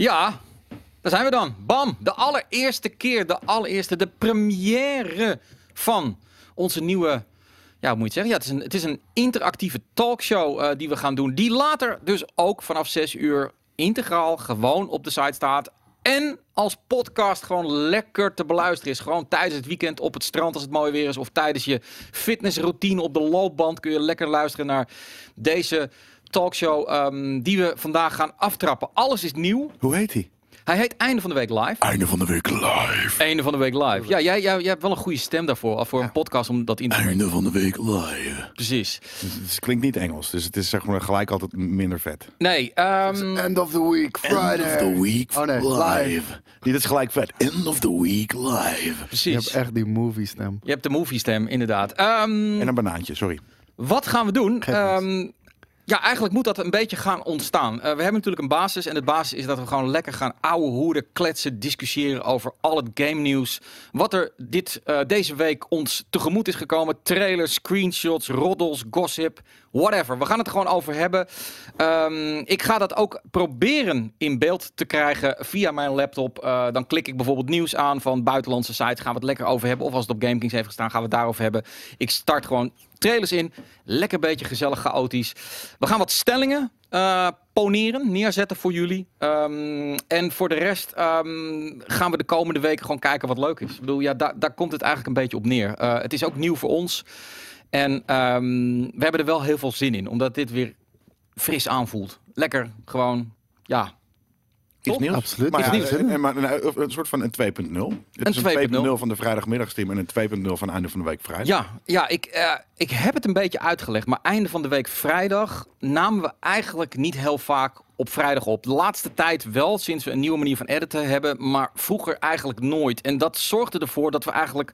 Ja, daar zijn we dan. Bam, de allereerste keer, de allereerste, de première van onze nieuwe... Ja, hoe moet je het zeggen? Ja, het is een, het is een interactieve talkshow eh, die we gaan doen. Die later dus ook vanaf 6 uur integraal gewoon op de site staat. En als podcast gewoon lekker te beluisteren is. Gewoon tijdens het weekend op het strand als het mooi weer is. Of tijdens je fitnessroutine op de loopband kun je lekker luisteren naar deze talkshow ehm, die we vandaag gaan aftrappen. Alles is nieuw. Hoe heet hij? Hij heet Einde van de Week Live. Einde van de week live. Einde van de Week Live. Ja, jij, jij, jij hebt wel een goede stem daarvoor. al Voor een podcast om dat in te Einde van de week live. Precies. Dus het klinkt niet Engels, dus het is zeg maar gelijk altijd minder vet. Nee, ehm, End of the week, Friday. End of the week Oh, nee, live. Dit is gelijk vet. End of the week live. Je precies. hebt echt die movie stem. Je hebt de movie stem, inderdaad. Ehm, En een banaantje, sorry. Wat gaan we doen? Ehm, ja, eigenlijk moet dat een beetje gaan ontstaan. Eh, we hebben natuurlijk een basis. En de basis is dat we gewoon lekker gaan ouwe hoeren, kletsen, discussiëren over al het game nieuws. Wat er dit, eh, deze week ons tegemoet is gekomen. Trailers, screenshots, roddels, gossip, whatever. We gaan het gewoon over hebben. Ehm, ik ga dat ook proberen in beeld te krijgen via mijn laptop. Eh, dan klik ik bijvoorbeeld nieuws aan van buitenlandse sites. Gaan we het lekker over hebben. Of als het op GameKings heeft gestaan, gaan we het daarover hebben. Ik start gewoon trailers in. Lekker beetje gezellig, chaotisch. We gaan wat stellingen eh, poneren, neerzetten voor jullie. Ehm, en voor de rest ehm, gaan we de komende weken gewoon kijken wat leuk is. Ik bedoel, ja, daar, daar komt het eigenlijk een beetje op neer. Eh, het is ook nieuw voor ons. En ehm, we hebben er wel heel veel zin in, omdat dit weer fris aanvoelt. Lekker, gewoon, ja. Toch? nieuws. Absoluut. Maar, Iets ja, nieuws, en- hè? en- maar een, een soort van een 2.0. Het is Een een 2.0. 2.0 van de vrijdagmiddagsteam en een 2.0 van einde van de week vrijdag. Ja, ja ik, eh, ik heb het een beetje uitgelegd. Maar einde van de week vrijdag namen we eigenlijk niet heel vaak op vrijdag op. De laatste tijd wel, sinds we een nieuwe manier van editen hebben. Maar vroeger eigenlijk nooit. En dat zorgde ervoor dat we eigenlijk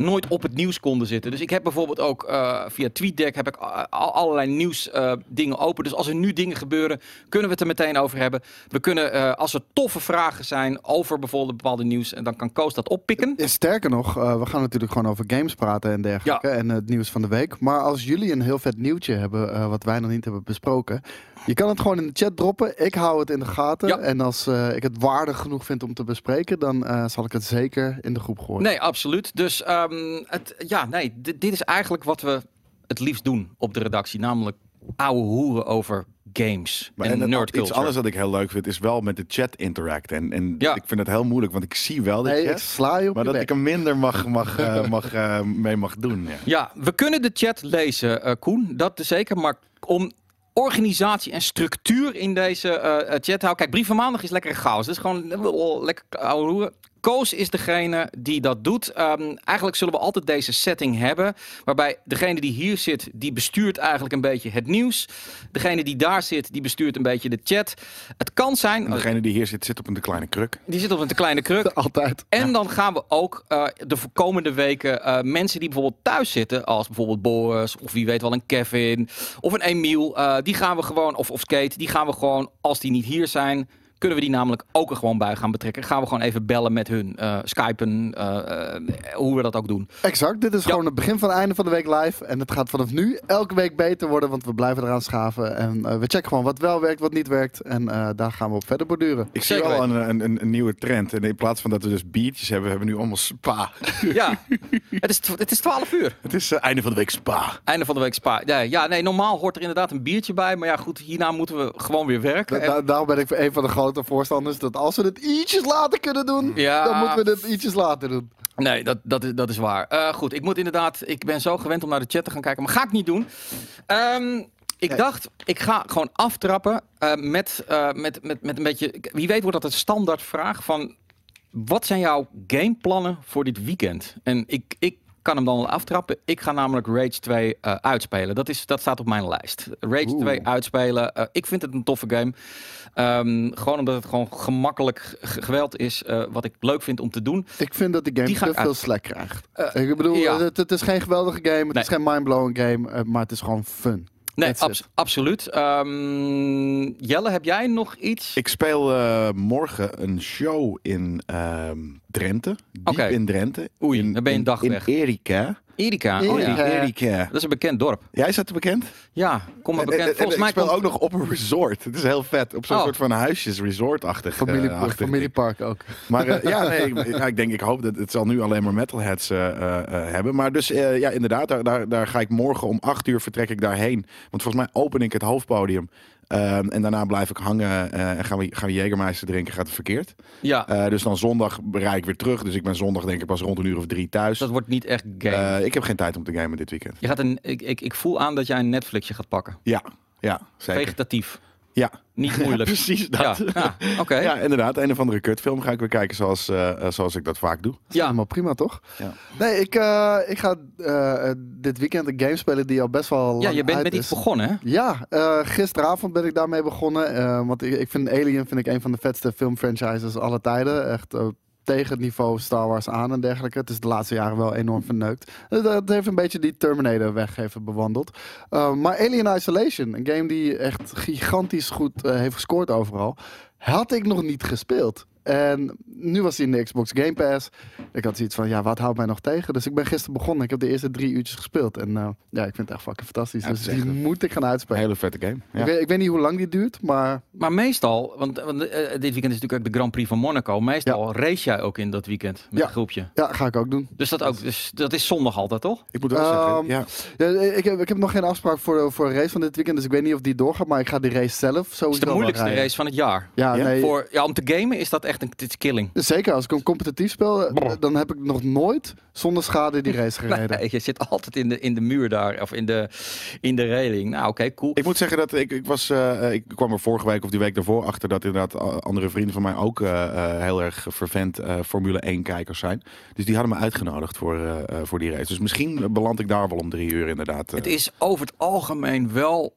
nooit op het nieuws konden zitten. Dus ik heb bijvoorbeeld ook eh, via TweetDeck heb ik allerlei nieuws eh, dingen open. Dus als er nu dingen gebeuren, kunnen we het er meteen over hebben. We kunnen, eh, als er toffe vragen zijn over bijvoorbeeld bepaalde nieuws, en dan kan Koos dat oppikken. Sterker nog, we gaan natuurlijk gewoon over games praten en dergelijke. En het nieuws van de week. Maar als jullie een heel vet nieuwtje hebben, wat wij nog niet hebben besproken. Je kan het gewoon in de chat droppen. Ik hou het in de gaten. Ja. En als ik het waardig genoeg vind om te bespreken, dan zal ik het zeker in de groep gooien. Nee, absoluut. Dus ehm, het, ja, nee, dit, dit is eigenlijk wat we het liefst doen op de redactie. Namelijk ouwe hoeren over games Maar en, en nerd iets culture. anders wat ik heel leuk vind, is wel met de chat interact. En, en Ja. ik vind het heel moeilijk, want ik zie wel de Nee, ik chat, sla je op maar je dat bek. ik hem minder mag, mag, eh, mag, eh, mee mag doen. Ja. Ja, we kunnen de chat lezen, eh, Koen. Dat zeker. Maar om organisatie en structuur in deze chat te houden. Kijk, Brief van Maandag is lekker chaos. Dat is gewoon lekker ouwe hoeren. Koos is degene die dat doet. Ehm, eigenlijk zullen we altijd deze setting hebben. Waarbij degene die hier zit, die bestuurt eigenlijk een beetje het nieuws. Degene die daar zit, die bestuurt een beetje de chat. Het kan zijn... En degene die hier zit, zit op een te kleine kruk. Die zit op een te kleine kruk. Altijd. En dan gaan we ook eh, de komende weken eh, mensen die bijvoorbeeld thuis zitten, als bijvoorbeeld Boris of wie weet wel een Kevin of een Emiel, eh, die gaan we gewoon, of, of Skate, die gaan we gewoon, als die niet hier zijn, kunnen we die namelijk ook er gewoon bij gaan betrekken. Gaan we gewoon even bellen met hun, eh, skypen, eh, eh, hoe we dat ook doen. Exact, dit is Ja. gewoon het begin van het einde van de week live. En het gaat vanaf nu elke week beter worden, want we blijven eraan schaven. En eh, we checken gewoon wat wel werkt, wat niet werkt. En eh, daar gaan we op verder borduren. Ik zie wel een, een, een, nieuwe trend. En in plaats van dat we dus biertjes hebben, hebben we nu allemaal spa. Ja, het is, het is 12 uur. Het is einde van de week spa. Einde van de week spa. Ja, ja, nee, normaal hoort er inderdaad een biertje bij. Maar ja, goed, hierna moeten we gewoon weer werken. Da- da- daarom ben ik een van de grote voorstanders dat als we het ietsjes later kunnen doen, Ja. dan moeten we het ietsjes later doen. Nee, dat, dat, is, dat is waar. Eh, goed, ik moet inderdaad. Ik ben zo gewend om naar de chat te gaan kijken, maar ga ik niet doen. Ehm, ik Nee. dacht, ik ga gewoon aftrappen eh, met, eh, met, met, met een beetje. Wie weet wordt dat een standaard vraag van. Wat zijn jouw gameplannen voor dit weekend? En ik, ik kan hem dan al aftrappen. Ik ga namelijk Rage 2 eh, uitspelen. Dat, is, dat staat op mijn lijst. Rage Oeh. 2 uitspelen. Eh, ik vind het een toffe game. Ehm, gewoon omdat het gewoon gemakkelijk geweld is. eh, wat ik leuk vind om te doen. Ik vind dat die game Die te veel uit- slack krijgt. Ik bedoel, ja. het, het is geen geweldige game, het Nee. is geen mindblowing game, maar het is gewoon fun. Nee, absoluut. Ehm, Jelle, heb jij nog iets? Ik speel eh, morgen een show in ehm, Drenthe. Diep in Drenthe. Oei, in, dan ben je een in- dag in weg. Erika. Erika. Oh, ja. Erika. Dat is een bekend dorp. Jij is dat te bekend? Ja, kom maar En- en- bekend. en Volgens ik mij speel komt- ook nog op een resort. Het is heel vet. Op zo'n Oh. soort van huisjes, resort-achtig. Familie, eh, achtig familiepark ook. Maar eh, ja, nee, ik, ja, ik denk, ik hoop dat het zal nu alleen maar metalheads eh, hebben. Maar dus eh, ja, inderdaad, daar, daar, daar ga ik morgen om 8 uur vertrek ik daarheen. Want volgens mij open ik het hoofdpodium. Ehm, en daarna blijf ik hangen eh, en gaan we, gaan we Jägermeister drinken. Gaat het verkeerd. Ja, Eh, dus dan zondag rijd ik weer terug. Dus ik ben zondag denk ik pas rond een uur of drie thuis. dat wordt niet echt game. Eh, ik heb geen tijd om te gamen dit weekend. je gaat een, ik, ik, ik voel aan dat jij een Netflixje gaat pakken. Ja, ja, zeker. Vegetatief. Ja, Niet moeilijk. precies dat. Ja, Ja, ja oké. inderdaad. Een of andere kutfilm ga ik weer kijken zoals, eh, eh, zoals ik dat vaak doe. Ja. Helemaal prima, toch? Ja. Nee, ik, eh, ik ga eh, dit weekend een game spelen die al best wel Ja, je bent met is. iets begonnen, hè? Ja, eh, gisteravond ben ik daarmee begonnen. eh, want ik, ik vind Alien vind ik een van de vetste filmfranchises aller tijden. Echt tegen het niveau Star Wars aan en dergelijke. Het is de laatste jaren wel enorm verneukt. Het heeft een beetje die Terminator weg even bewandeld. Eh, maar Alien Isolation, een game die echt gigantisch goed eh, heeft gescoord overal, had ik nog niet gespeeld. En nu was hij in de Xbox Game Pass. Ik had zoiets van, ja, wat houdt mij nog tegen? Dus ik ben gisteren begonnen. Ik heb de eerste drie uurtjes gespeeld. En eh, ja, ik vind het echt fucking fantastisch. Ja, dus die een moet ik gaan Een uitspelen. hele vette game. Ja. Ik, weet, ik weet niet hoe lang die duurt, maar Maar meestal, want, want eh, dit weekend is natuurlijk ook de Grand Prix van Monaco. Meestal race jij ook in dat weekend met Ja. een groepje. ja, ga ik ook doen. Dus dat, ook, dus dat is zondag altijd, toch? Ik moet wel Ehm, zeggen, ja. Ja, ik, heb, ik heb nog geen afspraak voor de, voor een race van dit weekend, dus ik weet niet of die doorgaat. Maar ik ga die race zelf sowieso Het is de moeilijkste race van het jaar. Ja, Ja? nee. Voor, ja, om te gamen is dat echt een killing. Zeker, als ik hem competitief speel, eh, dan heb ik nog nooit zonder schade die race gereden. Nee, je zit altijd in de, in de muur daar, of in de, in de railing. Nou, oké, cool. Ik moet zeggen dat ik, ik was, eh, ik kwam er vorige week of die week daarvoor achter dat inderdaad andere vrienden van mij ook eh, eh, heel erg vervent eh, Formule 1 kijkers zijn. Dus die hadden me uitgenodigd voor, eh, eh, voor die race. Dus misschien beland ik daar wel om drie uur inderdaad. eh. Het is over het algemeen wel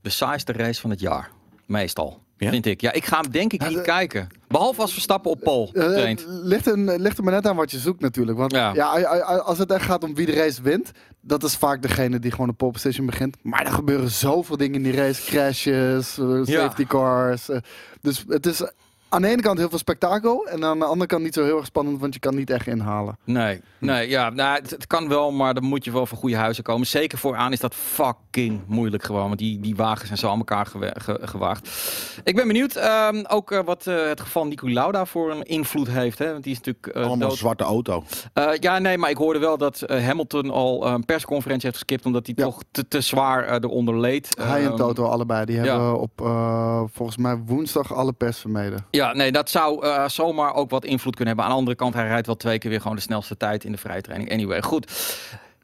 de saaiste race van het jaar. Meestal. Ja? Vind ik. Ja, ik ga hem denk ik Ja, niet de- kijken. Behalve als Verstappen op pol Eh, traint. het ligt, een, ligt er maar net aan wat je zoekt natuurlijk. Want Ja. als het echt gaat om wie de race wint, dat is vaak degene die gewoon de pole position begint. Maar er gebeuren zoveel dingen in die race. Crashes, eh, Ja. safety cars. eh, dus het is aan de ene kant heel veel spektakel. En aan de andere kant niet zo heel erg spannend, want je kan niet echt inhalen. Nee, nee ja, nou, het, het kan wel, maar dan moet je wel voor goede huizen komen. Zeker vooraan is dat fucking moeilijk gewoon, want die, die wagens zijn zo aan elkaar gewe- ge- gewaagd. Ik ben benieuwd ehm, ook eh, wat eh, het geval Nico Lauda voor een invloed heeft. Hè? Want die is natuurlijk eh, Allemaal dood. zwarte auto. Eh, ja, nee, maar ik hoorde wel dat Hamilton al een persconferentie heeft geskipt omdat hij Ja. toch te, te zwaar eronder leed. Hij en Ehm, Toto allebei, die ja. hebben op eh, volgens mij woensdag alle pers vermeden. Ja, nee, dat zou eh, zomaar ook wat invloed kunnen hebben. Aan de andere kant, hij rijdt wel twee keer weer gewoon de snelste tijd in de vrije training. Anyway, goed.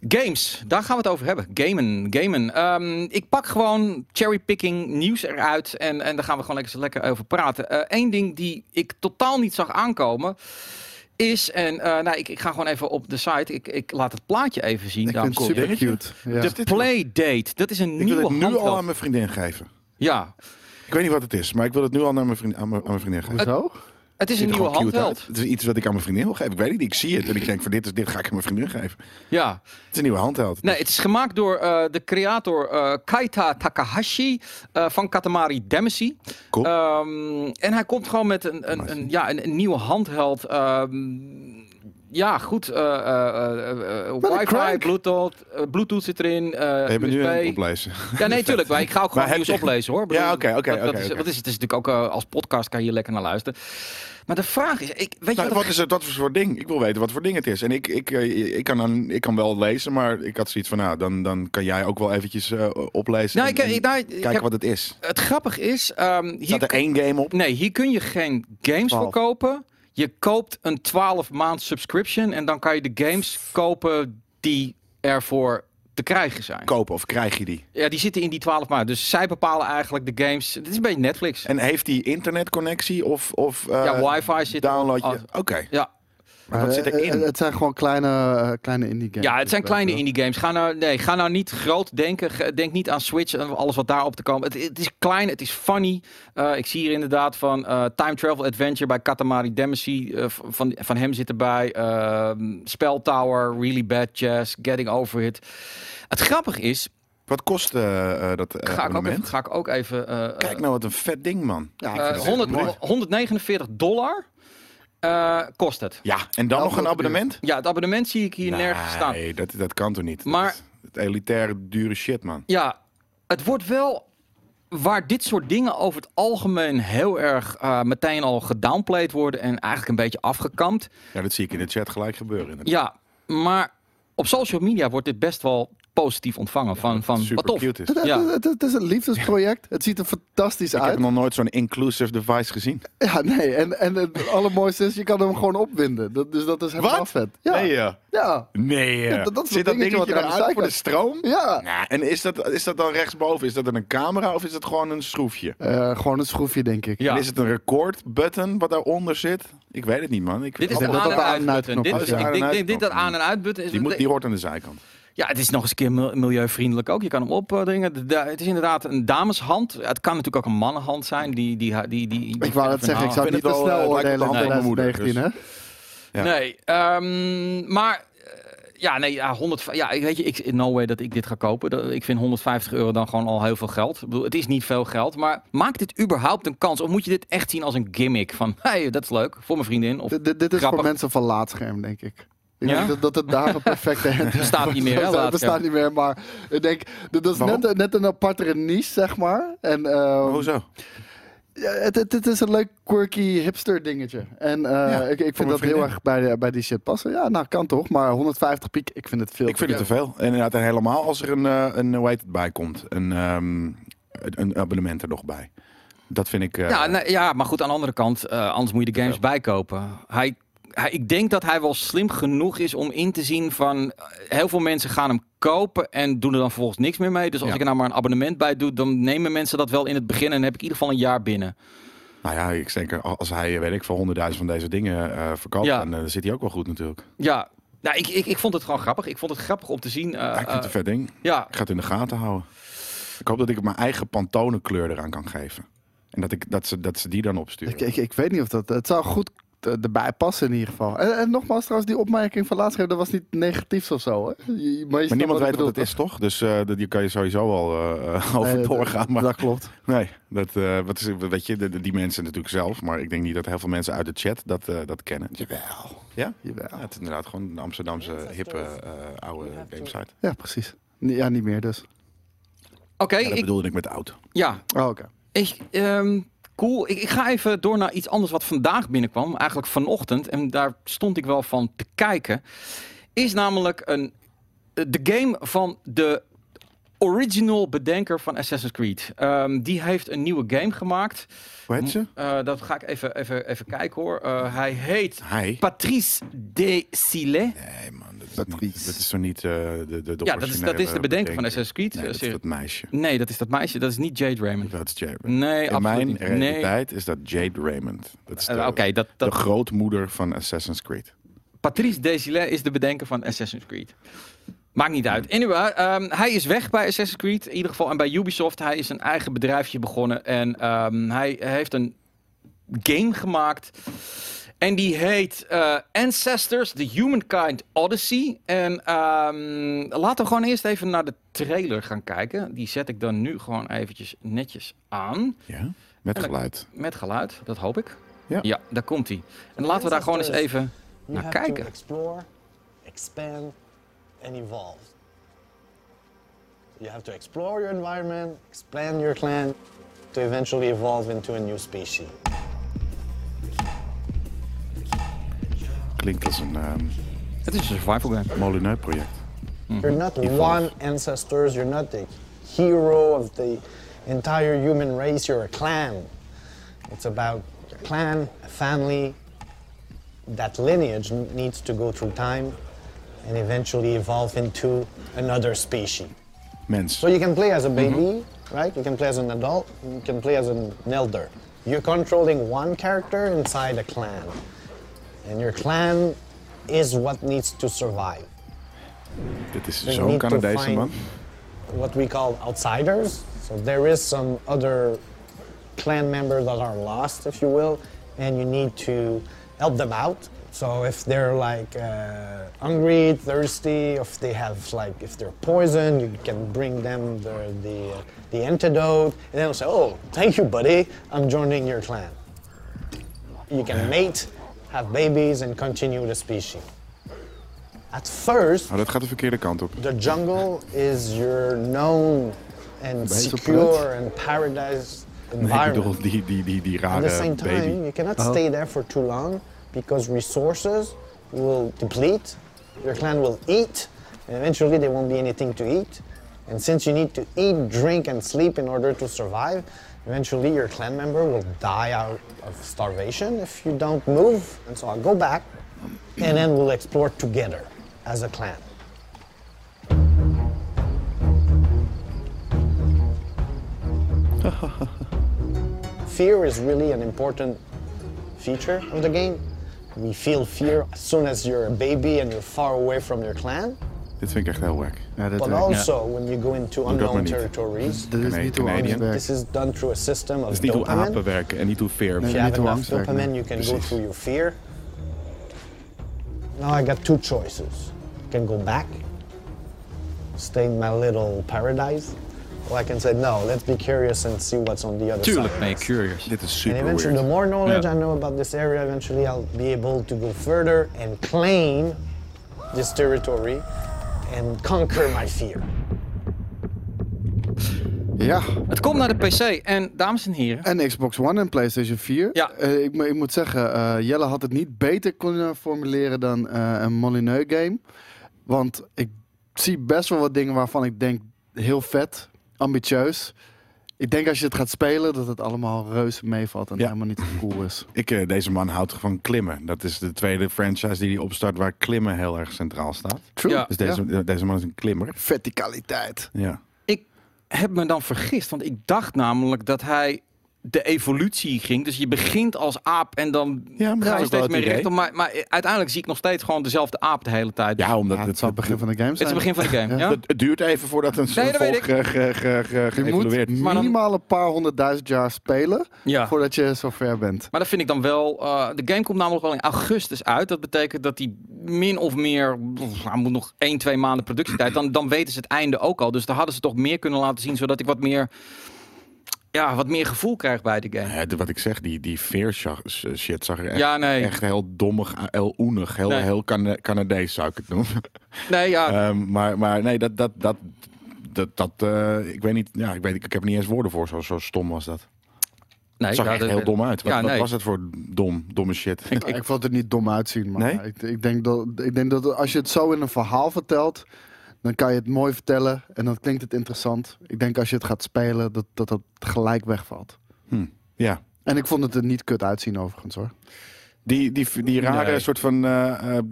Games, daar gaan we het over hebben. Gamen, gamen. Ehm, ik pak gewoon cherrypicking nieuws eruit en, en daar gaan we gewoon lekker, lekker over praten. Eén ding die ik totaal niet zag aankomen is, en eh, nou, ik, ik ga gewoon even op de site, ik, ik laat het plaatje even zien, Ik vind het super cute. Ja. De Playdate, dat is een Ik wil nieuwe het nu al aan mijn vriendin geven. Ja, Ik weet niet wat het is, maar ik wil het nu al naar mijn vriendin, aan, mijn, aan mijn vriendin geven. Hoezo? het is een nieuwe handheld. uit. Het is iets wat ik aan mijn vriendin wil geven. Ik weet het niet. Ik zie het en ik denk van dit, is, dit ga ik aan mijn vriendin geven. Ja, Het is een nieuwe handheld. Nee, het is gemaakt door eh, de creator eh, Kaita Takahashi eh, van Katamari Damacy. Cool. Ehm, en hij komt gewoon met een, een, een, ja, een, een nieuwe handheld. ehm, ja, goed. eh, eh, eh, eh, wifi, crank. Bluetooth, Bluetooth zit erin. eh We hebben nu USB. aan het oplezen. Ja, nee, tuurlijk. Maar ik ga ook gewoon nieuws je- oplezen hoor. Ik Ja, oké, oké, wat- is- oké. Wat is het? Het is natuurlijk ook eh, als podcast kan je hier lekker naar luisteren. Maar de vraag is, ik, weet je wat, wat is het wat voor ding? Ik wil weten wat voor ding het is. En ik, ik, ik, kan, dan, ik kan wel lezen, maar ik had zoiets van, nou, dan, dan kan jij ook wel eventjes eh, oplezen. Nou, en- ik, nou, kijken wat het is. het grappige is, ehm, hier Staat er één game op? Nee, hier kun je geen games voor 12. kopen. Je koopt een 12 maand subscription en dan kan je de games kopen die ervoor te krijgen zijn. Kopen of krijg je die? Ja, die zitten in die 12 maand. Dus zij bepalen eigenlijk de games. Het is een beetje Netflix. En heeft die internetconnectie of, of eh, ja, wifi zit download je? Oké. Ja. Maar wat zit eh, erin? eh, Het zijn gewoon kleine, eh, kleine indie games. ja, het zijn kleine eh, indie games. Ga nou, nee, ga nou niet groot denken. Denk niet aan Switch en alles wat daarop te komen. Het, het is klein, het is funny. Eh, ik zie hier inderdaad van eh, Time Travel Adventure bij Katamari Damacy. eh, van, van hem zit erbij. Ehm Spell Tower, Really Bad Jazz, Getting Over It. Het grappige is, Wat kost eh, eh, dat eh, ga ik, ook even, ga ik ook even... eh, Kijk nou wat een vet ding, man. Ja, ik eh, vind het 100, echt mooi. 149 dollar. Eh, kost het. Ja, en dan nog een abonnement? Ja, het abonnement zie ik hier nergens staan. Nee, dat, dat kan toch niet? Maar- Dat het elitaire, dure shit, man. Ja, het wordt wel waar dit soort dingen over het algemeen heel erg eh, meteen al gedownplayed worden en eigenlijk een beetje afgekampt. Ja, dat zie ik in de chat gelijk gebeuren. inderdaad. Ja, maar op social media wordt dit best wel positief ontvangen. Van, van Super wat tof. cute is. Het, Ja. het, het is een liefdesproject. Het ziet er fantastisch Ik uit. heb nog nooit zo'n inclusive device gezien. Ja, nee. En, en het allermooiste is, je kan hem gewoon opwinden. Dat, dus dat is helemaal Wat? vet. Ja. Nee, ja. Ja. Nee, ja. Ja, dat- dat is Zit dat dat dingetje wat dingetje er aan de eruit voor de zijkant- stroom? Ja. En is dat, is dat dan rechtsboven? Is dat een camera of is het gewoon een schroefje? Eh, gewoon een schroefje, denk ik. Ja. En is het een record button wat daaronder zit? Ik weet het niet, man. Ik, Dit is Ik de denk aan- dat en dat. Dit is- Ik denk- Aan- en denk dit dat aan- en uitbutton is. die, moet, die hoort aan de zijkant. Ja, het is nog eens een keer mil- milieuvriendelijk ook. Je kan hem opdringen. De- de- Het is inderdaad een dameshand. Het kan natuurlijk ook een mannenhand zijn. Die, die, die, die, die Ik wou dat zeggen, ik zou vind niet het te wel, snel eh, het lijkt oordelen in hand van mijn moeder, 2019, hè? Ja. Nee, ehm, maar eh, ja, nee, ja, 100, ja, ik- weet je, ik, no way dat ik dit ga kopen. Dat- Ik vind 150 euro dan gewoon al heel veel geld. Ik bedoel, het is niet veel geld, maar maakt dit überhaupt een kans? Of moet je dit echt zien als een gimmick van, hey, dat is leuk voor mijn vriendin? Of Dit, dit- dit is grappig. voor mensen van laadscherm, denk ik. Ik Ja? denk dat, dat het daar een perfecte hand Bestaat niet meer, hè, bestaat niet meer, maar ik denk, dat dat is net, net een apartere niche, zeg maar. En, eh, Hoezo? ja, het, het, het is een leuk, quirky hipster dingetje. En eh, Ja, ik, ik vind dat heel erg bij, de, bij die shit passen. Ja, nou, kan toch. Maar 150 piek, ik vind het veel. Ik vind het te veel. En inderdaad, en helemaal als er een, eh, een hoe heet het bij komt. Een, ehm, een, een abonnement er nog bij. Dat vind ik... eh, ja, nee, ja, maar goed, aan de andere kant, eh, anders moet je de games bijkopen. Hij, hij, ik denk dat hij wel slim genoeg is om in te zien van, eh, heel veel mensen gaan hem kopen en doen er dan vervolgens niks meer mee. Dus als Ja. ik er nou maar een abonnement bij doe, dan nemen mensen dat wel in het begin en heb ik in ieder geval een jaar binnen. Nou ja, ik denk, als hij, weet ik, voor honderdduizend van deze dingen eh, verkoopt, Ja. dan eh, zit hij ook wel goed natuurlijk. Ja, nou, ik, ik, ik vond het gewoon grappig. Ik vond het grappig om te zien. eh, Ja, ik vind het eh, een vet ding. ja, Ik ga het in de gaten houden. Ik hoop dat ik mijn eigen pantonenkleur eraan kan geven. En dat, ik, dat, ze, dat ze die dan opsturen. Ik, ik, ik weet niet of dat... Het zou goed eh, erbij passen in ieder geval. En, en nogmaals trouwens, die opmerking van laatst, dat was niet negatief of zo. Hè? Je- Maar, je maar niemand weet wat het is, toch? Dus eh die kan je sowieso al eh, eh, over Nee, doorgaan. Maar Dat klopt. nee, dat, eh, wat is, weet je, de- de- die mensen natuurlijk zelf. Maar ik denk niet dat heel veel mensen uit de chat dat, eh, dat kennen. Jawel. Ja? Jawel. Ja, het is inderdaad gewoon een Amsterdamse hippe eh, oude gamesite. Ja, precies. Ja, niet meer dus. oké. Ja, dat ik, bedoelde ik met oud. ja, Oh, oké. ik, ehm, cool. Ik, ik ga even door naar iets anders wat vandaag binnenkwam. Eigenlijk vanochtend. En daar stond ik wel van te kijken. Is namelijk een, eh, de game van de original bedenker van Assassin's Creed. Ehm, die heeft een nieuwe game gemaakt. Hoe heet ze? Eh, dat ga ik even, even, even kijken hoor. Eh, hij heet Hij? Patrice Desilets. Nee man, dat is, Patrice. niet, dat is toch niet eh, de, de, de Ja, dat is, dat is de bedenker van Assassin's Creed. Nee, dat is dat meisje. Nee, dat is dat meisje. Dat is niet Jade Raymond. Dat is Jade. Nee, In absoluut mijn niet. Nee. realiteit is dat Jade Raymond. Dat is de, dat, grootmoeder van Assassin's Creed. Patrice Desilets is de bedenker van Assassin's Creed. Maakt niet uit. Anyway, ehm, hij is weg bij Assassin's Creed. In ieder geval. En bij Ubisoft. Hij is een eigen bedrijfje begonnen. En ehm, hij heeft een game gemaakt. En die heet eh, Ancestors, The Humankind Odyssey. En ehm, laten we gewoon eerst even naar de trailer gaan kijken. Die zet ik dan nu gewoon eventjes netjes aan. Ja? Met En dan- geluid. Met geluid, dat hoop ik. Ja. ja daar komt hij. En laten we daar gewoon eens even naar kijken. explore, expand, and evolve. You have to explore your environment, expand your clan, to eventually evolve into a new species. Klinkt als een ehm Het is een survival game. Molineux project. Mhm. You're not Evolve. one ancestors, you're not the hero of the entire human race, you're a clan. It's about your clan, a family. That lineage needs to go through time and eventually evolve into another species. Mens. So you can play as a baby, mm-hmm. right? You can play as an adult, you can play as an elder. You're controlling one character inside a clan. And your clan is what needs to survive. Dit is They zo'n Canadese man. What we call outsiders. So there is some other clan members that are lost, if you will, and you need to help them out. So if they're like uh, hungry, thirsty, if they have like if they're poisoned, you can bring them the the, uh, the antidote, and they'll say, "Oh, thank you, buddy. I'm joining your clan." You can mate have babies, and continue the species. At first, Oh, dat gaat de verkeerde kant op. the jungle is your known and secure and paradise Nee, ik environment. bedoel die, die, die, die At the same time, baby. you cannot Oh. stay there for too long because resources will deplete, your clan will eat, and eventually there won't be anything to eat. And since you need to eat, drink, and sleep in order to survive, eventually your clan member will die out of starvation if you don't move. And so I'll go back, and then we'll explore together as a clan. fear is really an important feature of the game. We feel fear as soon as you're a baby and you're far away from your clan. Dit vind ik echt heel wack. Ja, dit But werkt. also when you go into dat unknown territories, Dit is niet hoe angst this is done through a system of Het is niet hoe dopamine. apen werken en niet hoe veer If you have enough dopamine, nee. you can go through your fear. Now I got two choices. I can go back, stay in my little paradise, I can say, no, let's be curious and see what's on the other Tuurlijk side. ben je curious. Dit is And super eventually, the weird. more knowledge Yeah. I know about this area, eventually I'll be able to go further and claim this territory and conquer my fear. Ja, Het komt naar de PC en dames en heren. en Xbox One en PlayStation 4. Ja. Eh, ik, ik moet zeggen, eh, Jelle had het niet beter kunnen formuleren dan eh, een Molyneux game. Want ik zie best wel wat dingen waarvan ik denk heel vet, ambitieus. Ik denk als je het gaat spelen dat het allemaal reuze meevalt en Ja. helemaal niet zo cool is. Ik, eh, deze man houdt van klimmen. Dat is de tweede franchise die hij opstart waar klimmen heel erg centraal staat. True. Ja. Dus deze, deze man is een klimmer. Verticaliteit. Ja. Ik heb me dan vergist, want ik dacht namelijk dat hij de evolutie ging. Dus je begint als aap en dan Ja, maar ga je steeds meer idee. Maar, maar uiteindelijk zie ik nog steeds gewoon dezelfde aap de hele tijd. Ja, omdat Ja, het, het het begin van de game Het is het begin van de game. Ja? Het, het duurt even voordat een Nee, volk ge, ge, ge, ge- Je moet geëvolueerd minimaal een paar honderdduizend jaar spelen Ja. voordat je zover bent. Maar dat vind ik dan wel. eh, de game komt namelijk wel in augustus uit. Dat betekent dat die min of meer. Hij moet nog 1, 2 maanden productietijd. Dan, dan weten ze het einde ook al. Dus daar hadden ze toch meer kunnen laten zien. Zodat ik wat meer. Ja, wat meer gevoel krijg bij de game. Ja, wat ik zeg, die, die veer shit zag er echt, Ja, nee. echt heel dommig, heel oenig, heel, Nee. heel Cana- Canadees zou ik het noemen. Nee, ja. Ehm, maar, maar nee, dat, dat, dat, dat, dat eh, ik weet niet, ja, ik weet, ik heb er niet eens woorden voor, zo, zo stom was dat. nee, Het zag ja, echt dat- heel dom uit. Wat, Ja, wat was het voor dom, domme shit? Ik, ik vond het niet dom uitzien, maar Nee? ik, ik, denk dat, ik denk dat als je het zo in een verhaal vertelt, dan kan je het mooi vertellen en dan klinkt het interessant. Ik denk als je het gaat spelen, dat dat, dat gelijk wegvalt. Ja, En ik vond het er niet kut uitzien overigens hoor. die, die, die rare Nee. soort van eh eh,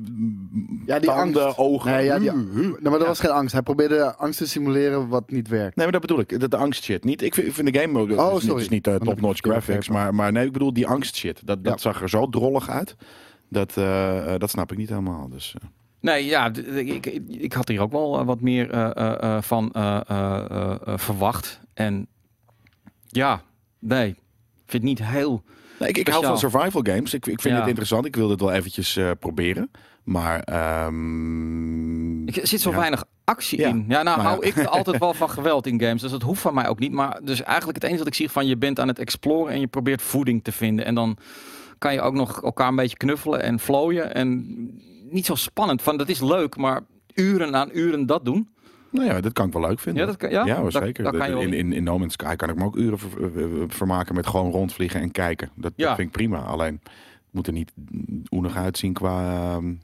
Ja, die tanden, angst. ogen. Nee, ja, die, huh. nee, maar dat was geen angst. Hij probeerde angst te simuleren wat niet werkt. Nee, maar dat bedoel ik. Dat de angst shit. Niet, ik, vind, ik vind de game ook. het Oh, is niet, sorry. is niet eh, top-notch graphics. Maar, maar nee, ik bedoel die angst shit. Dat, dat Ja. zag er zo drollig uit. Dat, dat snap ik niet helemaal. Dus, eh. Nee, ja, ik, ik, had hier ook wel eh, wat meer eh, eh, van verwacht. En ja, nee, ik vind het niet heel. Nee, ik, ik hou van survival games. Ik, ik vind Ja. het interessant. Ik wil dit wel eventjes proberen. Maar ehm, Er zit zo ja. weinig actie Ja, in. Ja, nou maar hou ik altijd wel van geweld in games. Dus dat hoeft van mij ook niet. Maar dus eigenlijk het enige dat ik zie van je bent aan het exploren en je probeert voeding te vinden. En dan kan je ook nog elkaar een beetje knuffelen en flooien. En niet zo spannend. Van dat is leuk, maar uren aan uren dat doen. Nou ja, dat kan ik wel leuk vinden. Ja, dat kan- ja? ja Dat- zeker. dat kan je wel in, in, in No Man's Sky kan ik me ook uren ver- ver- vermaken met gewoon rondvliegen en kijken. Dat, Ja. dat vind ik prima. Alleen het moet er niet oenig uitzien qua, ehm,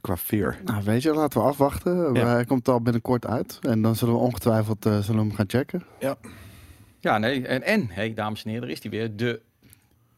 qua fear. Nou, weet je, laten we afwachten. Ja. Hij komt al binnenkort uit. En dan zullen we ongetwijfeld eh, zullen we hem gaan checken. Ja, nee. En, en hey, dames en heren, er is die weer. De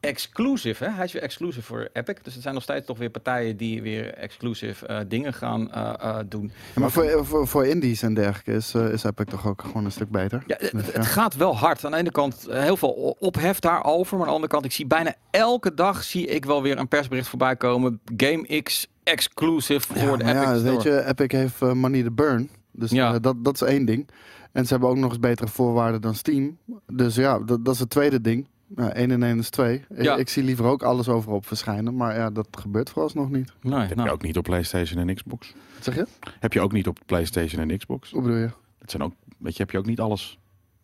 exclusive, hè? Hij is weer exclusive voor Epic. Dus het zijn nog steeds toch weer partijen die weer exclusive eh, dingen gaan eh, eh, doen. Ja, maar voor, voor, voor indies en dergelijke is, is Epic toch ook gewoon een stuk beter. Ja, het, Dus, het ja. gaat wel hard. Aan de ene kant heel veel ophef daarover. Maar aan de andere kant, ik zie bijna elke dag zie ik wel weer een persbericht voorbij komen. Game X exclusive voor de Epic ja, Store. weet je, Epic heeft money to burn. Dus Ja. dat, dat is één ding. En ze hebben ook nog eens betere voorwaarden dan Steam. Dus ja, dat, dat is het tweede ding. Ja, 1 en 1 is 2. Ja. Ik, ik zie liever ook alles overop verschijnen. Maar ja, dat gebeurt vooralsnog niet. Nee, Dat heb nou, je ook niet op PlayStation en Xbox. Wat zeg je? Heb je ook niet op PlayStation en Xbox. Hoe bedoel je? Dat zijn ook, weet je, heb je ook niet alles.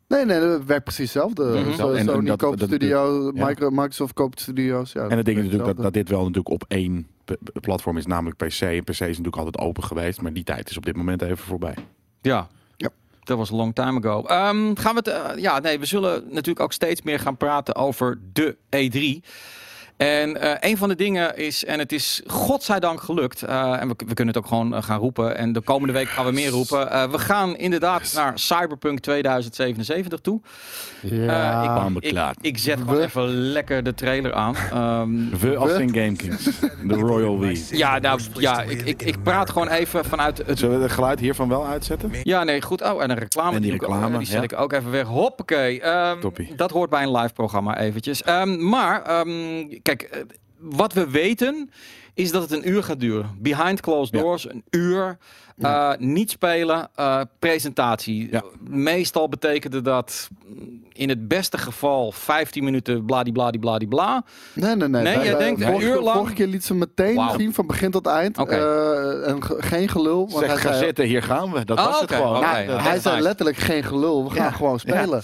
Nee, nee, dat werkt precies hetzelfde. Zo, En- en Sony dat- koopt dat- studio, ja. Microsoft koopt studio's. Ja, En het ding is natuurlijk dat, dat dit wel natuurlijk op één platform is, namelijk PC. En PC is natuurlijk altijd open geweest, maar die tijd is op dit moment even voorbij. Ja. Dat was a long time ago. Ehm, gaan we het... eh, ja, nee, we zullen natuurlijk ook steeds meer gaan praten over de E3. En eh, een van de dingen is, en het is godzijdank gelukt, eh, en we, we kunnen het ook gewoon eh, gaan roepen, en de komende week gaan we meer roepen. Eh, we gaan inderdaad naar Cyberpunk 2077 toe. Ja. Ik, ik, beklaard. ik zet gewoon We- even lekker de trailer aan. Ehm, We als in GameKings. De Royal We. ja, nou, ja, ik, ik, ik praat gewoon even vanuit het Zullen we het geluid hiervan wel uitzetten? Ja, nee, goed. Oh, en een reclame. En die ik reclame, die zet ja. ik ook even weg. Hoppakee. Ehm, Toppie. dat hoort bij een live programma eventjes. Ehm, maar, ehm, kijk, eh, wat we weten is dat het een uur gaat duren. Behind closed Ja. doors, een uur. Eh, niet spelen, eh, presentatie. Ja. Meestal betekende dat in het beste geval 15 minuten bladibladibladibla. Nee, nee, nee. Nee, jij denkt een vorige, uur lang? Vorige keer liet ze meteen zien van begin tot eind. Eh, en ge- geen gelul. Want hij Zeg, ga zei, zitten, hier gaan we. Dat Oh, was het oké, gewoon. Nou, hij zei letterlijk geen gelul. We gaan Ja. gewoon spelen.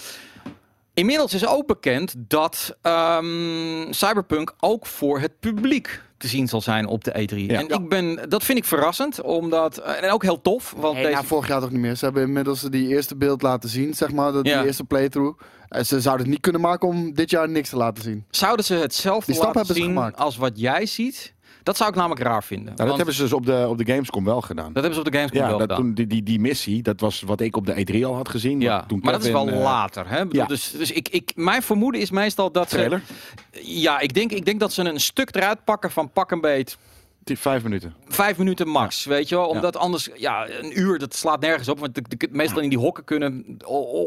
Inmiddels is ook bekend dat ehm, Cyberpunk ook voor het publiek te zien zal zijn op de E3. Ja. En ik ben, dat vind ik verrassend, omdat en ook heel tof, want Nee, deze nou, vorig jaar toch niet meer. Ze hebben inmiddels die eerste beeld laten zien, zeg maar. Dat, Ja. Die eerste playthrough. En ze zouden het niet kunnen maken om dit jaar niks te laten zien. zouden ze hetzelfde Die stap laten hebben zien gemaakt. als wat jij ziet. Dat zou ik namelijk raar vinden. Nou, dat hebben ze dus op de, op de Gamescom wel gedaan. dat hebben ze op de Gamescom ja, wel dat, gedaan. toen, die, die, die missie, dat was wat ik op de E3 al had gezien. ja, toen maar dat is wel eh, later. Hè? Bedoel, ja. Dus, dus ik, ik, mijn vermoeden is meestal dat Trailer? ze... Ja, ik denk, ik denk dat ze een stuk eruit pakken van pak een beet die Vijf minuten. vijf minuten max, weet je wel. Omdat anders, ja, een uur, dat slaat nergens op. Want de, de- meestal in die hokken kunnen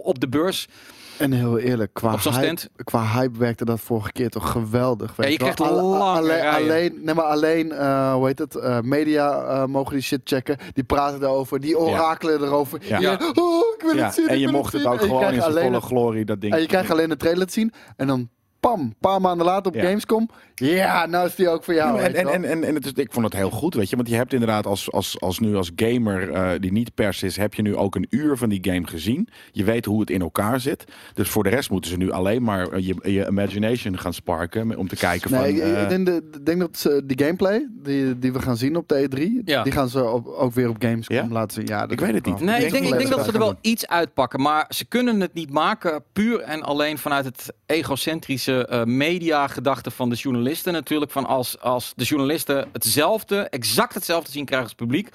op de beurs. En heel eerlijk, qua, hype, qua hype werkte dat vorige keer toch geweldig. Weet Ja, je krijgt lange alleen, alleen, nee, maar alleen, eh, hoe heet het, eh, media eh, mogen die shit checken. Die praten erover, die orakelen erover. Ja. Ja. Oh, ik wil Ja, het zien, en ik je mocht het zien. ook En gewoon in zijn alleen volle het- glorie, dat ding. En je krijgt alleen de trailer te zien. En dan, pam, een paar maanden later op Ja. Gamescom. Ja, nou is die ook voor jou. Ja, en, en, en, en, en het is, ik vond het heel goed, weet je. Want je hebt inderdaad als, als, als nu als gamer eh, die niet pers is, heb je nu ook een uur van die game gezien. Je weet hoe het in elkaar zit. Dus voor de rest moeten ze nu alleen maar eh, je, je imagination gaan sparken om te kijken Nee, van... ik, ik eh, denk, de, ik denk dat ze die gameplay die, die we gaan zien op de E3, Ja. die gaan ze op, ook weer op Gamescom Ja? laten zien. Ja, Ik denk weet het niet. Nee, ik denk ik denk dat ze er wel iets uitpakken. Maar ze kunnen het niet maken puur en alleen vanuit het egocentrische eh media-gedachte van de journalisten. Natuurlijk van als, als de journalisten hetzelfde, exact hetzelfde zien krijgen als het publiek.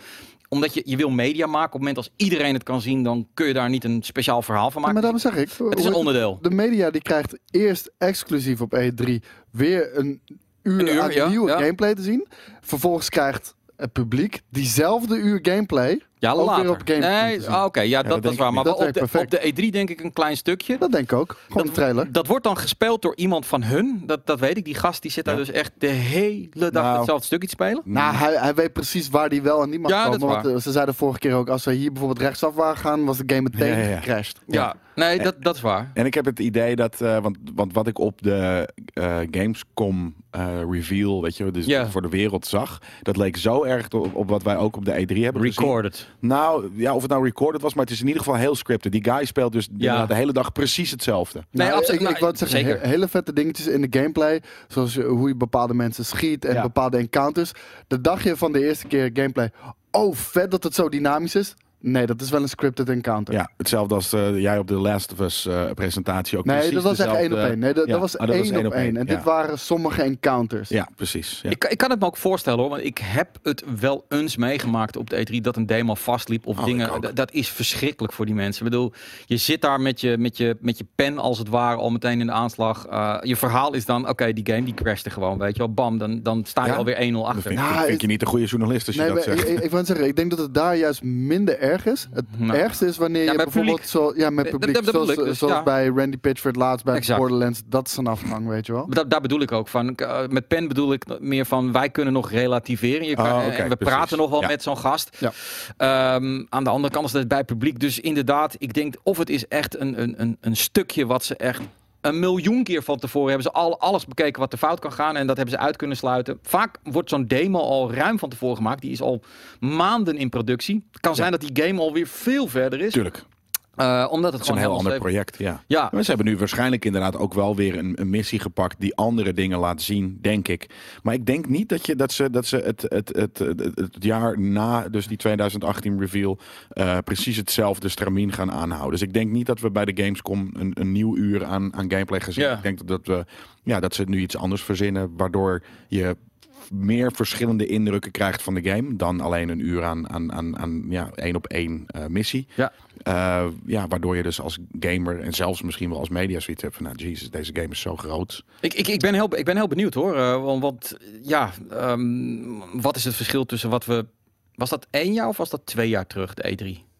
Omdat je, je wil media maken. Op het moment als iedereen het kan zien, dan kun je daar niet een speciaal verhaal van Ja, maken. maar daarom zeg ik. het is een onderdeel. De media die krijgt eerst exclusief op E3 weer een uur, Een uur, ja, nieuwe ja. gameplay te zien. Vervolgens krijgt het publiek diezelfde uur gameplay. Ja, ook later. weer op Gamescom nee, ah, oké, ja, dat, dat dat is waar. Maar Dat op, de, op de E3 denk ik een klein stukje. Dat denk ik ook. Gewoon de trailer. Dat wordt dan gespeeld door iemand van hun. Dat, dat weet ik. Die gast die zit daar dus echt de hele dag Nou. hetzelfde stukje te spelen. Nou, hij, hij weet precies waar die wel en niet mag Ja, komen. dat is want eh, ze zeiden vorige keer ook, als we hier bijvoorbeeld rechtsaf waren gaan, was de game meteen Ja, ja, ja. gecrashed. Ja, nee, dat, dat is waar. En ik heb het idee dat, eh, want, want wat ik op de eh, Gamescom eh, reveal, weet je, dus Ja. voor de wereld zag, dat leek zo erg op, op wat wij ook op de E3 hebben gezien. Recorded. Nou, ja, of het nou recorded was, maar het is in ieder geval heel scripted. Die guy speelt dus inderdaad de hele dag precies hetzelfde. Nee, Nou, absoluut. Ik, ik Nou, wou het zeggen, zeker. he- hele vette dingetjes in de gameplay. Zoals je- hoe je bepaalde mensen schiet en Ja. bepaalde encounters. De dagje van de eerste keer gameplay. Oh, vet dat het zo dynamisch is. Nee, dat is wel een scripted encounter. Ja, hetzelfde als eh, jij op de Last of Us eh, presentatie ook Nee, dat was echt één op één. Nee, dat, Ja, dat was oh, één op één. En ja. dit waren sommige encounters. Ja, precies. Ja. Ik, ik kan het me ook voorstellen hoor, want ik heb het wel eens meegemaakt op de E3 dat een demo vastliep of Oh, dingen. Dat is verschrikkelijk voor die mensen. Ik bedoel, je zit daar met je, met je, met je pen als het ware al meteen in de aanslag. Uh, je verhaal is dan, oké, die game die crashte gewoon, weet je wel. Bam, dan, dan sta je Ja? alweer 1-0 Dat achter. vind, je niet een goede journalist als je Nee, dat maar zegt. ik, ik, ik zeggen, ik denk dat het daar juist minder erg is. Het Nou. ergste is wanneer Ja, je bijvoorbeeld publiek. zo, ja, met Dat- publiek, dat zoals, ik dus, zoals ja. bij Randy Pitchford laatst bij Exact. Borderlands, dat is een afgang, weet je wel. Da- daar bedoel ik ook van. Uh, Met pen bedoel ik meer van wij kunnen nog relativeren. Je kan, Oh, en we precies. praten nog wel Ja. met zo'n gast. Ja. Ehm, aan de andere kant is dat bij publiek. Dus inderdaad, ik denk of het is echt een, een, een, een stukje wat ze echt een miljoen keer van tevoren hebben ze al alles bekeken wat er fout kan gaan en dat hebben ze uit kunnen sluiten. Vaak wordt zo'n demo al ruim van tevoren gemaakt. Die is al maanden in productie. Het kan zijn dat die game alweer veel verder is. Tuurlijk. Eh, omdat het Het is een heel ander project, ja. Ja, Maar ze hebben nu waarschijnlijk inderdaad ook wel weer een, een missie gepakt die andere dingen laat zien, denk ik. Maar ik denk niet dat, je, dat ze, dat ze het, het, het, het, het jaar na, dus die 2018 reveal, eh, precies hetzelfde stramien gaan aanhouden. Dus ik denk niet dat we bij de Gamescom een, een nieuw uur aan, aan gameplay gaan zien. Ja. Ik denk dat, dat, we, ja, dat ze nu iets anders verzinnen, waardoor je meer verschillende indrukken krijgt van de game dan alleen een uur aan, aan, aan, aan ja, één op één eh, missie. Ja. Eh, ja, waardoor je dus als gamer en zelfs misschien wel als media zoiets hebt van, nou, jezus, deze game is zo groot. Ik, ik, ik, ben heel, ik ben heel benieuwd hoor. eh, want, want ja, ehm, wat is het verschil tussen wat we. Was dat één jaar of was dat twee jaar terug, de E3?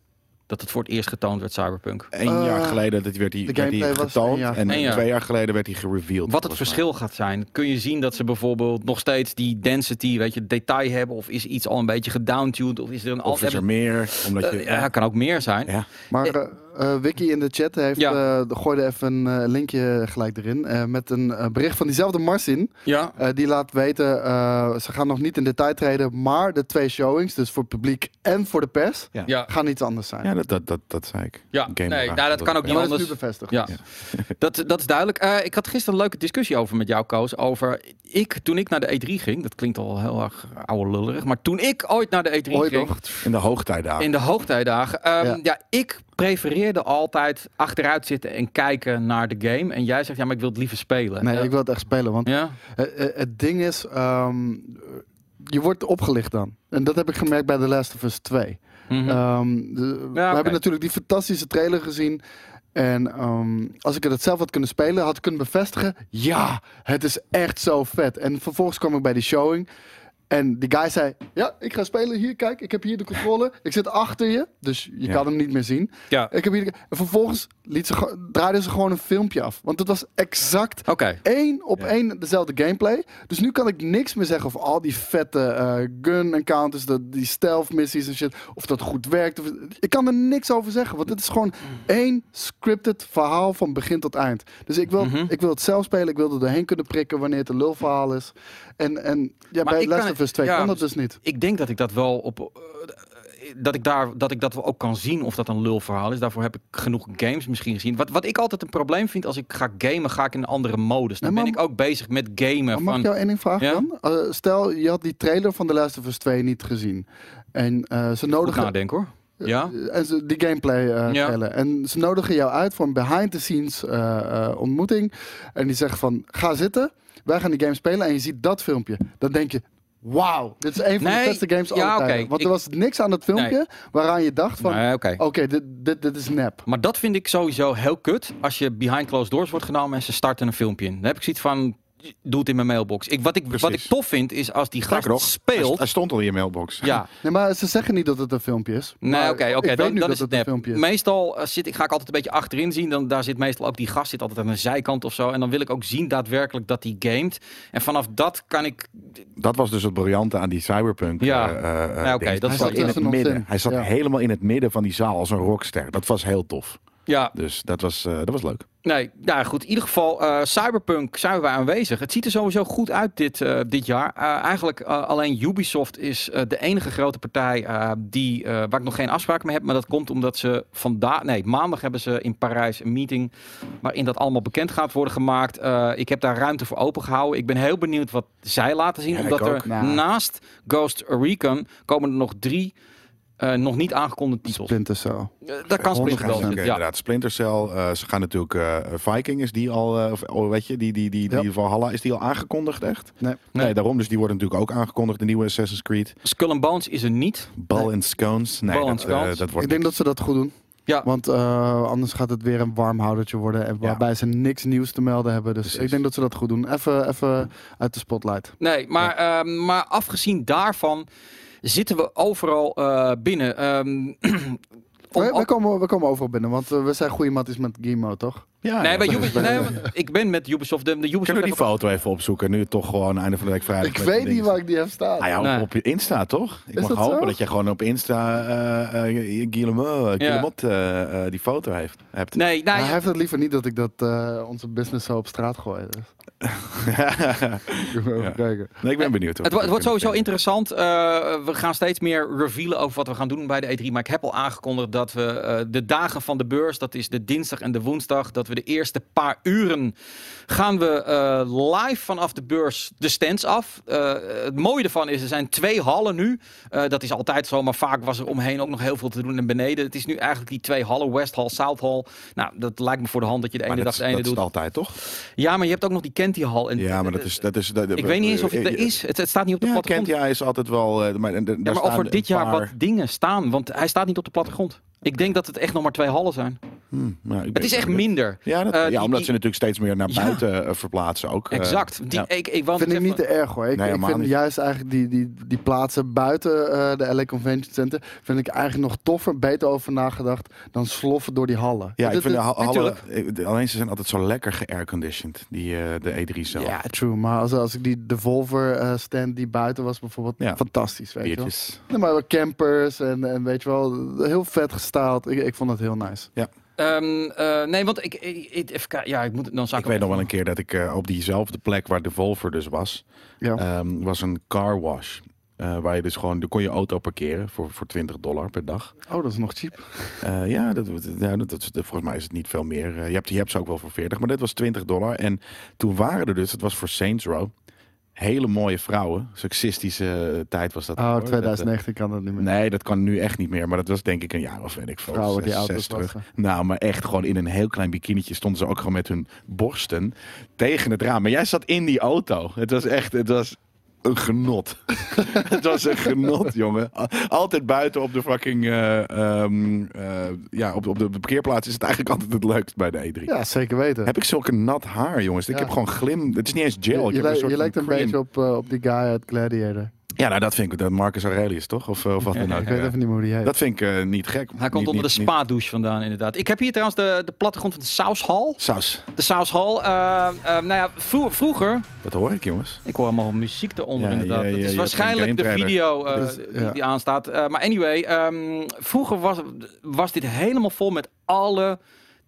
Dat het voor het eerst getoond werd, Cyberpunk. Een Eh, jaar geleden dat werd hij werd hij getoond jaar en Een twee jaar geleden werd hij gereveeld. Wat het verschil gaat zijn. Kun je zien dat ze bijvoorbeeld nog steeds die density, weet je, detail hebben? Of is iets al een beetje gedowntuned? Of is er een Of is er meer? Omdat je, Eh, ja, kan ook meer zijn. Ja. Maar eh, eh, Wiki in de chat heeft, Ja. eh, gooide even een eh, linkje gelijk erin. eh, met een bericht van diezelfde Marcin. Ja. Eh, die laat weten, eh, ze gaan nog niet in detail treden. Maar de twee showings, dus voor het publiek en voor de pers, Ja. Ja. gaan iets anders zijn. Ja, dat, dat, dat, dat zei ik. Ja, Game nee, nou, dat kan ook niet dat is anders. nu bevestigd. Ja, dat, dat is duidelijk. Eh, ik had gisteren een leuke discussie over met jou, Koos. Over ik, toen ik naar de E3 ging. Dat klinkt al heel erg oude lullerig. Maar toen ik ooit naar de E3 Ooit ging. nog. In de hoogtijdagen. In de hoogtijdagen. ehm, Ja. ja. ik prefereerde altijd achteruit zitten en kijken naar de game. En jij zegt, ja, maar ik wil het liever spelen. Nee, ik wil het echt spelen. Want Ja? eh, het ding is, ehm, je wordt opgelicht dan. En dat heb ik gemerkt bij The Last of Us 2. Mhm. Ehm, de- we hebben natuurlijk die fantastische trailer gezien. En ehm, als ik het zelf had kunnen spelen, had ik kunnen bevestigen. Ja, het is echt zo vet. En vervolgens kwam ik bij die showing. En die guy zei: Ja, ik ga spelen. Hier, kijk, ik heb hier de controle. Ik zit achter je. Dus je Ja. kan hem niet meer zien. ja. Ik heb hier de- en vervolgens liet ze, draaiden ze gewoon een filmpje af. Want het was exact één op Ja. één dezelfde gameplay. Dus nu kan ik niks meer zeggen over al die vette eh, gun encounters, de, die stealth missies en shit. Of dat goed werkt. Of, ik kan er niks over zeggen. Want het is gewoon één scripted verhaal van begin tot eind. Dus ik wil, Mhm. ik wil het zelf spelen. Ik wil er doorheen kunnen prikken wanneer het een lulverhaal is. En, en ja, Maar bij ik Last kan- of Us 2 ja, kan dat dus niet. Ik denk dat ik dat wel op. eh, dat ik, daar, dat ik dat wel ook kan zien of dat een lulverhaal is. Daarvoor heb ik genoeg games misschien gezien. Wat, wat ik altijd een probleem vind als ik ga gamen, ga ik in een andere modus. Dan Nee, ben ik ook bezig met gamen. Maar mag Van, ik jou één ding vragen Ja? dan? Eh, stel, je had die trailer van The Last of Us 2 niet gezien. En eh, ze nodigen... nadenken hoor. Ja? En ze, die gameplay eh Ja. En ze nodigen jou uit voor een behind-the-scenes eh, eh, ontmoeting. En die zeggen van, ga zitten. Wij gaan die game spelen en je ziet dat filmpje. Dan denk je, wauw, dit is een van Nee, de beste games ja, tijden. Want er Ik- was niks aan dat filmpje waaraan je dacht van, Nee, oké. oké, dit, dit, dit is nep. Maar dat vind ik sowieso heel kut. Als je behind closed doors wordt genomen en ze starten een filmpje in. Dan heb ik zoiets van. Doe het in mijn mailbox. Ik, wat, ik, wat ik tof vind is als die gast nog, speelt. hij stond al in je mailbox. Ja, Nee, maar ze zeggen niet dat het een filmpje is. nee, oké, oké. dat is het een nep. filmpje is. Meestal eh, zit ik, ga ik altijd een beetje achterin zien. Dan, daar zit meestal ook die gast zit altijd aan een zijkant of zo. En dan wil ik ook zien daadwerkelijk dat hij gamet. En vanaf dat kan ik. Dat was dus het briljante aan die cyberpunk. Ja. eh, eh, oké, dat hij zat in het midden. Hij zat Ja. helemaal in het midden van die zaal als een rockster. Dat was heel tof. Ja, Dus dat was, eh, dat was leuk. Nee, nou goed. In ieder geval, eh, Cyberpunk zijn we aanwezig. Het ziet er sowieso goed uit dit, eh, dit jaar. Eh, eigenlijk alleen Ubisoft is eh, de enige grote partij eh, die, eh, waar ik nog geen afspraak mee heb. Maar dat komt omdat ze vandaag, nee, maandag hebben ze in Parijs een meeting waarin dat allemaal bekend gaat worden gemaakt. Eh, ik heb daar ruimte voor opengehouden. Ik ben heel benieuwd wat zij laten zien. Ja, omdat er. Nou. naast Ghost Recon komen er nog drie eh, nog niet aangekondigde titels. Splinter Cell. Daar kan Splinter zitten. Ja. inderdaad. Splinter Cell. eh, ze gaan natuurlijk eh, Viking is die al, of oh, weet je, die, die, die, die Ja. Valhalla is die al aangekondigd echt? Nee. Nee. Nee. daarom. Dus die wordt natuurlijk ook aangekondigd. De nieuwe Assassin's Creed. Skull and Bones is er niet. Ball and Scones. Nee, Ball and dat, Scones. dat wordt Ik denk dat ze dat goed doen. Ja. Want eh, anders gaat het weer een warmhoudertje worden. En Ja. waarbij ze niks nieuws te melden hebben. Dus Precies. ik denk dat ze dat goed doen. Even, even uit de spotlight. Nee, maar, ehm, maar afgezien daarvan zitten we overal eh, binnen. Ehm, om we, komen, we komen overal binnen. Want eh, we zijn goede matties met Gimo, toch? Ja, Nee, ja. bij Ubisoft, nee, ik ben met Ubisoft. De, de Ubisoft Kunnen we die foto even opzoeken? Nu toch gewoon einde van de week vrijdag. Ik weet niet waar ik die heb staan. Ah, ja, Nee. op je Insta toch? Ik Is mag dat hopen zo? dat je gewoon op Insta eh eh Guillemot, eh, Guillemot, eh, eh, die foto heeft, hebt. Nee, nou, Maar ja, hij heeft het liever niet dat ik dat eh, onze business zo op straat gooi. Dus. Ja. kijken. nee, ik ben benieuwd. Het, het wordt sowieso interessant. Eh, we gaan steeds meer revealen over wat we gaan doen bij de E3. Maar ik heb al aangekondigd dat we eh, de dagen van de beurs, dat is de dinsdag en de woensdag, dat we de eerste paar uren gaan we eh, live vanaf de beurs de stands af. Eh, het mooie ervan is, er zijn twee hallen nu. Eh, dat is altijd zo, maar vaak was er omheen ook nog heel veel te doen en beneden. Het is nu eigenlijk die twee hallen, West Hall, South Hall. Nou, dat lijkt me voor de hand dat je de ene dag dat, de ene dat is doet. het altijd, toch? Ja, maar je hebt ook nog die Kenty Hall. En, Ja, maar dat is... Dat is dat, ik weet niet eens of het er is. Het, het staat niet op de Ja, plattegrond. Kent, ja, is altijd wel... maar, en Ja, maar of er dit jaar wat dingen staan. Want hij staat niet op de plattegrond. Ik denk dat het echt nog maar twee hallen zijn. Hmm, nou, Het is echt minder. Ja, dat, Eh, ja die- omdat die- ze natuurlijk steeds meer naar buiten eh, verplaatsen ook. eh. Exact. Die, ja. ik, ik, Vind ik even- niet te erg hoor. Ik, Nee, ik helemaal vind niet. juist eigenlijk die, die, die plaatsen buiten eh, de LA Convention Center vind ik eigenlijk nog toffer, beter over nagedacht dan sloffen door die hallen. Ja, ik vind de hallen... Alleen ze zijn altijd zo lekker geairconditioned, die eh, de E3 zelf. Ja, true. Maar als, als ik die Devolver eh, stand die buiten was bijvoorbeeld, Ja. fantastisch, weet je wel. Nee, maar campers en, en weet je wel, heel vet gestaald. Ik, ik vond het heel nice. Ehm, eh, nee, want ik, ik, ik- even. Ja, ik moet dan zou Ik weet nog wel een keer dat ik eh, op diezelfde plek waar de Volver dus was, Ja. ehm, was een car wash. Eh, waar je dus gewoon, daar kon je auto parkeren voor, voor 20 dollar per dag. Oh, dat is nog cheap. Eh, ja, dat, ja dat, dat, volgens mij is het niet veel meer. Je, hebt, je hebt ze ook wel voor 40, maar dit was 20 dollar. En toen waren er dus, het was voor Saints Row, hele mooie vrouwen. Sexistische eh, tijd was dat. Oh, hoor. Dat, eh, 2019 kan dat niet meer. Nee, dat kan nu echt niet meer. Maar dat was denk ik een jaar of weet ik veel. Vrouwen die auto's terug. Nou, maar echt gewoon in een heel klein bikinietje stonden ze ook gewoon met hun borsten tegen het raam. Maar jij zat in die auto. Het was echt, het was een genot. het was een genot, jongen. Al- Altijd buiten op de fucking, eh, ehm, eh, ja, op, op de parkeerplaats is het eigenlijk altijd het leukst bij de E3. Ja, zeker weten. Heb ik zulke nat haar, jongens? Ik Ja. heb gewoon glim. Het is niet eens gel. je je, lijkt- soort je lijkt een beetje op, eh, op die guy uit Gladiator. Ja, nou dat vind ik. Dat Marcus Aurelius, toch? Of, eh, of wat dan ook. Ik weet even niet meer hoe die heet. Dat vind ik eh, niet gek. Hij komt Niet- onder niet- de niet- spa-douche vandaan, inderdaad. Ik heb hier trouwens de, de plattegrond van de Saus Hall. Saus. De Saus Hall. eh, eh, nou ja, vro- vroeger... Dat hoor ik, jongens. Ik hoor allemaal muziek eronder, Ja, inderdaad. ja, ja, dat je is waarschijnlijk de video Dus, die, ja. die aanstaat. Eh, maar anyway, ehm, vroeger was, was dit helemaal vol met alle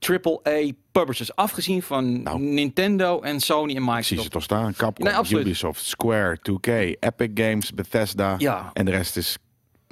AAA publishers. Afgezien van Nou. Nintendo en Sony en Ik zie ze Microsoft. toch staan. Capcom, Nee. Ubisoft, Square, 2K, Epic Games, Bethesda. Ja. En de rest is...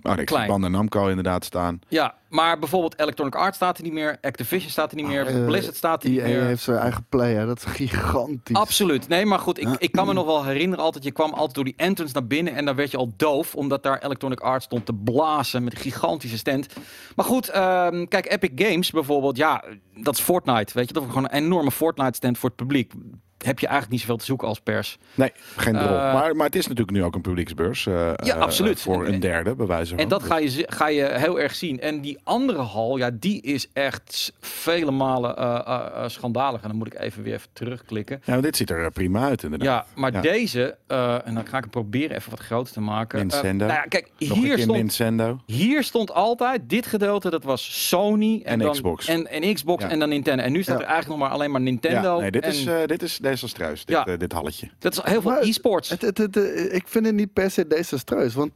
Oh, nee, ik Klein. Bandai Namco inderdaad staan. Ja, maar bijvoorbeeld Electronic Arts staat er niet meer. Activision staat er niet meer. Eh, Blizzard staat er niet EA meer. heeft zijn eigen player. Dat is gigantisch. Absoluut. Nee, maar goed, ik, ik kan me nog wel herinneren altijd. Je kwam altijd door die entrance naar binnen en dan werd je al doof. Omdat daar Electronic Arts stond te blazen met een gigantische stand. Maar goed, ehm, kijk, Epic Games bijvoorbeeld. Ja, dat is Fortnite. Weet je, dat is gewoon een enorme Fortnite stand voor het publiek. Heb je eigenlijk niet zoveel te zoeken als pers. Nee, geen drol. Eh, maar, maar het is natuurlijk nu ook een publieksbeurs. eh, Ja, eh, absoluut. Voor En- een derde, bij wijze van. En dat Dus- ga je, ga je heel erg zien. En die andere hal, ja, die is echt vele malen schandalig. En dan moet ik even weer even terugklikken. Ja, maar dit ziet er prima uit inderdaad. Ja, maar Ja. deze, en dan ga ik het proberen even wat groter te maken. Nintendo. nou ja, kijk, Nog hier stond, Nintendo. hier stond altijd, dit gedeelte, dat was Sony en, En dan, Xbox. En, en Xbox Ja. en dan Nintendo. En nu staat er eigenlijk nog maar alleen maar Nintendo. Nee, dit en is, dit is desastreus, dit, Ja. eh, dit halletje. dat is heel veel e-sports. Het, het, het, eh, ik vind het niet per se desastreus. Want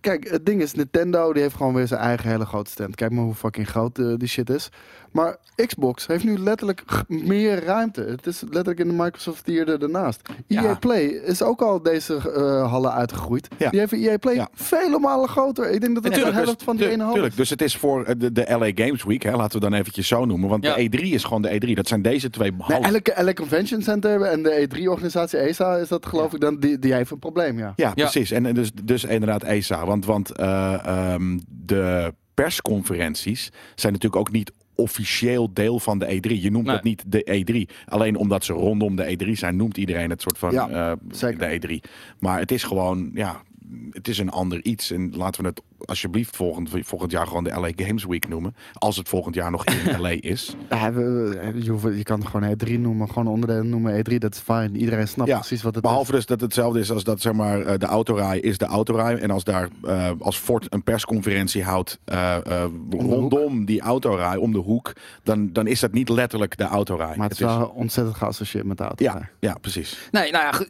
kijk, het ding is, Nintendo die heeft gewoon weer zijn eigen hele grote stand. Kijk maar hoe fucking groot eh, die shit is. Maar Xbox heeft nu letterlijk meer ruimte. Het is letterlijk in de Microsoft tier er ernaast. EA Ja. Play is ook al deze eh, hallen uitgegroeid. Ja. Die heeft EA Play Ja. vele malen groter. Ik denk dat het de Tuurlijk, helft van die ene hal tuurlijk, is. dus het is voor eh, de, de LA Games Week, hè, laten we dan eventjes zo noemen. Want Ja. de E3 is gewoon de E3. Dat zijn deze twee Nee, hallen. elke, elke convention center en de E3-organisatie ESA is dat geloof ik dan, die, die heeft een probleem, ja. Ja, precies. En, en dus, dus inderdaad ESA. Want, want eh, ehm, de persconferenties zijn natuurlijk ook niet officieel deel van de E3. Je noemt Nee. het niet de E3. Alleen omdat ze rondom de E3 zijn, noemt iedereen het soort van Ja, eh, de E3. Maar het is gewoon, ja, het is een ander iets. En laten we het alsjeblieft volgend, volgend jaar gewoon de LA Games Week noemen. Als het volgend jaar nog in LA is. Ja, we- je, hoeft- je kan het gewoon E3 noemen, gewoon onderdelen noemen E3, dat is fijn. Iedereen snapt Ja, precies wat het Behalve dus dat het hetzelfde is als dat zeg maar eh, de autorij is de autorij. En als daar eh, als Ford een persconferentie houdt eh, eh, rondom die autorij, om de hoek, dan, dan is dat niet letterlijk de autorij. is. Maar het is wel ontzettend geassocieerd met de auto. ja, ja, precies. Nee, nou ja,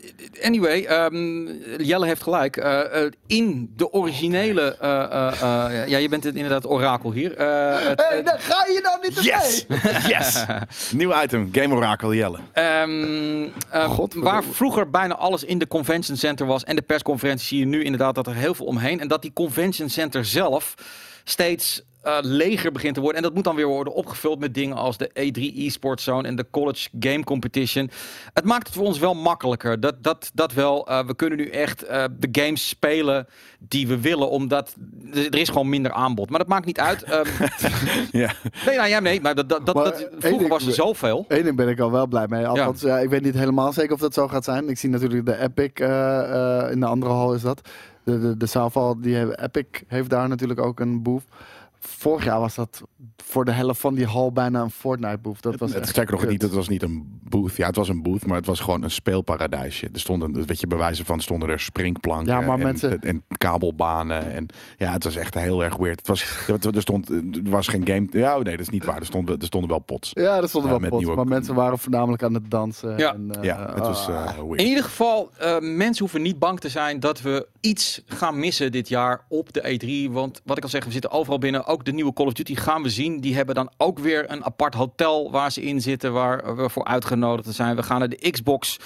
anyway, ehm, Jelle heeft gelijk. In de originele, eh, ja, je bent het inderdaad orakel hier. Eh, het, Hey, daar ga je dan niet te Yes! yes! Nieuw item, Game Oracle Jelle. Ehm, ehm, Godverdomme. waar vroeger bijna alles in de convention center was en de persconferentie, zie je nu inderdaad dat er heel veel omheen. En dat die convention center zelf steeds eh, leger begint te worden. En dat moet dan weer worden opgevuld met dingen als de E3 eSports Zone en de College Game Competition. Het maakt het voor ons wel makkelijker. Dat, dat, dat wel. Eh, we kunnen nu echt eh, de games spelen die we willen, omdat er is gewoon minder aanbod. Maar dat maakt niet uit. Ehm, Ja. nee, nou, ja, nee, maar dat, dat, dat, Maar dat- één vroeger ding- was er zoveel. Eén ding ben ik al wel blij mee. Althans, ja. ik weet niet helemaal zeker of dat zo gaat zijn. Ik zie natuurlijk de Epic in de andere hal is dat. De, de, de zaalval, die Epic heeft daar natuurlijk ook een booth. Vorig jaar was dat voor de helft van die hal bijna een Fortnite booth. Dat was Het, echt sterker nog niet, het was niet een booth. Ja, het was een booth, maar het was gewoon een speelparadijsje. Er stonden, weet je, bewijzen van stonden er springplanken Ja, maar en, mensen- en kabelbanen. En ja, het was echt heel erg weird. Het was, er, stond, er was geen game. Ja, oh nee, dat is niet waar. Er stonden, er stonden wel pots. Ja, er stonden Ja, wel met pots, nieuwe- maar mensen waren voornamelijk aan het dansen. Ja. en, eh, Ja, het was ah. eh, weird. In ieder geval, eh, mensen hoeven niet bang te zijn dat we iets gaan missen dit jaar op de E3. Want wat ik al zeg, we zitten overal binnen. Ook de nieuwe Call of Duty gaan we zien. Die hebben dan ook weer een apart hotel waar ze in zitten, waar we voor uitgenodigd zijn. We gaan naar de Xbox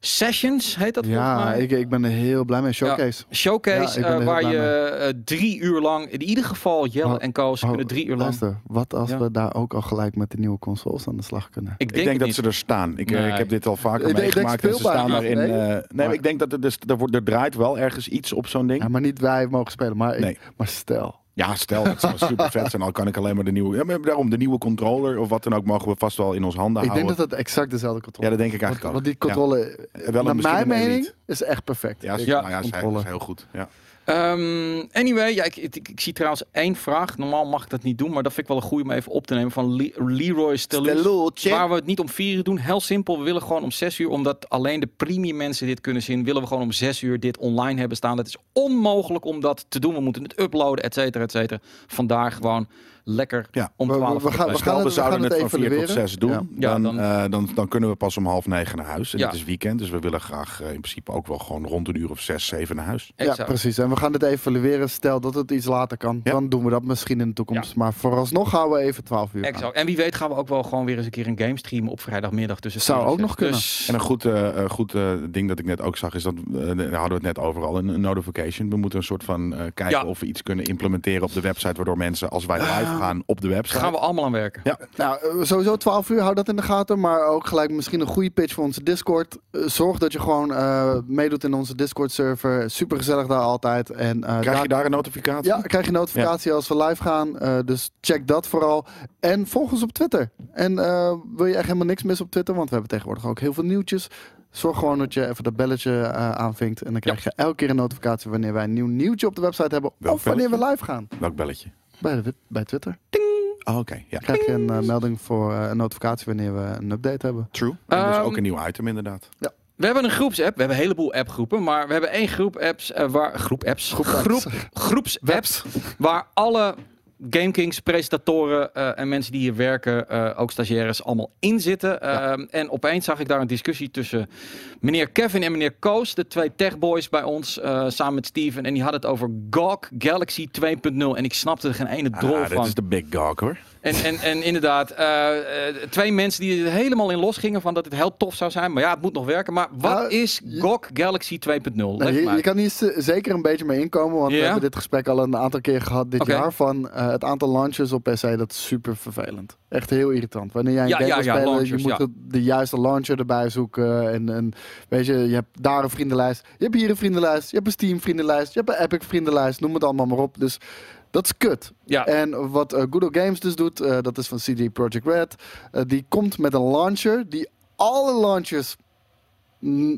Sessions, heet dat volgens ja, mij? ik, ik ben er heel blij mee. Showcase. Showcase, Ja, ik eh, waar je eh, drie uur lang, in ieder geval Jelle Maar- en Co, ze Oh, kunnen drie uur lang. Luister, wat als Ja. we daar ook al gelijk met de nieuwe consoles aan de slag kunnen? Ik Ik denk, denk het dat niet. ze er staan. Ik, eh, Nee. ik heb dit al vaker Ik denk- ik denk meegemaakt. en ze staan daarin. Nee. eh, nee, maar ik denk dat er, dus, er, wordt, er draait wel ergens iets op zo'n ding. Ja, maar niet wij mogen spelen. Maar, ik- Nee. maar stel. Ja, stel, het zou super vet zijn. Al kan ik alleen maar de nieuwe. Ja, maar daarom, de nieuwe controller of wat dan ook, mogen we vast wel in ons handen Ik denk houden. dat het exact dezelfde Ja, controle dat denk ik Want, eigenlijk want ook. die controle, Ja. Wel een- naar mijn mening, is echt perfect. Ja, Ik- ja. Nou ja, is, is heel goed. Ja. Ehm, anyway, ja, ik, ik, ik zie trouwens één vraag. Normaal mag ik dat niet doen, maar dat vind ik wel een goede om even op te nemen. Van Le- Leroy. Stellootje. Waar we het niet om vier uur doen. Heel simpel, we willen gewoon om zes uur. Omdat alleen de premium mensen dit kunnen zien. Willen we gewoon om zes uur dit online hebben staan. Het is onmogelijk om dat te doen. We moeten het uploaden, et cetera, et cetera. Vandaar gewoon lekker Ja. om We- we- 12 we gaan- we het- we zouden gaan het het van 4 tot evalueren. 6 doen. Ja. Ja, dan, dan- eh, dan, dan kunnen we pas om half negen naar huis. En Ja. het is weekend, dus we willen graag eh, in principe ook wel gewoon rond een uur of 6, 7 naar huis. Ja, precies. En we gaan dit evalueren. Stel dat het iets later kan, Ja. dan doen we dat misschien in de toekomst. Maar vooralsnog houden we even 12 uur. aan. Exact. En wie weet gaan we ook wel gewoon weer eens een keer een game streamen op vrijdagmiddag. Tussen Zou ook nog kunnen. Dus- En een goed, eh, eh, goed eh, ding dat ik net ook zag is dat, daar hadden we het net over al, een, een notification. We moeten een soort van eh, kijken Ja. of we iets kunnen implementeren op de website, waardoor mensen als wij live gaan op de website. gaan we allemaal aan werken. Ja. Nou, eh, sowieso 12 uur, hou dat in de gaten. Maar ook gelijk misschien een goede pitch voor onze Discord. Eh, zorg dat je gewoon eh, meedoet in onze Discord-server. Super gezellig daar altijd. En, eh, Krijg je daar een notificatie? Ja, krijg je notificatie als we live gaan. Eh, dus check dat vooral. En volg ons op Twitter. En eh, wil je echt helemaal niks missen op Twitter? Want we hebben tegenwoordig ook heel veel nieuwtjes. Zorg gewoon dat je even dat belletje eh, aanvinkt. En dan krijg je elke keer een notificatie wanneer wij een nieuw nieuwtje op de website hebben. Welk of wanneer we live gaan. Welk belletje? Bij, de, bij Twitter. Oh, Oké, ja. krijg je een eh, melding voor eh, een notificatie wanneer we een update hebben. True. En dus Ehm, ook een nieuw item inderdaad. We hebben een groepsapp. We hebben een heleboel appgroepen. Maar we hebben één groep apps eh, waar. Groep apps. Groep, groepsapps. Waar alle GameKings, presentatoren eh, en mensen die hier werken, eh, ook stagiaires, allemaal in zitten. Ehm, en opeens zag ik daar een discussie tussen meneer Kevin en meneer Koos, de twee techboys bij ons, eh, samen met Steven. En die hadden het over GOG Galaxy 2.0. En ik snapte er geen ene drol Ah, van. dit is de big gog hoor. En, en, en inderdaad, eh, eh, twee mensen die er helemaal in losgingen van dat het heel tof zou zijn. Maar ja, het moet nog werken. Maar wat Nou, is GOG Galaxy 2.0? Nou, je, je kan hier zeker een beetje mee inkomen, want we hebben dit gesprek al een aantal keer gehad dit jaar. Van eh, het aantal launches op PC, dat is super vervelend. Echt heel irritant. Wanneer jij een Ja, game ja, wil ja, spelen, launchers, je moet de, de juiste launcher erbij zoeken. En, en weet je, je hebt daar een vriendenlijst. Je hebt hier een vriendenlijst. Je hebt een Steam vriendenlijst. Je hebt een Epic vriendenlijst. Noem het allemaal maar op. Dus dat is kut. Ja. En wat Old Games dus doet, eh, dat is van CD Projekt Red. eh, die komt met een launcher die alle launchers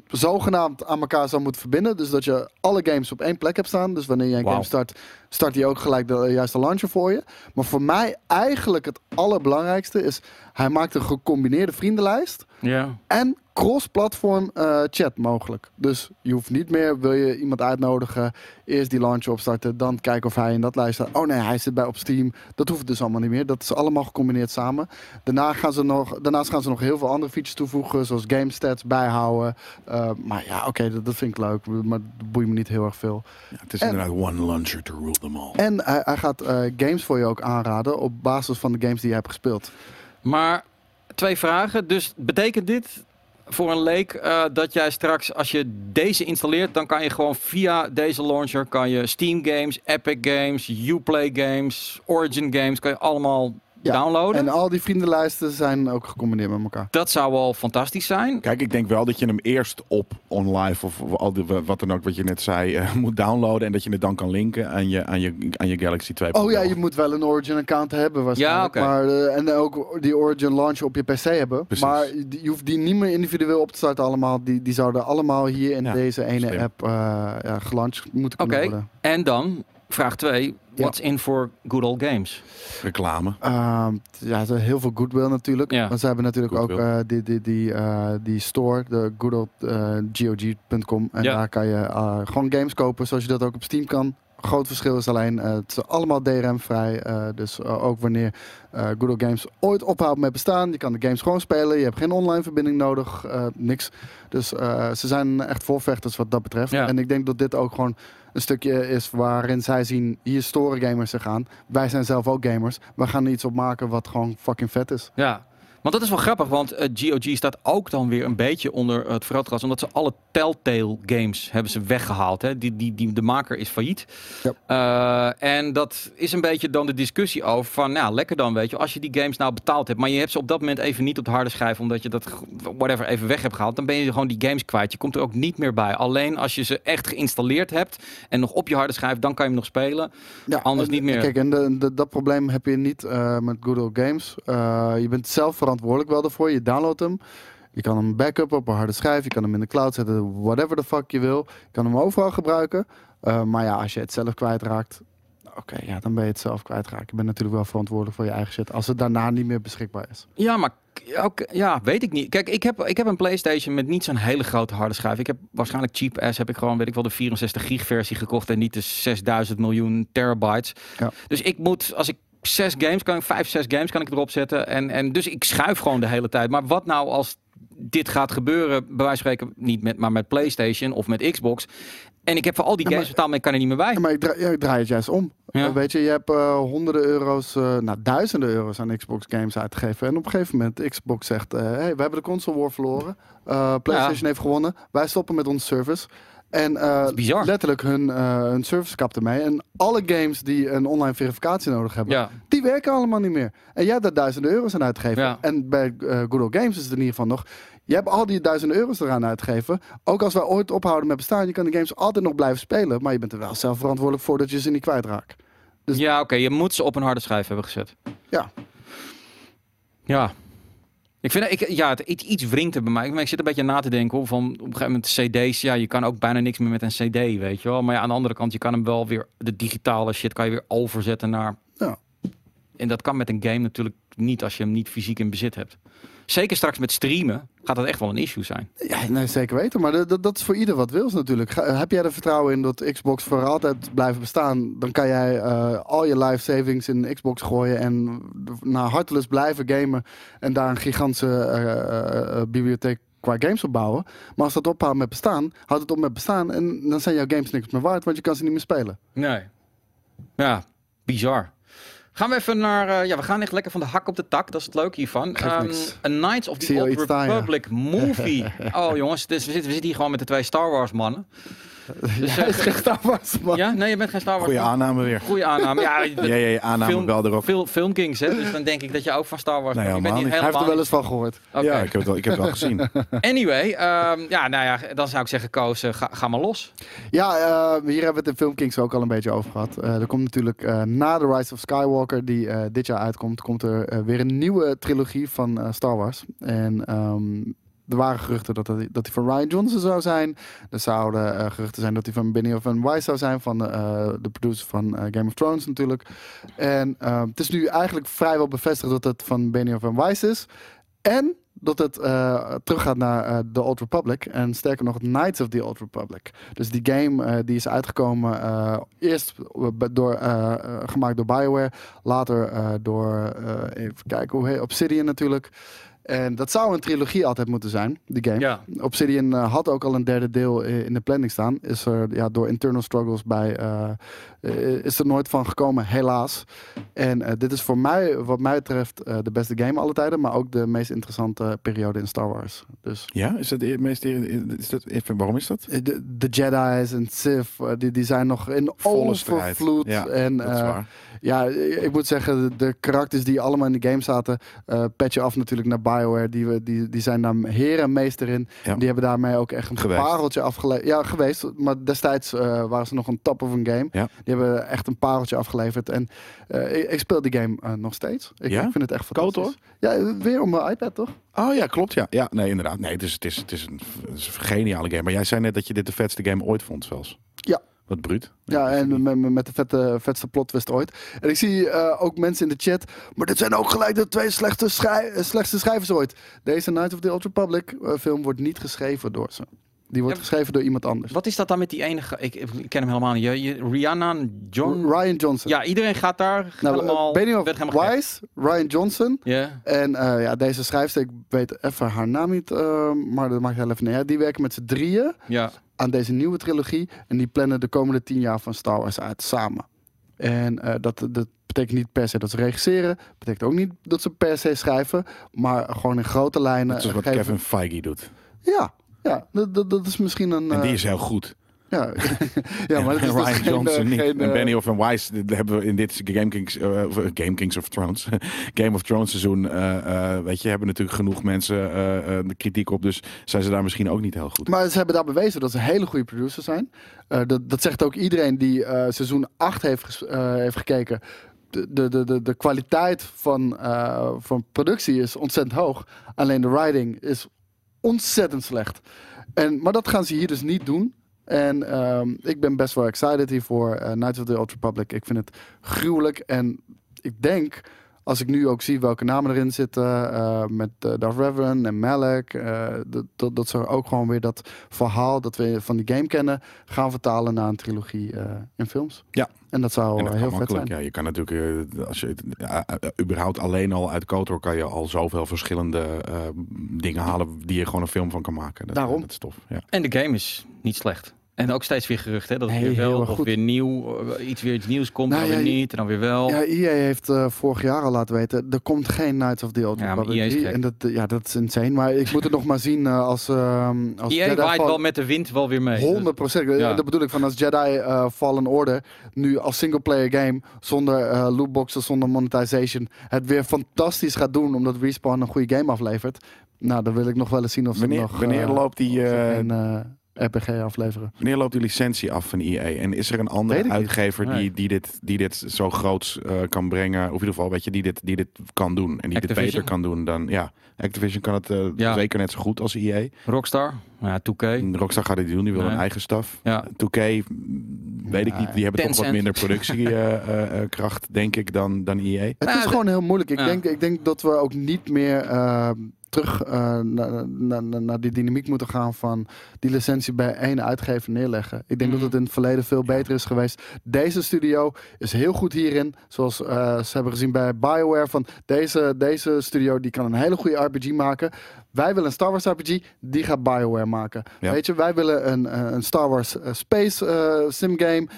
zogenaamd aan elkaar zou moeten verbinden. Dus dat je alle games op één plek hebt staan. Dus wanneer je een game start, start hij ook gelijk de juiste launcher voor je. Maar voor mij eigenlijk het allerbelangrijkste is... hij maakt een gecombineerde vriendenlijst Ja. en cross-platform eh, chat mogelijk. Dus je hoeft niet meer, wil je iemand uitnodigen, eerst die launcher opstarten, dan kijken of hij in dat lijst staat. Oh nee, hij zit bij op Steam. Dat hoeft dus allemaal niet meer. Dat is allemaal gecombineerd samen. Daarna gaan ze nog, daarnaast gaan ze nog heel veel andere features toevoegen, zoals game stats bijhouden. Eh, maar ja, oké, dat, dat vind ik leuk, maar dat boeit me niet heel erg veel. Ja, het is En- inderdaad one launcher to rule them all. En hij, hij gaat eh, games voor je ook aanraden op basis van de games die je hebt gespeeld. Maar twee vragen. Dus betekent dit voor een leek eh, dat jij straks, als je deze installeert, dan kan je gewoon via deze launcher kan je Steam games, Epic games, Uplay games, Origin games, kan je allemaal Ja, downloaden. En al die vriendenlijsten zijn ook gecombineerd met elkaar. dat zou wel fantastisch zijn. Kijk, ik denk wel dat je hem eerst op OnLive of al die, wat dan ook wat je net zei eh, moet downloaden en dat je het dan kan linken aan je, aan je, aan je Galaxy 2. Oh ja, je moet wel een Origin-account hebben waarschijnlijk. Ja, oké. maar, eh, en ook die Origin launcher op je PC hebben. Precies. Maar die- je hoeft die niet meer individueel op te starten allemaal. Die, die zouden allemaal hier in Ja, deze ene slim. app eh ja, gelanceerd moeten Oké, kunnen worden. en dan vraag 2. Ja. What's in for good old games? Reclame. Ehm, ja, is heel veel goodwill natuurlijk. Ja. Want ze hebben natuurlijk Goodwill. ook eh, die, die, die, eh, die store, de goodoldgog.com. en Ja. daar kan je eh, gewoon games kopen zoals je dat ook op Steam kan. Groot verschil is alleen, eh, het is allemaal DRM-vrij. eh, dus eh, ook wanneer Old Games ooit ophoudt met bestaan, je kan de games gewoon spelen. Je hebt geen online verbinding nodig, niks. Dus ze zijn echt voorvechters wat dat betreft. Ja. En ik denk dat dit ook gewoon een stukje is waarin zij zien, hier storen gamers zich aan. Wij zijn zelf ook gamers. We gaan er iets op maken wat gewoon fucking vet is. Ja, want dat is wel grappig, want eh, GOG staat ook dan weer een beetje onder het vergrootglas, omdat ze alle Telltale games hebben ze weggehaald. Hè? Die, die, die, de maker is failliet. Ja. Eh, en dat is een beetje dan de discussie over van, nou lekker dan, weet je, als je die games nou betaald hebt, maar je hebt ze op dat moment even niet op de harde schijf, omdat je dat whatever even weg hebt gehaald, dan ben je gewoon die games kwijt. Je komt er ook niet meer bij. Alleen als je ze echt geïnstalleerd hebt en nog op je harde schijf, dan kan je hem nog spelen. Ja, Anders en- niet meer. Kijk, en de, de- dat probleem heb je niet eh, met Good Old Games. Eh, je bent zelf verantwoordelijk wel daarvoor. Je downloadt hem. Je kan hem backup op een harde schijf. Je kan hem in de cloud zetten. Whatever the fuck je wil. Je kan hem overal gebruiken. Eh, maar ja, als je het zelf kwijtraakt. Oké, ja, dan ben je het zelf kwijtraakt. Je bent natuurlijk wel verantwoordelijk voor je eigen shit. Als het daarna niet meer beschikbaar is. Ja, maar ook, ja, weet ik niet. Kijk, ik heb, ik heb een PlayStation met niet zo'n hele grote harde schijf. Ik heb waarschijnlijk cheap ass heb ik gewoon, weet ik wel, de 64 gig versie gekocht en niet de 6000 miljoen terabytes. Ja. Dus ik moet, als ik zes games kan, ik vijf, zes games kan ik erop zetten en, en dus ik schuif gewoon de hele tijd. Maar wat nou als dit gaat gebeuren, bij wijze van spreken, niet met, maar met PlayStation of met Xbox. En ik heb voor al die games betaald, maar ik kan er niet meer bij. Ja, maar ik draai, ja, ik draai het juist om. Ja. Eh, weet je, je hebt eh, honderden euro's, eh nou duizenden euro's aan Xbox games uitgegeven. En op een gegeven moment, Xbox zegt, hey, we hebben de console war verloren. PlayStation heeft gewonnen. Wij stoppen met onze service. En eh, letterlijk hun, eh, hun service kapte mee. En alle games die een online verificatie nodig hebben, Ja, die werken allemaal niet meer. En jij hebt daar duizenden euro's aan uitgegeven. Ja. En bij eh Good Old Games is het in ieder geval nog. Je hebt al die duizenden euro's eraan uitgegeven. Ook als wij ooit ophouden met bestaan, je kan de games altijd nog blijven spelen. Maar je bent er wel zelf verantwoordelijk voor dat je ze niet kwijtraakt. Dus- ja oké, je moet ze op een harde schijf hebben gezet. Ja. Ja. Ik vind, ik, ja, het, iets, wringt er bij mij. Maar ik zit een beetje na te denken hoor, van op een gegeven moment cd's. Ja, je kan ook bijna niks meer met een cd, weet je wel. Maar ja, aan de andere kant, je kan hem wel weer, de digitale shit kan je weer overzetten naar... Ja. En dat kan met een game natuurlijk niet als je hem niet fysiek in bezit hebt. Zeker straks met streamen gaat dat echt wel een issue zijn. Ja, nee, zeker weten. Maar dat, is voor ieder wat wils natuurlijk. Ga- heb jij er vertrouwen in dat Xbox voor altijd blijven bestaan? Dan kan jij eh, al je live savings in Xbox gooien en naar hartelust blijven gamen. En daar een gigantische eh, eh, bibliotheek qua games opbouwen. Maar als dat ophoudt met bestaan, houdt het op met bestaan. En dan zijn jouw games niks meer waard, want je kan ze niet meer spelen. Nee. Ja, bizar. Gaan we even naar... eh, ja, we gaan echt lekker van de hak op de tak. Dat is het leuke hiervan. Geeft Ehm. A Knights of the Old iets staan, ja. Republic movie. oh jongens, dus we, zitten, we zitten hier gewoon met de twee Star Wars mannen. Dus, Jij eh, is geen Star Wars, man. ja, nee, je bent geen Star Wars Goeie man. aanname weer. Goeie aanname. Ja, Ja, ja, ja, aanname film, wel erop. Film, filmkings, hè? Dus dan denk ik dat je ook van Star Wars Nee, bent. Je bent helemaal niet. Hij heeft er wel eens van gehoord. Oké. Ja, ik heb, het wel, ik heb het wel gezien. Anyway, ehm, ja, nou ja, dan zou ik zeggen, Koos, eh, ga, ga maar los. Ja, eh, hier hebben we het in Filmkings ook al een beetje over gehad. Eh, er komt natuurlijk eh, na The Rise of Skywalker, die eh, dit jaar uitkomt, komt er eh, weer een nieuwe trilogie van eh, Star Wars. En ehm, er waren geruchten dat, hij- dat hij van Ryan Johnson zou zijn. Er zouden eh, geruchten zijn dat hij van Benioff en Weiss zou zijn. Van eh, de producer van eh, Game of Thrones natuurlijk. En het is nu eigenlijk vrijwel bevestigd dat het van Benioff en Weiss is. En dat het eh, teruggaat naar The Old Republic. En sterker nog, Knights of the Old Republic. Dus die game die is uitgekomen. eerst door, gemaakt door Bioware. Later door, even kijken hoe heet Obsidian natuurlijk. En dat zou een trilogie altijd moeten zijn, die game. Ja. Obsidian eh, had ook al een derde deel in de planning staan. Is er ja, door internal struggles bij. eh, is er nooit van gekomen, helaas. En eh, dit is voor mij, wat mij betreft, eh, de beste game alle tijden. Maar ook de meest interessante periode in Star Wars. Dus Ja, is dat de meest... Is dat, even- waarom is dat? de, de Jedi's en Sith, die, die zijn nog in Volle strijd. overvloed. Ja, en, Dat is eh, waar. ja, ik moet zeggen, de- de karakters die allemaal in de game zaten, eh pet je af natuurlijk naar Bioware. Die, we- die, die zijn daar heer en meester in. Ja. Die hebben daarmee ook echt een Geweest. pareltje afgeleverd. Ja, geweest. Maar destijds eh, waren ze nog een top of een game. Ja. Die hebben echt een pareltje afgeleverd. En eh, ik, ik speel die game eh, nog steeds. Ik, Ja? ik vind het echt fantastisch. KOTOR? Ja, weer op mijn iPad, toch? Oh ja, klopt. Ja, ja nee, inderdaad. Nee, het is, het, is, het, is een, het is een geniale game. Maar jij zei net dat je dit de vetste game ooit vond, zelfs. Ja. Wat bruut. Ja, en met, met- met de vette, vetste plot twist ooit. En ik zie eh, ook mensen in de chat. Maar dit zijn ook gelijk de twee slechte, schrij- eh, slechtste schrijvers ooit. Deze Knights of the Old Republic eh, film wordt niet geschreven door ze. Die wordt Ja, geschreven door iemand anders. Wat is dat dan met die enige... Ik, ik ken hem helemaal niet. Je, je- Rihanna, John... Ryan Johnson. Ja, iedereen gaat daar nou, helemaal... uh, Benioff werd helemaal. Wise, Ryan Johnson. Ja. En eh, ja, deze schrijfster, ik weet even haar naam niet, eh, maar dat maakt heel even uit. Die werken met z'n drieën Ja. Aan deze nieuwe trilogie. En die plannen de komende tien jaar van Star Wars uit samen. En eh, dat, dat betekent niet per se dat ze regisseren. betekent ook niet dat ze per se schrijven. Maar gewoon in grote lijnen. Dat is wat geven- Kevin Feige doet. Ja, ja dat, dat, dat is misschien een... En die eh, is heel goed. Ja, ja maar dat is en dus Ryan geen, Johnson eh, niet. geen, en eh, Benioff en dat hebben we in dit Game Kings, eh, of, eh, Game Kings of Thrones, Game of Thrones seizoen, eh, eh, weet je, hebben natuurlijk genoeg mensen eh, eh, de kritiek op. Dus zijn ze daar misschien ook niet heel goed. Maar ze hebben daar bewezen dat ze hele goede producers zijn. Eh, dat, dat zegt ook iedereen die eh, seizoen 8 heeft, eh, heeft gekeken. De, de, de, de, kwaliteit van, eh, van productie is ontzettend hoog. Alleen de writing is ontzettend slecht. En, maar dat gaan ze hier dus niet doen. En ehm, ik ben best wel excited hiervoor. Eh Knights of the Old Republic. Ik vind het gruwelijk. En ik denk, als ik nu ook zie welke namen erin zitten. eh, met uh, Darth Revan en Malek. eh, dat, dat, dat ze ook gewoon weer dat verhaal dat we van die game kennen. gaan vertalen naar een trilogie eh, in films. Ja. En dat zou En dat kan heel vet zijn. Ja, je kan natuurlijk, als je ja, überhaupt alleen al uit KOTOR kan je al zoveel verschillende eh, dingen halen die je gewoon een film van kan maken. Dat, Daarom. Dat is tof. Ja. En de game is niet slecht. En ook steeds weer gerucht, hè? Dat het Nee, weer wel of goed. weer nieuw, eh, iets weer iets nieuws komt, Nou dan weer ja, niet, en dan weer wel. Ja, EA heeft eh, vorig jaar al laten weten, er komt geen Knights of the Old Ja, maar Republic EA is 3. gek. En dat, eh, ja, dat is insane. Maar ik moet het nog maar zien eh, als, ehm als EA Jedi waait Fall- wel met de wind wel weer mee. 100 procent. Ja. Dat bedoel ik van als Jedi eh, Fallen Order nu als single player game zonder eh lootboxes, zonder monetization het weer fantastisch gaat doen omdat Respawn een goede game aflevert. Nou, dan wil ik nog wel eens zien of ze Wanneer, nog wanneer eh, loopt die, eh, eh, RPG afleveren. Wanneer loopt die licentie af van EA? En is er een andere niet. uitgever Nee. die, die, dit, die dit zo groots eh, kan brengen? Of in ieder geval, weet je, die dit, die dit kan doen. En die dit beter kan doen dan... Ja, Activision kan het eh, Ja. zeker net zo goed als EA. Rockstar, ja, 2K. En Rockstar gaat het doen, die wil Nee. een eigen staf. Ja. 2K, mm, weet ik niet, die hebben toch wat minder productiekracht, denk ik, dan, dan EA. Het Nou, is gewoon heel moeilijk. Ik, Ja. denk, ik denk dat we ook niet meer eh, terug eh, naar, die dynamiek moeten gaan van die licentie bij één uitgever neerleggen. Ik denk Mhm. dat het in het verleden veel beter is geweest. Deze studio is heel goed hierin. Zoals eh, ze hebben gezien bij BioWare. Van deze, deze studio die kan een hele goede RPG maken. Wij willen een Star Wars RPG, die gaat BioWare maken. Ja. Weet je, wij willen een, eh, een Star Wars Space sim game.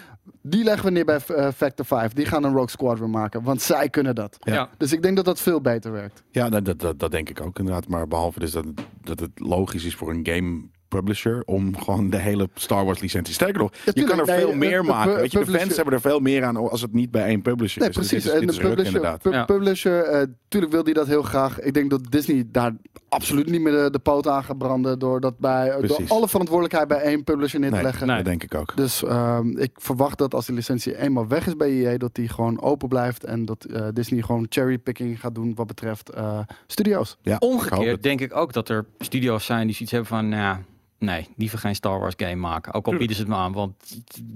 Die leggen we neer bij eh, Factor 5. Die gaan een Rogue Squadron maken, want zij kunnen dat. Ja. Ja. Dus ik denk dat dat veel beter werkt. Ja, dat, dat, dat, dat denk ik ook inderdaad. Maar behalve dus dat, dat het logisch is voor een game publisher om gewoon de hele Star Wars licentie. Sterker nog, je kan er Nee, veel meer maken. Weet je, de publisher- fans hebben er veel meer aan als het niet bij één publisher Nee, is. Dus precies. dit is, en dit de is ruk, publisher, inderdaad. pu- Ja. publisher eh, tuurlijk wil die dat heel graag. Ik denk dat Disney daar absoluut niet meer de, de poot aan gaan branden door, dat bij, door alle verantwoordelijkheid bij één publisher neer te Nee, leggen. Nee. dat denk ik ook. Dus ehm, ik verwacht dat als die licentie eenmaal weg is bij EA, dat die gewoon open blijft en dat eh, Disney gewoon cherrypicking gaat doen wat betreft eh, studio's. Ja, ik Omgekeerd het. denk ik ook dat er studio's zijn die zoiets hebben van, nou ja, nee, liever geen Star Wars game maken. Ook al bieden ze het me aan, want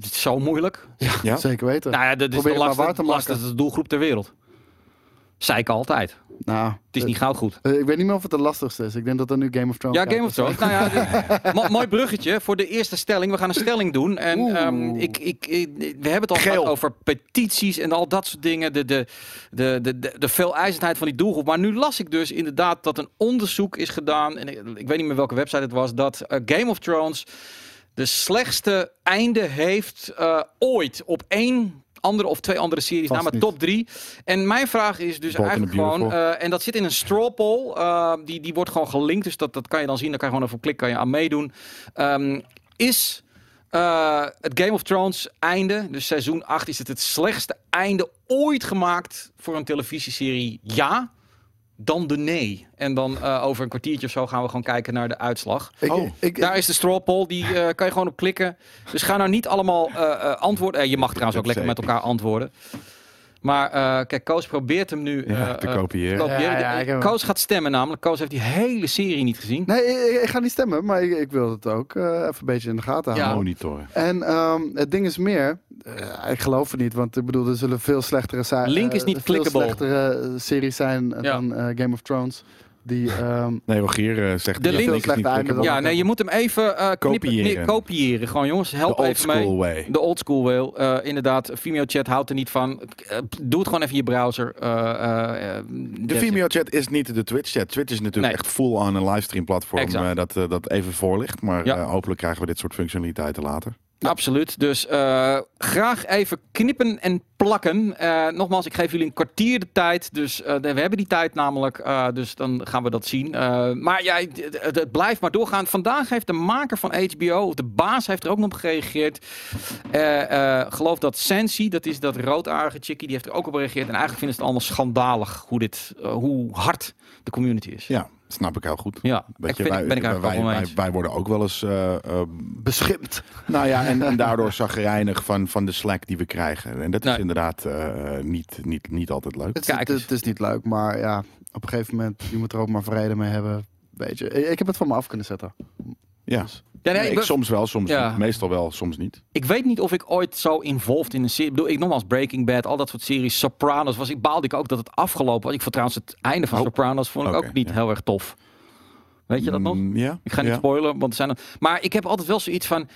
het is zo moeilijk. Ja? Zeker weten. Nou ja, dat is Probeer de lastigste, lastigste doelgroep ter wereld. Zei ik altijd. nou, Het is niet goud goed. eh, ik weet niet meer of het de lastigste is. Ik denk dat er nu Game of Thrones Ja, Game of Thrones. Nou ja, dit- mo- mooi bruggetje voor de eerste stelling. We gaan een stelling doen. En ehm, ik, ik, ik- we hebben het al Geel. gehad over petities en al dat soort dingen. De, de, de, de, de, de veeleisendheid van die doelgroep. Maar nu las ik dus inderdaad dat een onderzoek is gedaan. En ik, ik weet niet meer welke website het was. Dat eh, Game of Thrones de slechtste einde heeft eh, ooit op één andere of twee andere series, Vast namelijk top drie. En mijn vraag is dus Bold eigenlijk gewoon, eh, en dat zit in een straw poll, eh, die, die wordt gewoon gelinkt, dus dat, dat kan je dan zien, daar kan je gewoon even klikken, kan je aan meedoen. Ehm, is eh, het Game of Thrones einde, dus seizoen 8, is het het slechtste einde ooit gemaakt voor een televisieserie? Ja. Dan de nee. En dan eh, over een kwartiertje of zo gaan we gewoon kijken naar de uitslag. Ik, Oh, ik, ik- Daar is de straw poll, die eh, kan je gewoon op klikken. Dus ga nou niet allemaal eh, eh, antwoorden. Eh, je mag trouwens ook lekker met elkaar antwoorden. Maar eh, kijk, Koos probeert hem nu Ja, eh, te eh, kopiëren. kopiëren. Ja. Koos gaat stemmen namelijk. Koos heeft die hele serie niet gezien. Nee, ik, ik ga niet stemmen, maar ik, ik wil het ook eh, even een beetje in de gaten Ja. houden. Monitoren. En ehm, het ding is meer, eh, ik geloof het niet, want ik bedoel, er zullen veel slechtere zijn. Link is niet veel slechtere eh, series zijn eh, Ja. dan eh, Game of Thrones. Die, ehm, Nee, Rogier eh, zegt De die link- is einde dan. Ja, nee, je moet hem even eh knippen, Kopiëren. kopiëren. Gewoon jongens, help De old even mee. school way. De old school way. Eh, inderdaad, Vimeo chat houdt er niet van. Doe het gewoon even in je browser. Eh, eh, eh, De. Vimeo chat is niet de Twitch chat. Twitch is natuurlijk Nee. echt full on een livestream platform eh, dat, dat even voor ligt. Maar Ja. eh, hopelijk krijgen we dit soort functionaliteiten later. Absoluut. Dus eh, graag even knippen en plakken. Eh, nogmaals, ik geef jullie een kwartier de tijd. Dus eh, we hebben die tijd namelijk. dus dan gaan we dat zien. Maar ja, het, blijft maar doorgaan. Vandaag heeft de maker van HBO, of de baas, heeft er ook nog op gereageerd. Geloof dat Sensi, dat is dat roodarige chickie, die heeft er ook op gereageerd. En eigenlijk vinden ze het allemaal schandalig hoe, dit, hoe hard de community is. Ja, snap ik heel goed. Ja, Weet ik je, vind, wij, ben ik eigenlijk wij, worden ook wel eens eh, eh, beschimpt. Nou ja, en, en daardoor zagrijnig van, van de slack die we krijgen. En dat is Nee. inderdaad eh, niet, niet, niet altijd leuk. Het, Kijk het, is niet leuk, maar ja, op een gegeven moment, je moet er ook maar vrede mee hebben. Weet je, ik, ik heb het van me af kunnen zetten. Ja, Ja, nee, Nee, ik soms wel, soms Ja. niet. Meestal wel, soms niet. Ik weet niet of ik ooit zo involved in een serie. Ik bedoel, ik nogmaals Breaking Bad, al dat soort series. Sopranos was ik baalde ik ook dat het afgelopen was. Ik vond trouwens het einde van Oh. Sopranos vond ik ook niet ja. heel erg tof. Weet je dat nog? Mm, ja. Ik ga niet spoilen, want er zijn er. Maar ik heb altijd wel zoiets van.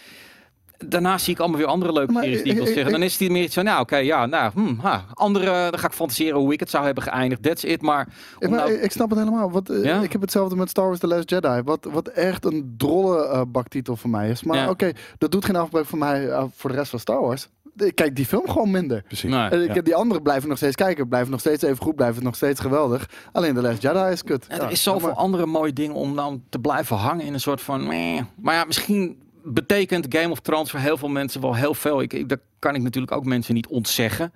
Daarna zie ik allemaal weer andere leuke Maar series die ik wil ik- zeggen. Dan ik- is het meer iets van, nou oké, ja, nou, hmm, ha, andere, dan ga ik fantaseren hoe ik het zou hebben geëindigd. That's it. Maar, Ik, maar, nou- ik- snap het helemaal. Want, eh, Ja? Ik heb hetzelfde met Star Wars The Last Jedi. Wat, wat echt een drolle eh, baktitel voor mij is. Maar Ja. oké, dat doet geen afbreuk voor mij eh, voor de rest van Star Wars. Ik kijk die film gewoon minder. Precies. Nee. En ik, Die anderen blijven nog steeds kijken. Blijven nog steeds even goed. Blijven nog steeds geweldig. Alleen The Last Jedi is kut. Ja, Ja, er is zoveel andere mooie dingen om dan te blijven hangen in een soort van. meh. Maar ja, misschien betekent Game of Thrones voor heel veel mensen wel heel veel. Ik, ik, dat kan ik natuurlijk ook mensen niet ontzeggen.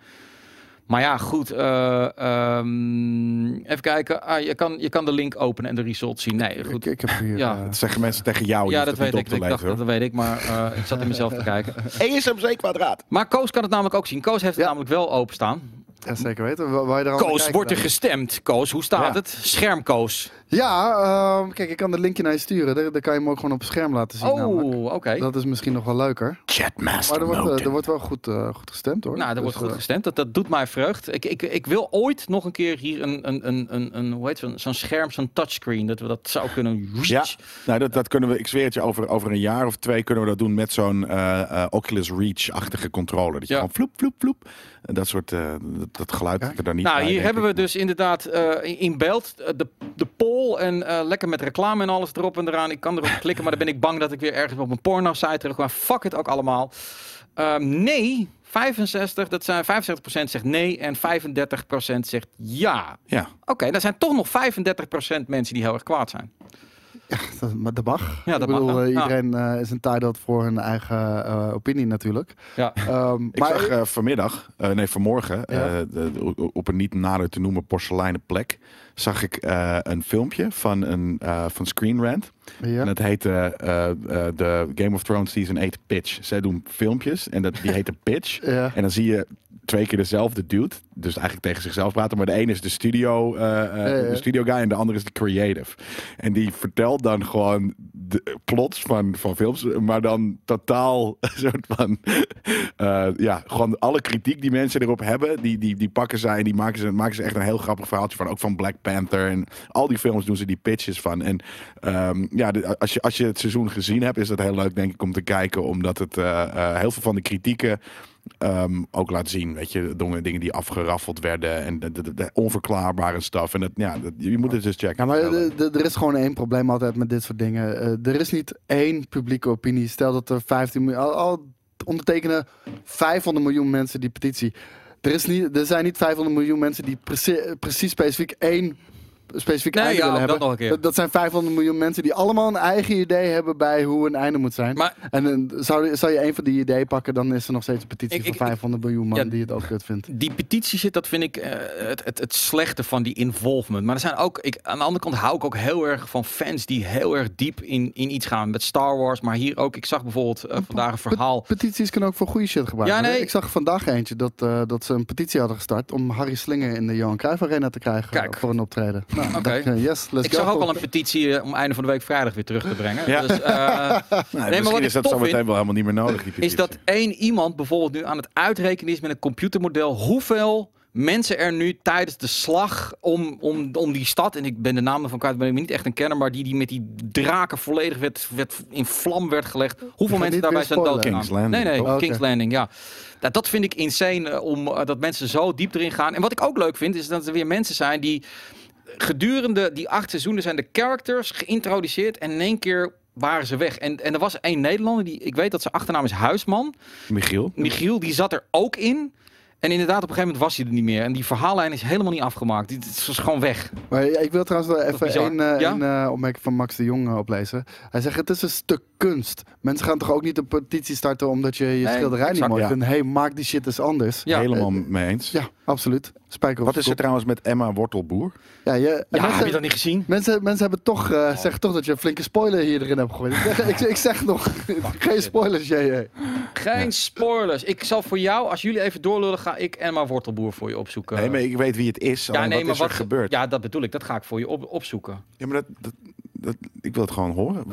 Maar ja, goed. eh, ehm, even kijken. Ah, je, kan, je kan de link openen en de results zien. Nee, goed. Ik, ik heb hier... Ja. eh, Dat zeggen mensen tegen jou. Ja, dat het weet ik. dacht, dat weet ik, maar eh, ik zat in mezelf te kijken. ESMC kwadraat. Maar Koos kan het namelijk ook zien. Koos heeft het Ja. namelijk wel openstaan. ja, zeker weten. Wa- Waar je Koos, wordt er dan? gestemd. Koos, hoe staat Ja. het? Schermkoos. Ja, ehm, kijk, ik kan het linkje naar je sturen. Daar, daar kan je hem ook gewoon op het scherm laten zien. namelijk. Oh, oké. Dat is misschien nog wel leuker. Chatmaster Maar er wordt, eh, er wordt wel goed, eh, goed gestemd hoor. Nou, er Dus, wordt goed eh, gestemd. Dat, dat doet mij vreugd. Ik, ik, ik wil ooit nog een keer hier een, een, een, een, een hoe heet zo'n zo'n scherm, zo'n touchscreen, dat we dat zou kunnen. Ja, nou, dat, dat kunnen we, ik zweer het je, over, over een jaar of twee kunnen we dat doen met zo'n eh, eh, Oculus Reach-achtige controller. Dat je Ja. gewoon vloep, vloep, vloep. Dat soort, eh, dat, dat geluid zit er dan niet Nou, bij, hier hebben we dus inderdaad eh, in- beeld de, de poll en eh, lekker met reclame en alles erop en eraan. Ik kan erop klikken, maar dan ben ik bang dat ik weer ergens op een porno-site terug Maar fuck het ook allemaal. Ehm, nee, 65, dat zijn 65% zegt nee en 35% zegt ja. Ja, Oké, daar zijn toch nog 35% mensen die heel erg kwaad zijn. Dat- maar dat mag. Ja, dat ik bedoel, mag, ja. eh, iedereen eh, is entitled voor hun eigen eh, opinie natuurlijk. Ja. Ehm, Ik maar zag eh, vanmiddag, eh, nee vanmorgen, eh, Ja. de- op een niet nader te noemen porseleinen plek, zag ik eh, een filmpje van, een, eh, van Screen Rant. ja. En dat heette eh, eh, de Game of Thrones Season 8 Pitch. Zij doen filmpjes en dat, die heette Pitch. Ja. En dan zie je twee keer dezelfde dude. Dus eigenlijk tegen zichzelf praten. Maar de ene is de studio, eh, eh, de studio guy en de andere is de creative. En die vertelt dan gewoon de plots van, van films. Maar dan totaal soort van... eh, ja, gewoon alle kritiek die mensen erop hebben. Die, die, die pakken zij en die maken ze, maken ze echt een heel grappig verhaaltje van. Ook van Black Panther. En al die films doen ze die pitches van. En ehm, ja, als, je, als je het seizoen gezien hebt, is dat heel leuk denk ik om te kijken. Omdat het heel veel van de kritieken ehm, ook laat zien. Weet je, dingen dingen die afgeraffeld werden. En de, de, de- de onverklaarbare stuff. En dat, ja, dat, je moet het dus checken. Ja, maar er is gewoon één probleem altijd met dit soort dingen. Eh, er is niet één publieke opinie. Stel dat er 15 miljoen... Al, al ondertekenen 500 miljoen mensen die petitie. Er, is niet, er zijn niet 500 miljoen mensen die precie- precies specifiek één specifiek Nee, einde ja, willen dat hebben. nog een keer. Dat, zijn 500 miljoen mensen die allemaal een eigen idee hebben bij hoe een einde moet zijn. Maar en dan zou, zou je één van die ideeën pakken, dan is er nog steeds een petitie Ik- van ik- 500 miljoen man Ja, die het ook kut vindt. die petitie zit, dat vind ik eh, het, het, het slechte van die involvement. Maar er zijn ook, ik, aan de andere kant hou ik ook heel erg van fans die heel erg diep in, in iets gaan. Met Star Wars, maar hier ook. Ik zag bijvoorbeeld eh, vandaag een verhaal. Petities kunnen ook voor goede shit gebruiken. Ja, nee. Ik zag vandaag eentje dat, eh, dat ze een petitie hadden gestart om Harry Slinger in de Johan Cruijff Arena te krijgen Kijk. voor een optreden. Nou, Oké. eh, yes, let's Ik go. zag ook al een petitie eh, om einde van de week vrijdag weer terug te brengen. Ja. Dus, eh, Nou, maar misschien wat ik is dat zometeen wel helemaal niet meer nodig. Die is dat één iemand bijvoorbeeld nu aan het uitrekenen is met een computermodel hoeveel mensen er nu tijdens de slag om, om, om die stad, en ik ben de naam ervan kwijt, ben ik niet echt een kenner, maar die, die met die draken volledig werd, werd in vlam werd gelegd. Hoeveel mensen daarbij zijn dood spoileren. King's Landing, Nee, nee? King's Oké. Landing, ja. Nou, dat vind ik insane om dat mensen zo diep erin gaan. En wat ik ook leuk vind, is dat er weer mensen zijn die gedurende die acht seizoenen zijn de characters geïntroduceerd en in één keer waren ze weg. En, en er was één Nederlander, die, ik weet dat zijn achternaam is Huisman. Michiel. Michiel, die zat er ook in. En inderdaad, op een gegeven moment was hij er niet meer. En die verhaallijn is helemaal niet afgemaakt. Die- Het was gewoon weg. Maar ik wil trouwens wel is even bizar. één eh, Ja? eh, opmerking van Max de Jong eh, oplezen. Hij zegt, het is een stuk kunst. Mensen gaan toch ook niet een petitie starten omdat je je Nee, schilderij niet mooi ja. vindt. hey, maak die shit eens anders. Ja. Helemaal mee eens. Ja, absoluut. Spijker Wat is er trouwens met Emma Wortelboer? Ja, je, Ja, mensen- heb je dat niet gezien? Mensen, mensen hebben toch, eh zeggen toch dat je een flinke spoiler hier erin hebt gegooid. Ik zeg, ik, ik zeg nog, geen spoilers, JJ. Geen spoilers. Ik zal voor jou, als jullie even doorlullen, ga ik Emma Wortelboer voor je opzoeken. Nee, maar ik weet wie het is. ja, nee, wat maar is wat er gebeurd? Ja, dat bedoel ik. Dat ga ik voor je op, opzoeken. Ja, maar dat, dat, dat- ik wil het gewoon horen.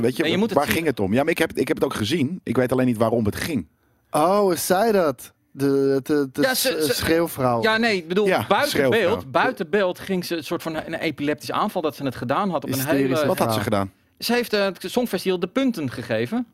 Weet je, Nee, je moet het waar ging het om? Ja, maar ik heb, ik heb het ook gezien. Ik weet alleen niet waarom het ging. Oh, is zij dat? De, de, de, de Ja, ze- ze- schreeuwvrouw. Ja, nee, ik bedoel, Ja, buiten, beeld, buiten beeld ging ze een soort van een epileptische aanval dat ze het gedaan had op een hele... Wat had ze gedaan? Ze heeft het Songfestival de punten gegeven.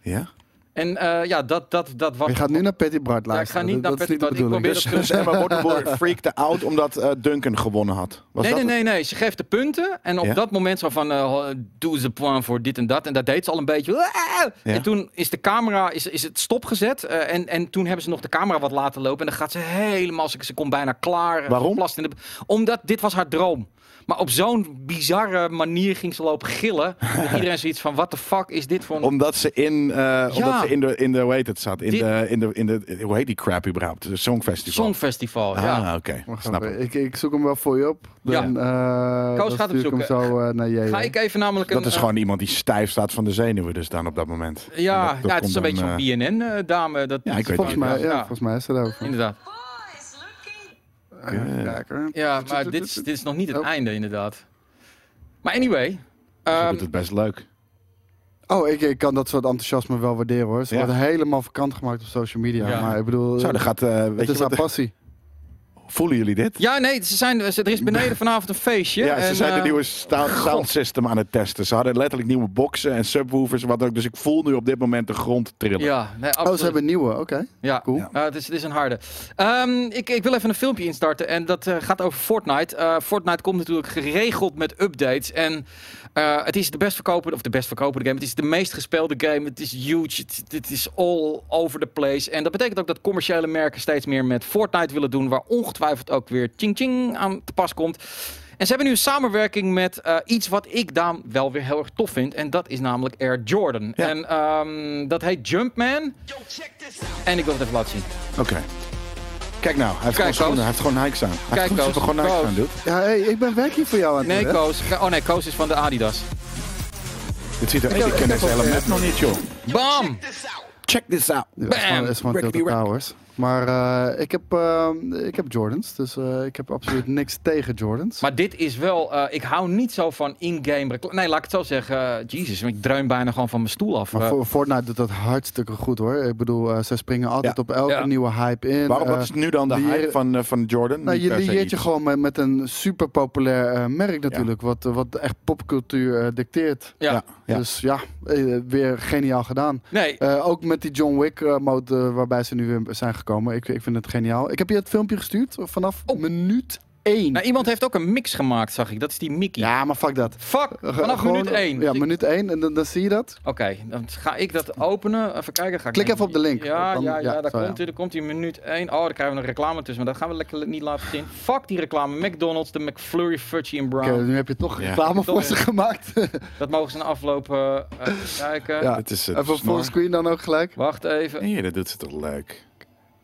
Ja? En eh, ja, dat, dat, dat was... Je gaat nu naar Patty Bart Ja, ik luisteren. ga niet Dat- naar de Bart. Ik bedoeling. probeer Dus, dus Emma Wortelboer freakte out omdat eh, Duncan gewonnen had. Was nee, dat nee, nee, nee. Ze geeft de punten. En op Ja? dat moment zo van... eh doe ze point voor dit en dat. En dat deed ze al een beetje... Ja. En toen is de camera... Is, is het stopgezet. eh, en, en toen hebben ze nog de camera wat laten lopen. En dan gaat ze helemaal... Ze, ze komt bijna klaar. Waarom? geplast In de, omdat dit was haar droom. Maar op zo'n bizarre manier ging ze lopen gillen. Dat iedereen zoiets van... What the fuck is dit voor... een- Omdat ze in, eh, omdat ze in de, in de, hoe heet het zat? In Dit- de, in de, in de, hoe heet die crap überhaupt? De Songfestival. Songfestival, ja. Ah, oké. Snap ik. Ik, ik zoek hem wel voor je op. Ja. Dan, eh, Koos dan gaat hem zoeken. zo eh, naar. Ga ik even namelijk een... Dat is gewoon iemand die stijf staat van de zenuwen dus dan op dat moment. Ja, Dat- dat ja het is komt een beetje dan, zo'n BNN-dame. dat Ja, ik weet Volgens mij, ja, Ja. volgens mij is dat ook. Inderdaad. Eh. Ja, maar dit is, dit is nog niet het Oh. einde, inderdaad. Maar anyway. Ze ehm, doet het best leuk. Oh, ik, ik kan dat soort enthousiasme wel waarderen hoor. Ze Ja. worden helemaal vakant gemaakt op social media. Ja. Maar ik bedoel, Zo, dan gaat, eh, weet het je is haar wat, passie. Voelen jullie dit? ja, nee, ze zijn, ze- er is beneden vanavond een feestje. Ja, ze en, zijn de eh, nieuwe sound system aan het testen. Ze hadden letterlijk nieuwe boxen en subwoofers en wat ook. Dus ik voel nu op dit moment de grond trillen. Ja, nee, Oh, absoluut. ze hebben een nieuwe, oké. Ja, Cool. Ja, het, is, het is een harde. Ehm, ik, ik wil even een filmpje instarten en dat eh, gaat over Fortnite. Eh, Fortnite komt natuurlijk geregeld met updates en eh, het is de best verkopende, of de best verkopende game. Het is de meest gespeelde game. Het is huge. Het, het is all over the place. En dat betekent ook dat commerciële merken steeds meer met Fortnite willen doen, waar ongetwijfeld ook weer ching ching aan te pas komt. En ze hebben nu een samenwerking met eh, iets wat ik dan wel weer heel erg tof vind. En dat is namelijk Air Jordan. Ja. En ehm, dat heet Jumpman. En ik wil het even laten zien. Oké. Kijk nou, hij heeft Kijk, gewoon schoenen. Koos. Hij heeft gewoon Nikes aan. Hij Kijk, heeft gewoon, Nikes aan, dude. Ja, hey, ik ben werkje voor jou aan het Nee, doen? Koos. Oh nee, Koos is van de Adidas. Dit ziet er... Ik Ik, heb- ken deze heb hele ook, map nog niet, joh. Bam! Check this out. Ja, dat is gewoon, Bam! dat is gewoon. Towers. Maar eh, ik, heb, eh, ik heb Jordans, dus eh, ik heb absoluut niks tegen Jordans. Maar dit is wel... eh, ik hou niet zo van in-game reclame. Nee, laat ik het zo zeggen. Jezus, ik dreun bijna gewoon van mijn stoel af. Maar voor- Fortnite doet dat hartstikke goed hoor. Ik bedoel, eh, ze springen altijd Ja. op elke Ja. nieuwe hype in. Waarom, wat is nu dan de hype van, eh, van Jordan? Nou, je lieert je gewoon met, met een super populair eh, merk natuurlijk, wat, wat echt popcultuur dicteert. ja. Dus ja, weer geniaal gedaan. Nee, Eh, ook met die John Wick mode waarbij ze nu weer zijn gekomen. Ik, ik vind het geniaal. Ik heb je het filmpje gestuurd vanaf Oh. minuut 1. nou, iemand heeft ook een mix gemaakt, zag ik. Dat is die Mickey. ja, maar fuck dat. Fuck, vanaf gewoon- minuut 1. Ja, minuut 1 en dan, dan zie je dat. Oké, dan ga ik dat openen. Even kijken. Ga ik Klik even op de link. Ja, Dan- ja, ja, ja, daar zo, komt ja. hij. Daar komt hij minuut 1. Oh, dan krijgen we een reclame tussen. Maar dat gaan we lekker niet laten zien. Fuck die reclame. McDonald's, de McFlurry, Fudgy en Brown. Oké, nu heb je toch Ja. reclame voor ze gemaakt. Dat mogen ze na afloop eh, even kijken. Ja. Het is het even snor. fullscreen dan ook gelijk. Wacht even. Nee, dat doet ze toch leuk.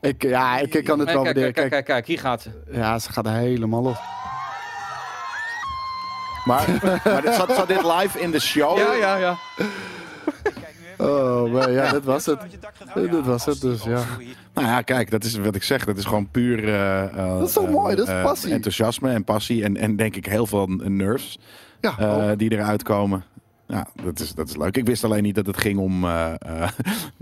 Ik, ja, ik, ik kan het wel waarderen. kijk, kijk, Kijk, hier gaat ze. ja, ze gaat helemaal los. Maar, maar dit, zat, zat dit live in de show? Ja, ja, ja. Oh, maar ja, dit was het. Dit was het, dus ja. Nou ja, kijk, dat is wat ik zeg. Dat is gewoon puur... eh, eh, Dat is zo eh, mooi, dat is passie. enthousiasme en passie. En, en denk ik heel veel nerves Ja, die eruit komen. Ja, dat is, dat is leuk. Ik wist alleen niet dat het ging om... eh,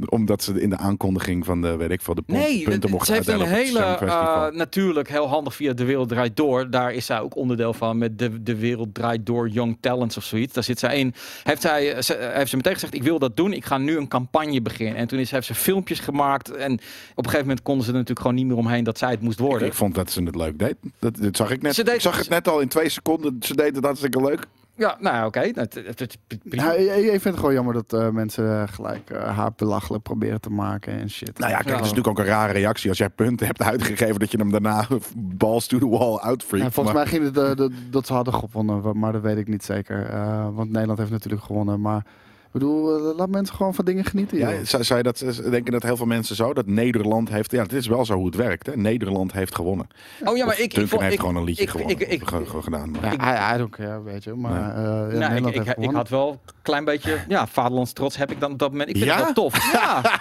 omdat ze in de aankondiging van de, weet ik veel, de Nee, punten mochten ze heeft een hele, eh, natuurlijk heel handig via De Wereld Draait Door. Daar is zij ook onderdeel van met De, de Wereld Draait Door Young Talents of zoiets. Daar zit zij in. Heeft, zij, ze, heeft ze meteen gezegd, ik wil dat doen. Ik ga nu een campagne beginnen. En toen is, heeft ze filmpjes gemaakt. En op een gegeven moment konden ze er natuurlijk gewoon niet meer omheen dat zij het moest worden. Ik vond dat ze het leuk deed. Dat, dat zag ik net. Ze deed- ik zag het net al in twee seconden. Ze deed het hartstikke leuk. Ja, nou oké. Het- het- het- prima. Ja, ik, ik vind het gewoon jammer dat eh, mensen eh, gelijk eh, haar belachelijk proberen te maken en shit. Nou ja, kijk, Ja. het is natuurlijk ook een rare reactie als jij punten hebt uitgegeven dat je hem daarna balls to the wall uitfreakt. En volgens Maar- mij ging het eh, dat- dat ze hadden gewonnen, maar dat weet ik niet zeker. Eh, want Nederland heeft natuurlijk gewonnen. Maar ik bedoel, eh, laat mensen gewoon van dingen genieten. Ja, joh. zou, zou je dat, denken dat heel veel mensen zo? Dat Nederland heeft... Ja, het is wel zo hoe het werkt. Hè? Nederland heeft gewonnen. oh ja, maar Of ik, ik, Duncan vond- heeft ik, gewoon een liedje ik- gewonnen. ik- ik- ge- gedaan. Maar- Ja, I, I don't care, weet je. Maar Nee. eh, ja, nou, ik, Nederland ik, ik, had wel een klein beetje, ja, vaderlands trots heb ik dan op dat moment. Ik vind Ja? het wel tof.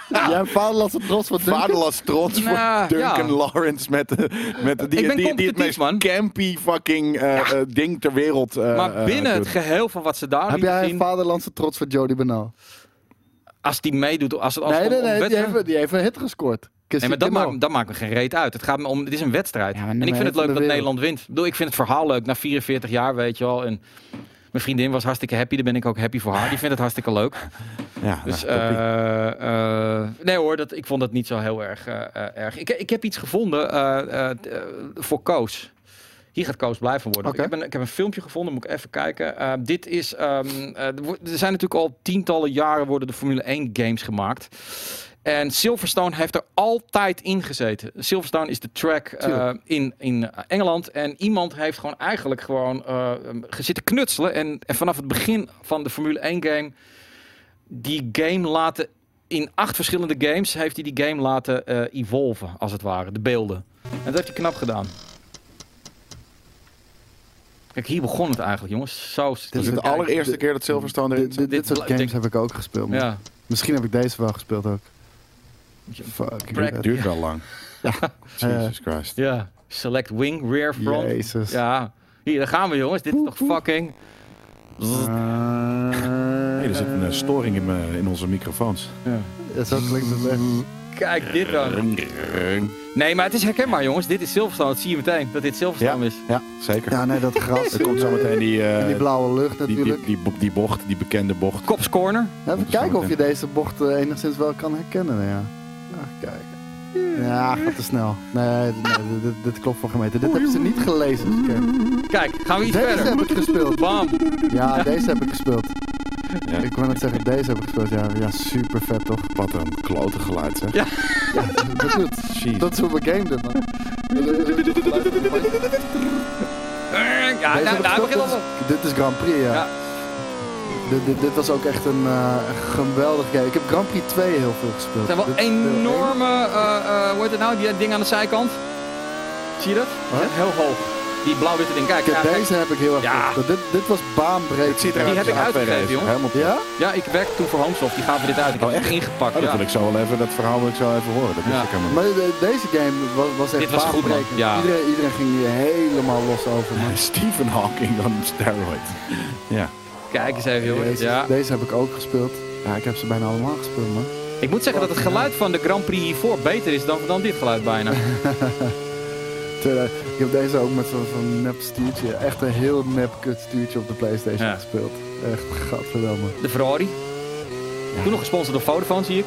Ja, Jij hebt vaderlandse trots van Duncan? Vaderlands trots voor Nou, Duncan ja. Lawrence met, de- met die, Ik ben die, die het meest man. campy fucking eh, ding ter wereld eh, maar binnen het geheel van wat ze daar Heb jij een vaderlandse trots voor Jody Als die meedoet, als het als Nee, het nee. Die wedstrijd- heeft, die heeft een hit gescoord. Nee, maar dat maakt, dat maakt me geen reet uit. Het gaat me om, het is een wedstrijd. Ja, en ik vind het leuk dat de Nederland wint. Ik bedoel, ik vind het verhaal leuk. Na 44 jaar, weet je wel. En mijn vriendin was hartstikke happy. Daar ben ik ook happy voor haar. Die vindt het hartstikke leuk. Ja, Dus nou, toppie. eh, eh, nee hoor, dat, ik vond dat niet zo heel erg. eh, erg. Ik, ik heb iets gevonden eh, eh, eh, voor Koos. Hier gaat Koos blij van worden. Ik, heb een, ik heb een filmpje gevonden, moet ik even kijken. Eh, dit is, ehm, eh, er zijn natuurlijk al tientallen jaren worden de Formule 1 games gemaakt. En Silverstone heeft er altijd in gezeten. Silverstone is de track eh, in, in Engeland. En iemand heeft gewoon eigenlijk gewoon eh, gezitten knutselen. En, en vanaf het begin van de Formule 1 game die game laten. In acht verschillende games heeft hij die game laten eh evolven, als het ware. De beelden. En dat heeft hij knap gedaan. Kijk, hier begon het eigenlijk, jongens. Zo. Is het is de het- allereerste dit- keer dat Silverstone erin Dit, zit? dit, dit soort Dit- games dit- heb ik ook gespeeld. Ja. Misschien heb ik deze wel gespeeld ook. Fuck. Het duurt wel lang. Ja. Jesus Christ. ja. Select wing, rear front. Jezus. Ja. Hier, daar gaan we, jongens. Dit is toch fucking. Hey, er zit een eh, storing in, mijn- in onze microfoons. Ja. Ja, zo klinkt het echt. Kijk dit dan. Nee, maar het is herkenbaar, jongens. Dit is Silverstone. Dat zie je meteen. Dat dit Ja, Silverstone is. ja, zeker. Ja, nee, dat gras. Er komt zo meteen die, eh, die blauwe lucht die, die, natuurlijk. die, bo- die bocht, die bekende bocht. Cops Corner. Even kijken of je deze bocht eh, enigszins wel kan herkennen. Ja. Kijken. Ja, gaat te snel. Nee, nee dit, dit, dit klopt voor gemeten. Dit hebben ze niet gelezen. dus kijk. Kijk, gaan we iets Deze verder. heb ik gespeeld. Bam. Ja, deze heb ik gespeeld. Ja. Ik wil net zeggen, deze heb ik gespeeld. Ja, ja super vet toch? Wat een klote geluid, zeg. Ja. Dat, doet, Jeez. dat is hoe we game doen, man. Ja, Deze nou, ik nou, gespeeld. begint al. Dit is- Dit is Grand Prix, ja. Ja. Dit, dit, dit was ook echt een eh, geweldig game. Ik heb Grand Prix 2 heel veel gespeeld. Het zijn wel Dit is enorme, eh, eh, hoe heet het nou, die ding aan de zijkant? Zie je dat? Heel hoog. Die blauw-witte ding. Kijk, ja, deze heb ik heel erg Ja. Dit, dit was baanbreed. Het ziet Die heb ik uitgegeven, jongen. Helemaal Ja? Ja, ik werkte toen voor Homesoft. Die gaven dit uit. Ik heb Oh, het echt? ingepakt. Oh, dat ja. wil ik zo wel even, dat verhaal wil ik zo even horen. Dat Ja. ik helemaal. Maar de- deze game was, was echt Dit was goed, man. baanbrekend. Ja. Iedereen, iedereen ging hier helemaal los over. Man. Stephen Hawking dan steroid. Ja. Kijk eens even, jongens. Deze, Ja. deze heb ik ook gespeeld. Ja, ik heb ze bijna allemaal gespeeld, man. Ik moet zeggen dat het geluid van de Grand Prix hiervoor beter is dan, dan dit geluid bijna. Terwijl, Ik heb deze ook met zo'n zo'n nep stuurtje. Echt een heel nep kut stuurtje op de Playstation Ja. gespeeld. Echt, gadverdamme. De Ferrari. Toen nog gesponsord door Vodafone, zie ik.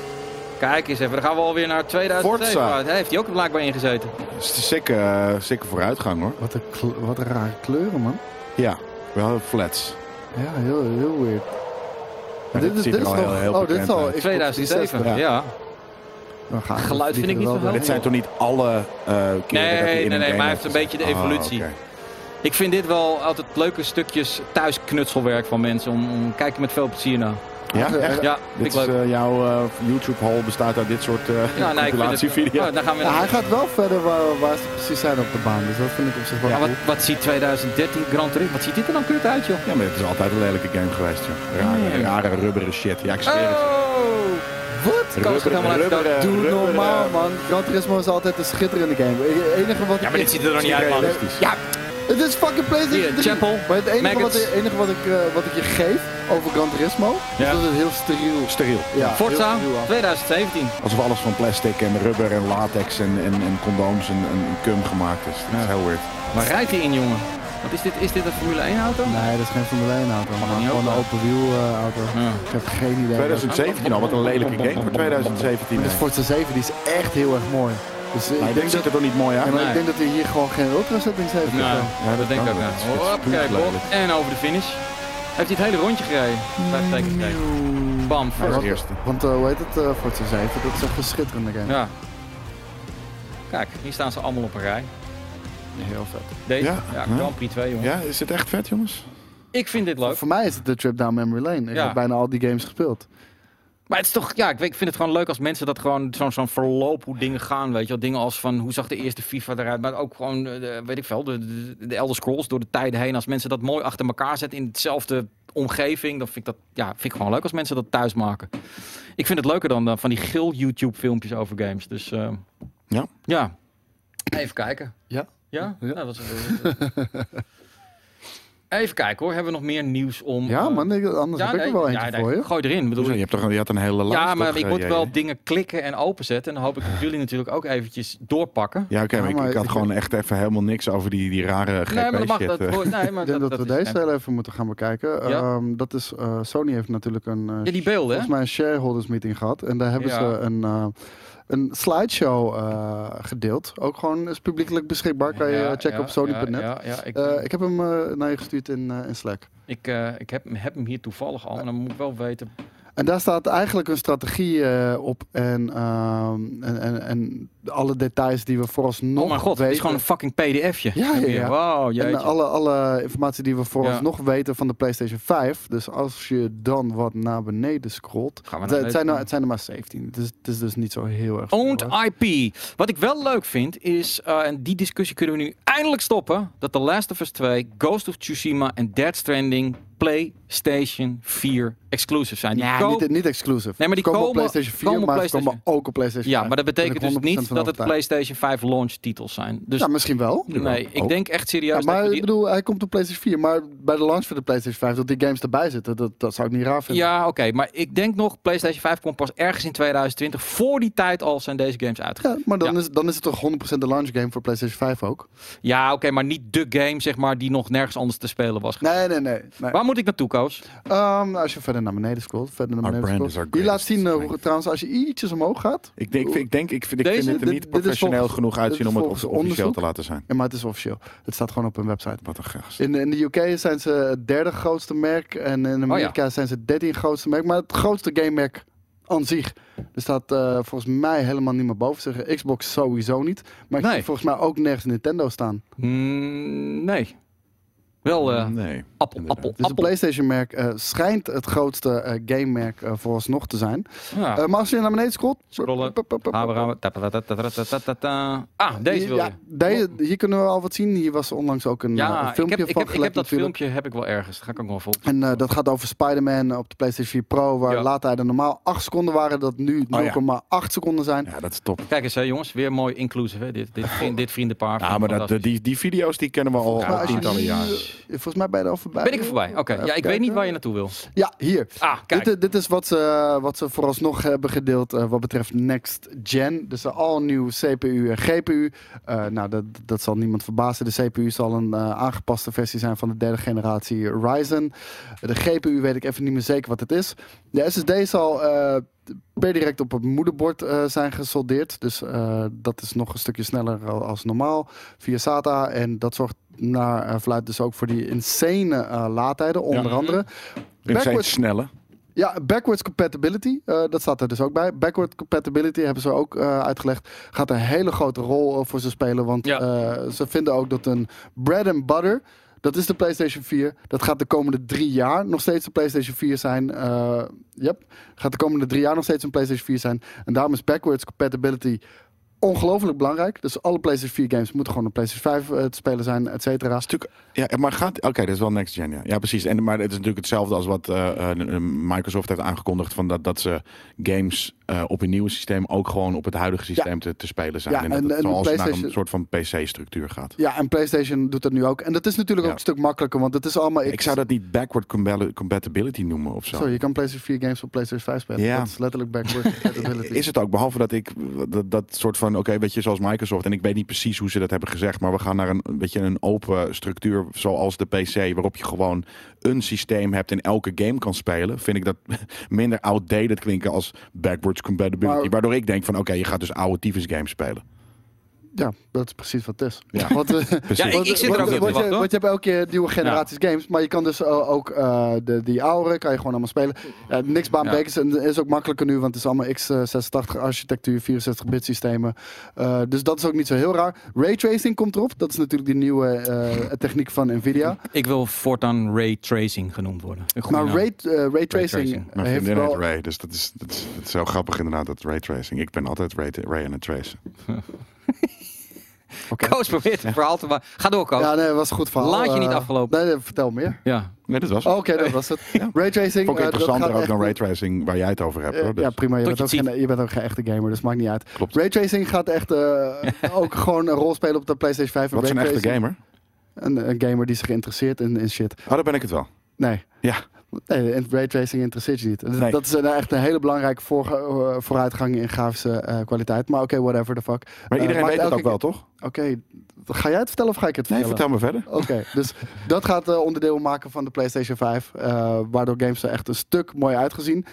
Kijk eens even, dan gaan we alweer naar 2007. Forza. Ah, Daar heeft hij ook blijkbaar in gezeten. Het is een sikke, eh, sikke vooruitgang hoor. Wat een, wat een rare kleuren, man. Ja, wel flats. Ja, heel, heel weird. Maar dit dit is, dit is al nog, heel- heel oh, dit is al uit. Xbox 2007, 360. ja. Dan Geluid vind ik niet wel Dit zijn toch niet alle eh keren dat hij Nee, in nee, een nee, maar hij heeft een beetje de Ah, evolutie. oké. Ik vind dit wel altijd leuke stukjes thuisknutselwerk van mensen. Om, om kijk je met veel plezier naar. Ja, echt? Ja, Dit is, leuk. eh, jouw eh, YouTube-hall bestaat uit dit soort eh Ja, nee, compilatievideo's. Oh, dan gaan we Ja, hij gaat wel verder waar, waar ze precies zijn op de baan. Dus dat vind ik op zich wel Ja, wat, wat ziet 2013 Grand Prix? Wat ziet dit er dan kut uit, joh? Ja, maar het is altijd een lelijke game geweest, joh. Rare, Nee. rare rubberen shit. Ja, ik zweer het. Wat? Koos gaat helemaal uit Doe normaal, eh, man. Gran Turismo is altijd een schitterende game. Het enige wat Ja, maar dit ziet er nog niet uit, man. Ja, Het is fucking PlayStation Hier, 3. Chapel, maar het enige, wat, het enige wat, ik, eh, wat ik je geef over Gran Turismo, Ja. is dat het heel steriel is. Steriel. Ja, Forza heel steriel af. 2017. Alsof alles van plastic en rubber en latex en, en, en condooms en, en cum gemaakt is. Dat is heel weird. Waar rijdt hij in, jongen? Wat is dit? Is dit een Formule 1 auto? Nee, dat is geen Formule 1 auto. Mag maar het niet gewoon een open wiel eh, auto. Ja. Ik heb geen idee. 2017 al, wat een lelijke game voor 2017. Maar dus Forza 7 die is echt heel erg mooi. Dus eh, Maar ik, denk dat, er toch niet mooi ja, uit? maar Nee. ik denk dat hij hier gewoon geen ultra settings heeft. Zo. Ja, dat denk ik ook. Het het lelijk. En over de finish. Heeft hij het hele rondje gereden? Vijf tekens gekregen. Bam, was de eerste. Want eh, hoe heet het? eh Forza 7, dat is echt een schitterende game. Ja. Kijk, hier staan ze allemaal op een rij. Heel vet. Deze, ja, Ja. Grand Prix 2, jongen. Ja, is het echt vet, jongens? Ik vind dit leuk. Voor mij is het de trip down memory lane. Ik Ja. heb bijna al die games gespeeld. Maar het is toch, ja, ik, weet, ik vind het gewoon leuk als mensen dat gewoon zo'n zo'n verloop hoe dingen gaan, weet je wel. Dingen als van, hoe zag de eerste FIFA eruit, maar ook gewoon, eh, de, weet ik veel, de, de, de Elder Scrolls door de tijden heen. Als mensen dat mooi achter elkaar zetten in hetzelfde omgeving, dan vind ik dat, ja, vind ik gewoon leuk als mensen dat thuis maken. Ik vind het leuker dan, dan van die gil YouTube filmpjes over games. Dus, eh, Ja. Ja. Even kijken. Ja. Ja? Ja. Nou, dat is, Even kijken hoor, hebben we nog meer nieuws om... Ja, eh, man, ik- anders heb ik er wel eentje ja, nee, voor je. Gooi erin. Bedoel, Je, hebt toch, je had een hele lijst. ja, maar toch, ik moet wel dingen klikken en openzetten. En dan hoop ik dat jullie natuurlijk ook eventjes doorpakken. Ja, oké, maar Ja, ik, maar ik had ik- gewoon echt even helemaal niks over die, die rare GP nee, maar dat mag. shit. Dat, eh. nee, maar Ik denk dat, we deze heel even moeten gaan bekijken. Ja? Ehm, dat is, eh, Sony heeft natuurlijk een, Ja, die beelden, hè? volgens mij een shareholders meeting gehad. En daar hebben Ja. ze een, een slideshow eh, gedeeld. Ook gewoon is publiekelijk beschikbaar. Kan je Ja, checken ja, op sony.net. Ja, ik, Eh, ik heb hem eh, naar je gestuurd in, in Slack. ik, ik heb, heb hem hier toevallig al. En dan moet ik wel weten. En daar staat eigenlijk een strategie eh, op en, ehm, en, en, en alle details die we vooralsnog Oh mijn god, het is gewoon een fucking pdf'je. Ja, ja, ja. Wow, en eh, alle, alle informatie die we vooralsnog weten van de PlayStation 5. Dus als je dan wat naar beneden scrolt. Gaan we Het, naar het, zijn, er, het zijn er maar 17. Het is, het is dus niet zo heel erg. Owned. IP. Wat ik wel leuk vind is, eh, en die discussie kunnen we nu eindelijk stoppen, dat The Last of Us 2, Ghost of Tsushima en Dead Stranding PlayStation 4 exclusive zijn. Die Ja, niet, niet exclusive. Nee, maar die komen, komen- op PlayStation 4, komen op maar PlayStation- komen ook op PlayStation ja, 5. maar dat betekent dus ben ik 100% niet dat het. PlayStation 5 launch titels zijn. Dus Ja, misschien wel. nee, ik ook. denk echt serieus Ja, maar ik die... bedoel, hij komt op PlayStation 4. Maar bij de launch van de PlayStation 5 dat die games erbij zitten, dat, dat zou ik niet raar vinden. Ja, oké, maar ik denk nog, PlayStation 5 komt pas ergens in 2020. Voor die tijd al zijn deze games uitgekomen. Ja, maar dan, Ja. Is, dan is het toch 100% de launch game voor PlayStation 5 ook? Ja, oké, maar niet de game, zeg maar, die nog nergens anders te spelen was. Nee, nee, nee. nee. Waar moet ik naartoe, Koos? Ehm, als je verder naar beneden scrolt, verder naar Our beneden brand scrolt. laat zien hoe strength. trouwens, als je ietsjes omhoog gaat. Ik denk, ik, denk, ik vind, ik Deze- vind het er niet dit professioneel volgens- genoeg uitzien om het officieel onderzoek. te laten zijn. Ja, maar het is officieel. Het staat gewoon op hun website. Wat een gast. In, in de UK zijn ze het derde grootste merk. En in Amerika zijn ze het dertiende grootste merk. Maar het grootste game merk aan zich. Er staat eh, volgens mij helemaal niet meer boven. Zeggen Xbox sowieso niet. Maar ik Nee. zie volgens mij ook nergens Nintendo staan. Mm, nee. Wel uh, nee, Apple, inderdaad. Apple, dus PlayStation-merk uh, schijnt het grootste uh, game-merk vooralsnog te zijn. Ja. maar als je naar beneden scrolt... Scrollen. Ah, deze wil je. Ja, deze, hier kunnen we al wat zien. Hier was onlangs ook een, een filmpje ik heb, van ik heb, dat filmpje heb ik wel ergens. Ga ik ook wel volgen. En dat gaat over Spider-Man op de PlayStation 4 Pro. Waar ja. normaal 8 seconden waren. Dat nu 0,8 oh, seconden zijn. Ja, dat is top. Kijk eens hè, jongens. Weer mooi inclusive. Hè. Dit, dit, dit vriendenpaar. Ja, maar dat, die, die video's die kennen we al tientallen jaren. Volgens mij ben je er al voorbij. Ben ik er voorbij? Oké, ja, ik weet niet waar je naartoe wil. Ja, hier. Ah, kijk. Dit, dit is wat ze, wat ze vooralsnog hebben gedeeld eh, wat betreft Next Gen. Dus een all-nieuw CPU en GPU. Eh, nou, dat, dat zal niemand verbazen. De CPU zal een eh, aangepaste versie zijn van de derde generatie Ryzen. De GPU weet ik even niet meer zeker wat het is. De SSD zal per direct op het moederbord zijn gesoldeerd. Dus dat is nog een stukje sneller al- als normaal via SATA. En dat zorgt naar uh, verluidt dus ook voor die insane eh, laadtijden, onder Ja. andere. Insane Backwards- snelle. ja, backwards compatibility, eh, dat staat er dus ook bij. Backward compatibility hebben ze ook eh, uitgelegd. Gaat een hele grote rol eh, voor ze spelen. Want Ja. eh, ze vinden ook dat een bread and butter, dat is de PlayStation 4. Dat gaat de komende drie jaar nog steeds de PlayStation 4 zijn. Eh yep, gaat de komende drie jaar nog steeds een PlayStation 4 zijn. En daarom is backwards compatibility ongelooflijk belangrijk. Dus alle PlayStation 4 games moeten gewoon op PlayStation 5 eh, te spelen zijn, et cetera. Natuurlijk, ja, maar gaat. Oké, dat is wel next gen. Ja, ja precies. En, maar het is natuurlijk hetzelfde als wat eh, eh, Microsoft heeft aangekondigd: van dat, dat ze games op een nieuw systeem ook gewoon op het huidige systeem te, te spelen zijn. Ja, en dat en- het en zoals naar een soort van PC-structuur gaat. Ja, en PlayStation doet dat nu ook. En dat is natuurlijk Ja. ook een stuk makkelijker, want het is allemaal... Ik zou dat niet backward compa- compatibility noemen of zo. Zo, je kan PlayStation 4 games op PlayStation 5 spelen. Ja. Dat is letterlijk backward compatibility. Is het ook, behalve dat ik dat, dat soort van, oké, weet je, zoals Microsoft, en ik weet niet precies hoe ze dat hebben gezegd, maar we gaan naar een, beetje een open structuur, zoals de PC, waarop je gewoon een systeem hebt en elke game kan spelen, vind ik dat minder outdated klinken als backwards compatibility. Maar- waardoor ik denk van, oké, je gaat dus oude tyfus games spelen. Ja, dat is precies wat het is. Ja. Want, eh, Ja, ik, ik zit er ook want je, je hebt elke keer nieuwe generaties games, maar je kan dus eh, ook eh, de, die oude kan je gewoon allemaal spelen. Uh, niks baanbrekends en is ook makkelijker nu, want het is allemaal x86 architectuur, 64-bit systemen. Eh, dus dat is ook niet zo heel raar. Raytracing komt erop, dat is natuurlijk die nieuwe eh, techniek van Nvidia. Ik wil voortaan ray tracing genoemd worden. Maar ray, raytracing Raytracing. Mijn heeft wel... Ray, dus dat is, dat, is, dat is zo grappig inderdaad, dat ray tracing. Ik ben altijd Ray, Ray aan het tracen. Koos probeert het verhaal te maken. Ga door, Koos. Ja, nee, dat was een goed verhaal. Laat je niet Eh, afgelopen. Nee, nee, vertel meer. Ja. Nee, dat was Oh, het. Oké, dat was het. Raytracing. Vond ik eh, dat interessanter gaat ook echt- dan ray tracing waar jij het over hebt. Hoor. Dus. Ja, prima. Je bent, ook geen, je bent ook geen echte gamer, dus maakt niet uit. Klopt. Raytracing gaat echt eh, ook gewoon een rol spelen op de PlayStation 5. En Wat is een echte raytracing- gamer? Een, een gamer die zich interesseert in, in shit. Oh, daar ben ik het wel. Nee. Ja. Nee, en raytracing interesseert je niet. Dat- Nee. Dat is een, echt een hele belangrijke voor, eh, vooruitgang in grafische eh, kwaliteit. Maar oké, whatever the fuck. Maar Eh, iedereen weet het ook wel, toch? Oké, ga jij het vertellen of ga ik het Nee, vertellen? vertel me verder. Oké, dus dat gaat onderdeel maken van de PlayStation 5. eh, waardoor games er echt een stuk mooi uitgezien.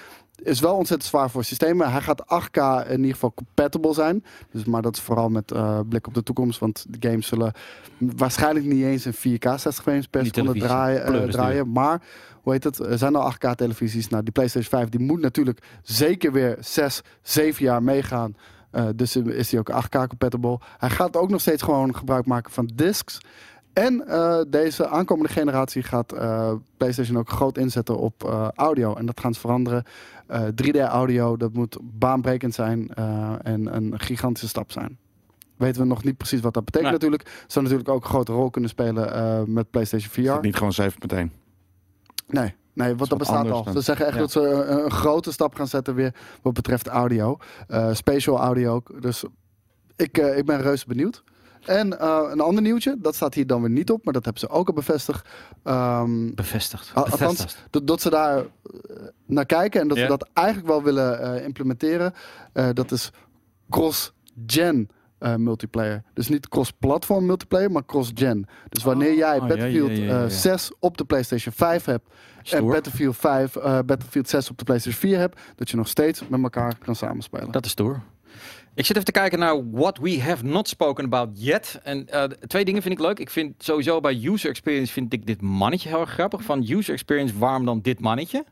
Is wel ontzettend zwaar voor systemen. Hij gaat 8K in ieder geval compatible zijn. Dus, maar dat is vooral met eh, blik op de toekomst. Want de games zullen waarschijnlijk niet eens in 4K 60 frames per seconde draaien, draaien. Maar, hoe heet het? Er zijn al 8K televisies. Nou, die PlayStation 5 die moet natuurlijk zeker weer 6, 7 jaar meegaan. Eh, dus is hij ook 8K compatible. Hij gaat ook nog steeds gewoon gebruik maken van discs. En eh, deze aankomende generatie gaat eh, PlayStation ook groot inzetten op eh, audio. En dat gaan ze veranderen. Eh, 3D audio, dat moet baanbrekend zijn eh, en een gigantische stap zijn. Weten we nog niet precies wat dat betekent Nee. natuurlijk. Zou natuurlijk ook een grote rol kunnen spelen eh, met PlayStation Is VR. het niet gewoon 7.1? Nee, nee wat dat bestaat al. dan. Ze zeggen echt Ja. dat ze een, een grote stap gaan zetten weer wat betreft audio. Eh spatial audio ook. Dus ik, eh, ik ben reuze benieuwd. En eh, een ander nieuwtje, dat staat hier dan weer niet op, maar dat hebben ze ook al bevestigd. Ehm, Bevestigd. Al- althans, dat, dat ze daar naar kijken en dat ze dat eigenlijk wel willen implementeren. Dat is cross-gen eh, multiplayer. Dus niet cross-platform multiplayer, maar cross-gen. Dus wanneer jij Oh, ja, ja, Battlefield ja, ja, ja. eh, 6 op de PlayStation 5 hebt en. Battlefield 5, eh, Battlefield 6 op de PlayStation 4 hebt, dat je nog steeds met elkaar kan samenspelen. Dat is door. Ik zit even te kijken naar what we have not spoken about yet. En twee dingen vind ik leuk. Ik vind sowieso bij user experience vind ik dit mannetje heel erg grappig. Van user experience, waarom dan dit mannetje?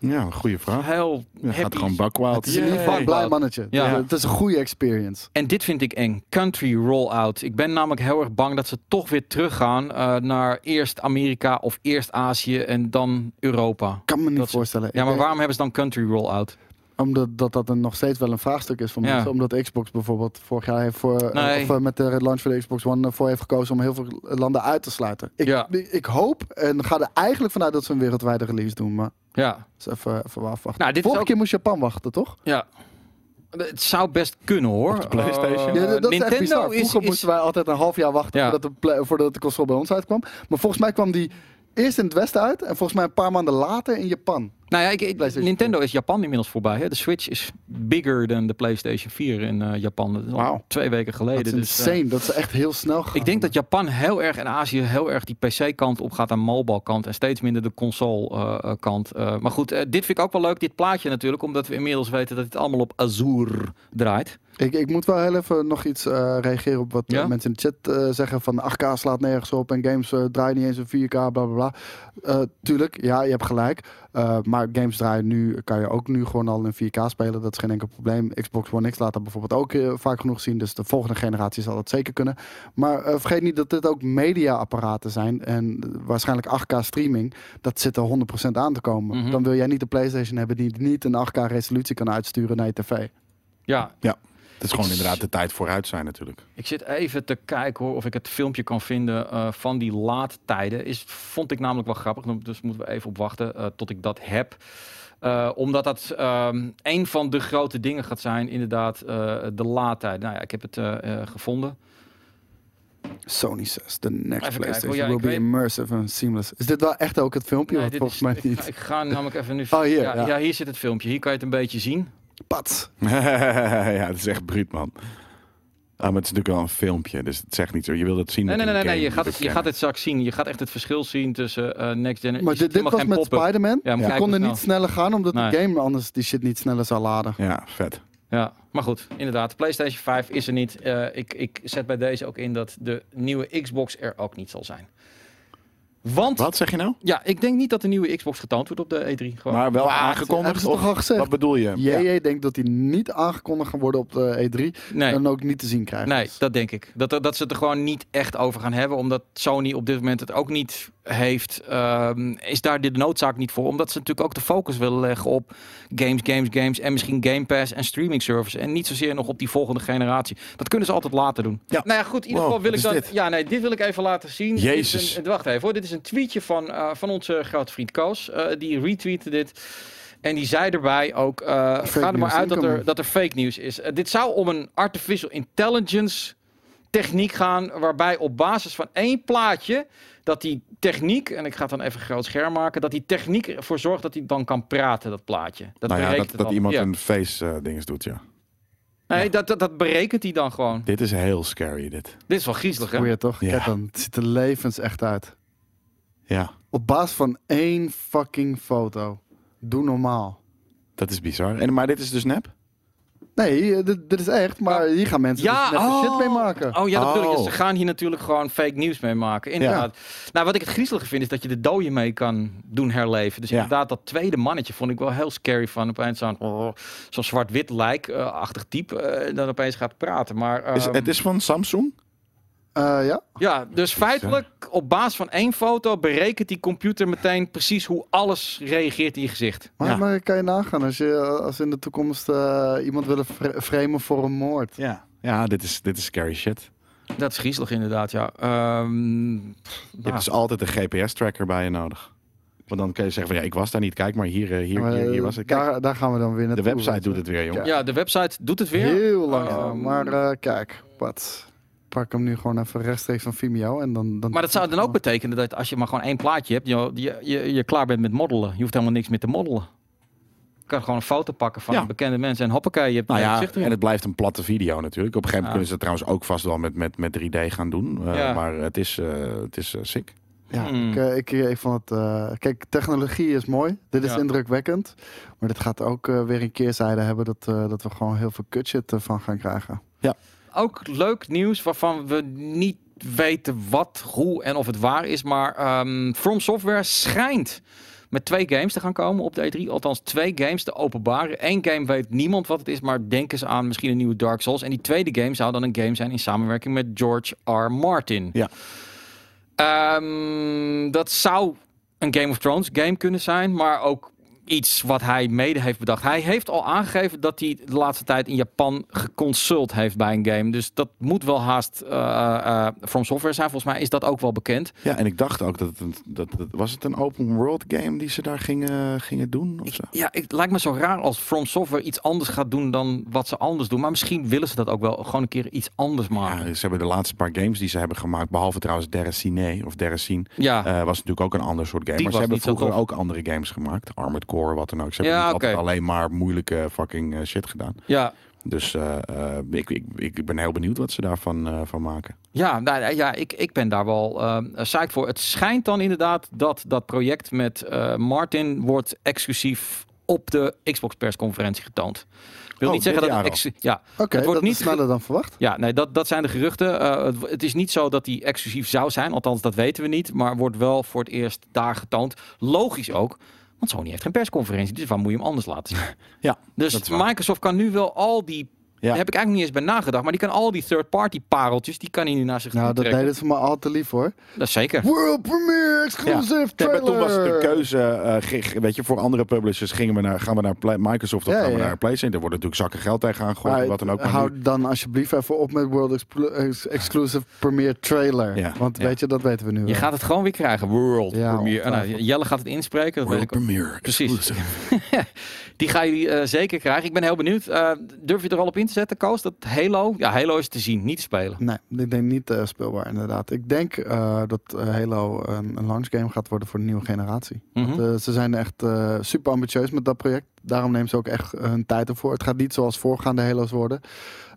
Ja, een goede vraag. Heel Je gaat happy. gewoon buckwild. Het is in ieder geval een blij mannetje. Ja. Het is een goede experience. En dit vind ik eng. Country rollout. Ik ben namelijk heel erg bang dat ze toch weer teruggaan eh, naar eerst Amerika of eerst Azië en dan Europa. kan me niet Dat voorstellen. Ja, maar waarom hebben ze dan country rollout? Omdat dat, dat een nog steeds wel een vraagstuk is voor Ja. Omdat Xbox bijvoorbeeld vorig jaar heeft voor, eh, Nee. of, eh, met de launch voor de Xbox One ervoor heeft gekozen om heel veel landen uit te sluiten. Ik, Ja. ik hoop en ga er eigenlijk vanuit dat ze een wereldwijde release doen. Maar Ja, dus even, even afwachten. Nou, dit is Vorige ook- keer moest Japan wachten, toch? ja. Het zou best kunnen hoor. Op de PlayStation? Eh, Ja, dat is echt Nintendo bizar. is, Vroeger is- moesten wij altijd een half jaar wachten Ja. voordat, de play- voordat de console bij ons uitkwam. Maar volgens mij kwam die eerst in het westen uit en volgens mij een paar maanden later in Japan. Nou ja, ik, Nintendo is Japan inmiddels voorbij. Hè? De Switch is bigger dan de PlayStation 4 in eh, Japan. Twee weken geleden. Dat is dus, eh, insane. dat is echt heel snel gegaan. ik denk dat Japan heel erg en Azië heel erg die PC-kant op gaat aan mobile kant en steeds minder de console-kant. maar goed, eh, dit vind ik ook wel leuk, dit plaatje natuurlijk, omdat we inmiddels weten dat het allemaal op Azure draait. Ik, ik moet wel heel even nog iets eh, reageren op wat eh, Ja? mensen in de chat eh, zeggen van 8K slaat nergens op en games draaien niet eens in 4K, bla bla bla. Tuurlijk, ja, je hebt gelijk. Maar games draaien nu, kan je ook nu gewoon al in 4K spelen. Dat is geen enkel probleem. Xbox One X laat dat bijvoorbeeld ook vaak genoeg zien. Dus de volgende generatie zal dat zeker kunnen. Maar vergeet niet dat dit ook media-apparaten zijn. En waarschijnlijk 8K streaming, dat zit er 100% aan te komen. Mhm. Dan wil jij niet de PlayStation hebben die niet een 8K resolutie kan uitsturen naar je tv. Ja, Het is gewoon inderdaad de tijd vooruit zijn natuurlijk. ik zit even te kijken hoor, of ik het filmpje kan vinden eh, van die laadtijden. Is, vond ik namelijk wel grappig, dus moeten we even op wachten eh, tot ik dat heb. Eh, omdat dat ehm, een van de grote dingen gaat zijn, inderdaad, eh, de laadtijd. Nou ja, ik heb het gevonden. Sony says the next kijken, PlayStation. Ja, will be weet- immersive and seamless. Is dit wel echt ook het filmpje? Nee, volgens is- mij ik, niet. ga, ik ga namelijk even nu... Oh, hier, ja, ja. ja, hier zit het filmpje. Hier kan je het een beetje zien. Pats. ja, het is echt bruut, man. Ah, maar het is natuurlijk wel een filmpje, dus het zegt niet zo. Je wil het zien. Nee, nee, nee, nee. Je gaat, het, je gaat het straks zien. Je gaat echt het verschil zien tussen eh, Next Gen... Maar je dit, dit was met. Spider-Man. Ja, maar je kijk kon er hoe niet sneller gaan, omdat Nee. de game anders die shit niet sneller zou laden. Ja, vet. Ja, maar goed, inderdaad. PlayStation 5 is er niet. Eh, ik, ik zet bij deze ook in dat de nieuwe Xbox er ook niet zal zijn. Want, Wat zeg je nou? ja, ik denk niet dat de nieuwe Xbox getoond wordt op de E3. Gewoon. Maar wel aangekondigd? Hebben ze Of toch al gezegd? Wat bedoel je? JJ denkt dat die niet aangekondigd gaan worden op de E3 nee, en ook niet te zien krijgen. nee, dat denk ik. Dat, dat ze het er gewoon niet echt over gaan hebben. Omdat Sony op dit moment het ook niet heeft. ehm, is daar de noodzaak niet voor. Omdat ze natuurlijk ook de focus willen leggen op games, games, games. En misschien Game Pass en streaming service. En niet zozeer nog op die volgende generatie. Dat kunnen ze altijd later doen. Ja. Nou ja, goed. In ieder Wow, geval wil ik dit? Ja, nee, dit wil ik even laten zien. Jezus. een- wacht even hoor. Dit is een tweetje van, eh, van onze grote vriend Koos. Eh, die retweette dit. En die zei erbij ook: eh, ga er maar uit dat er, dat er fake nieuws is. Eh, dit zou om een artificial intelligence techniek gaan, waarbij op basis van één plaatje dat die techniek, en ik ga het dan even groot scherm maken, dat die techniek ervoor zorgt dat hij dan kan praten, dat plaatje. Dat nou ja, dat, dat dan. iemand Ja. een face eh dinges doet, ja. Nee, dat, dat, dat berekent hij dan gewoon. Dit is heel scary, dit. Dit is wel griezelig, hè? Weird toch? Ja. Kijk dan, het ziet er levens echt uit. Ja, Op basis van één fucking foto. Doe normaal. dat is bizar. En, maar dit is dus nep? Nee, eh, dit, dit is echt, maar hier gaan mensen Ja, dus net oh. shit mee maken. Oh ja, dat bedoel ik. Dus Oh. ze gaan hier natuurlijk gewoon fake nieuws mee maken. Inderdaad. Nou, wat ik het griezelige vind, is dat je de dode mee kan doen herleven. Dus Ja. inderdaad, dat tweede mannetje vond ik wel heel scary van. Opeens zo'n oh, zo'n zwart-wit lijk-achtig type eh, dan opeens gaat praten. Maar Is, ehm, het is van Samsung? Eh, ja, ja, dus feitelijk op basis van één foto berekent die computer meteen precies hoe alles reageert in je gezicht. maar, Ja. maar kan je nagaan als, je, als in de toekomst eh, iemand willen framen voor een moord. Ja. Ja, dit is, dit is scary shit. Dat is griezelig inderdaad, ja. Ehm, Je nou, hebt dus altijd een GPS-tracker bij je nodig. Want dan kun je zeggen van ja, ik was daar niet. Kijk maar, hier, eh, hier, Maar, hier, hier was. Kijk, daar, daar gaan we dan weer de naartoe. website weet je. doet het weer, jongen. ja, de website doet het weer. Heel lang. Ehm, maar eh, kijk, wat. Pak hem nu gewoon even rechtstreeks van Vimeo. En dan, dan Maar dat zou dan ook betekenen dat als je maar gewoon één plaatje hebt, je, je, je, je klaar bent met moddelen. Je hoeft helemaal niks meer te moddelen. Je kan gewoon een foto pakken van Ja. een bekende mensen en hoppakee, je hebt Nou ja, gezicht erin. en het blijft een platte video natuurlijk. Op een gegeven moment Ja. kunnen ze het trouwens ook vast wel met, met, met 3D gaan doen. Eh, Ja. Maar het is, eh, het is eh, sick. Ja, Hmm. ik, eh, ik, ik vond het. eh, kijk, technologie is mooi. Dit is Ja. indrukwekkend. Maar dit gaat ook weer een keerzijde hebben dat, eh, dat we gewoon heel veel kutshit van gaan krijgen. Ook leuk nieuws waarvan we niet weten wat, hoe en of het waar is. Maar ehm, From Software schijnt met twee games te gaan komen op de E3. Althans, twee games te openbaren. Eén game weet niemand wat het is, maar denken ze aan misschien een nieuwe Dark Souls. En die tweede game zou dan een game zijn in samenwerking met George R. Martin. Ja. Ehm, dat zou een Game of Thrones game kunnen zijn, maar ook iets wat hij mede heeft bedacht. Hij heeft al aangegeven dat hij de laatste tijd in Japan geconsult heeft bij een game. Dus dat moet wel haast eh, From Software zijn. Volgens mij is dat ook wel bekend. Ja, en ik dacht ook dat het een, dat, dat was het een open world game die ze daar gingen, gingen doen of zo. Ja, het lijkt me zo raar als From Software iets anders gaat doen dan wat ze anders doen. Maar misschien willen ze dat ook wel gewoon een keer iets anders maken. Ja, ze hebben de laatste paar games die ze hebben gemaakt, behalve trouwens Deracine of Deracine, Ja, eh, was natuurlijk ook een ander soort game. Die maar ze hebben vroeger ook andere games gemaakt, Armored Core, wat dan ook. Ze hebben Ja, alleen maar moeilijke fucking eh, shit gedaan. ja. Dus eh, eh, ik, ik, ik ben heel benieuwd wat ze daarvan eh, van maken. Ja, nou, ja ik, ik ben daar wel uh, psyched voor. Het schijnt dan inderdaad dat dat project met eh, Martin wordt exclusief op de Xbox persconferentie getoond. Wil Oh, niet zeggen dat het ex- ja, Oké, Het wordt dat niet sneller dan verwacht. ja, nee, dat, dat zijn de geruchten. Eh, het, het is niet zo dat die exclusief zou zijn, althans dat weten we niet, maar wordt wel voor het eerst daar getoond. Logisch ook, want Sony heeft geen persconferentie, dus waar moet je hem anders laten zien? Ja, Dus. Microsoft kan nu wel al die, Ja. daar heb ik eigenlijk niet eens bij nagedacht, maar die kan al die third-party pareltjes, die kan hij nu naar zich Nou, toe dat trekken. deden ze me al te lief hoor. Dat is zeker. World premiere exclusive Ja, trailer. toen was het de keuze, eh, weet je, voor andere publishers gingen we naar, gaan we naar Play- Microsoft of Ja, gaan we ja. naar PlayStation. Er wordt natuurlijk zakken geld tegenaan gegooid, Maar wat dan ook. Maar hou nu- dan alsjeblieft even op met World ex- Exclusive Premiere Trailer. Ja, Want ja. weet je, dat weten we nu Je wel. gaat het gewoon weer krijgen. World Ja, Premiere. Nou. Jelle gaat het inspreken. Dat weet World. Premiere. Precies. exclusive. Die ga je eh, zeker krijgen. Ik ben heel benieuwd. Eh, durf je er al op in te zetten, Koos? Dat Halo? Ja, Halo is te zien, niet te spelen. Nee, ik denk niet eh, speelbaar inderdaad. Ik denk eh, dat eh, Halo een, een launch game gaat worden voor de nieuwe generatie. Mhm. Want, ze zijn echt super ambitieus met dat project. Daarom nemen ze ook echt hun tijd ervoor. Het gaat niet zoals voorgaande Halo's worden.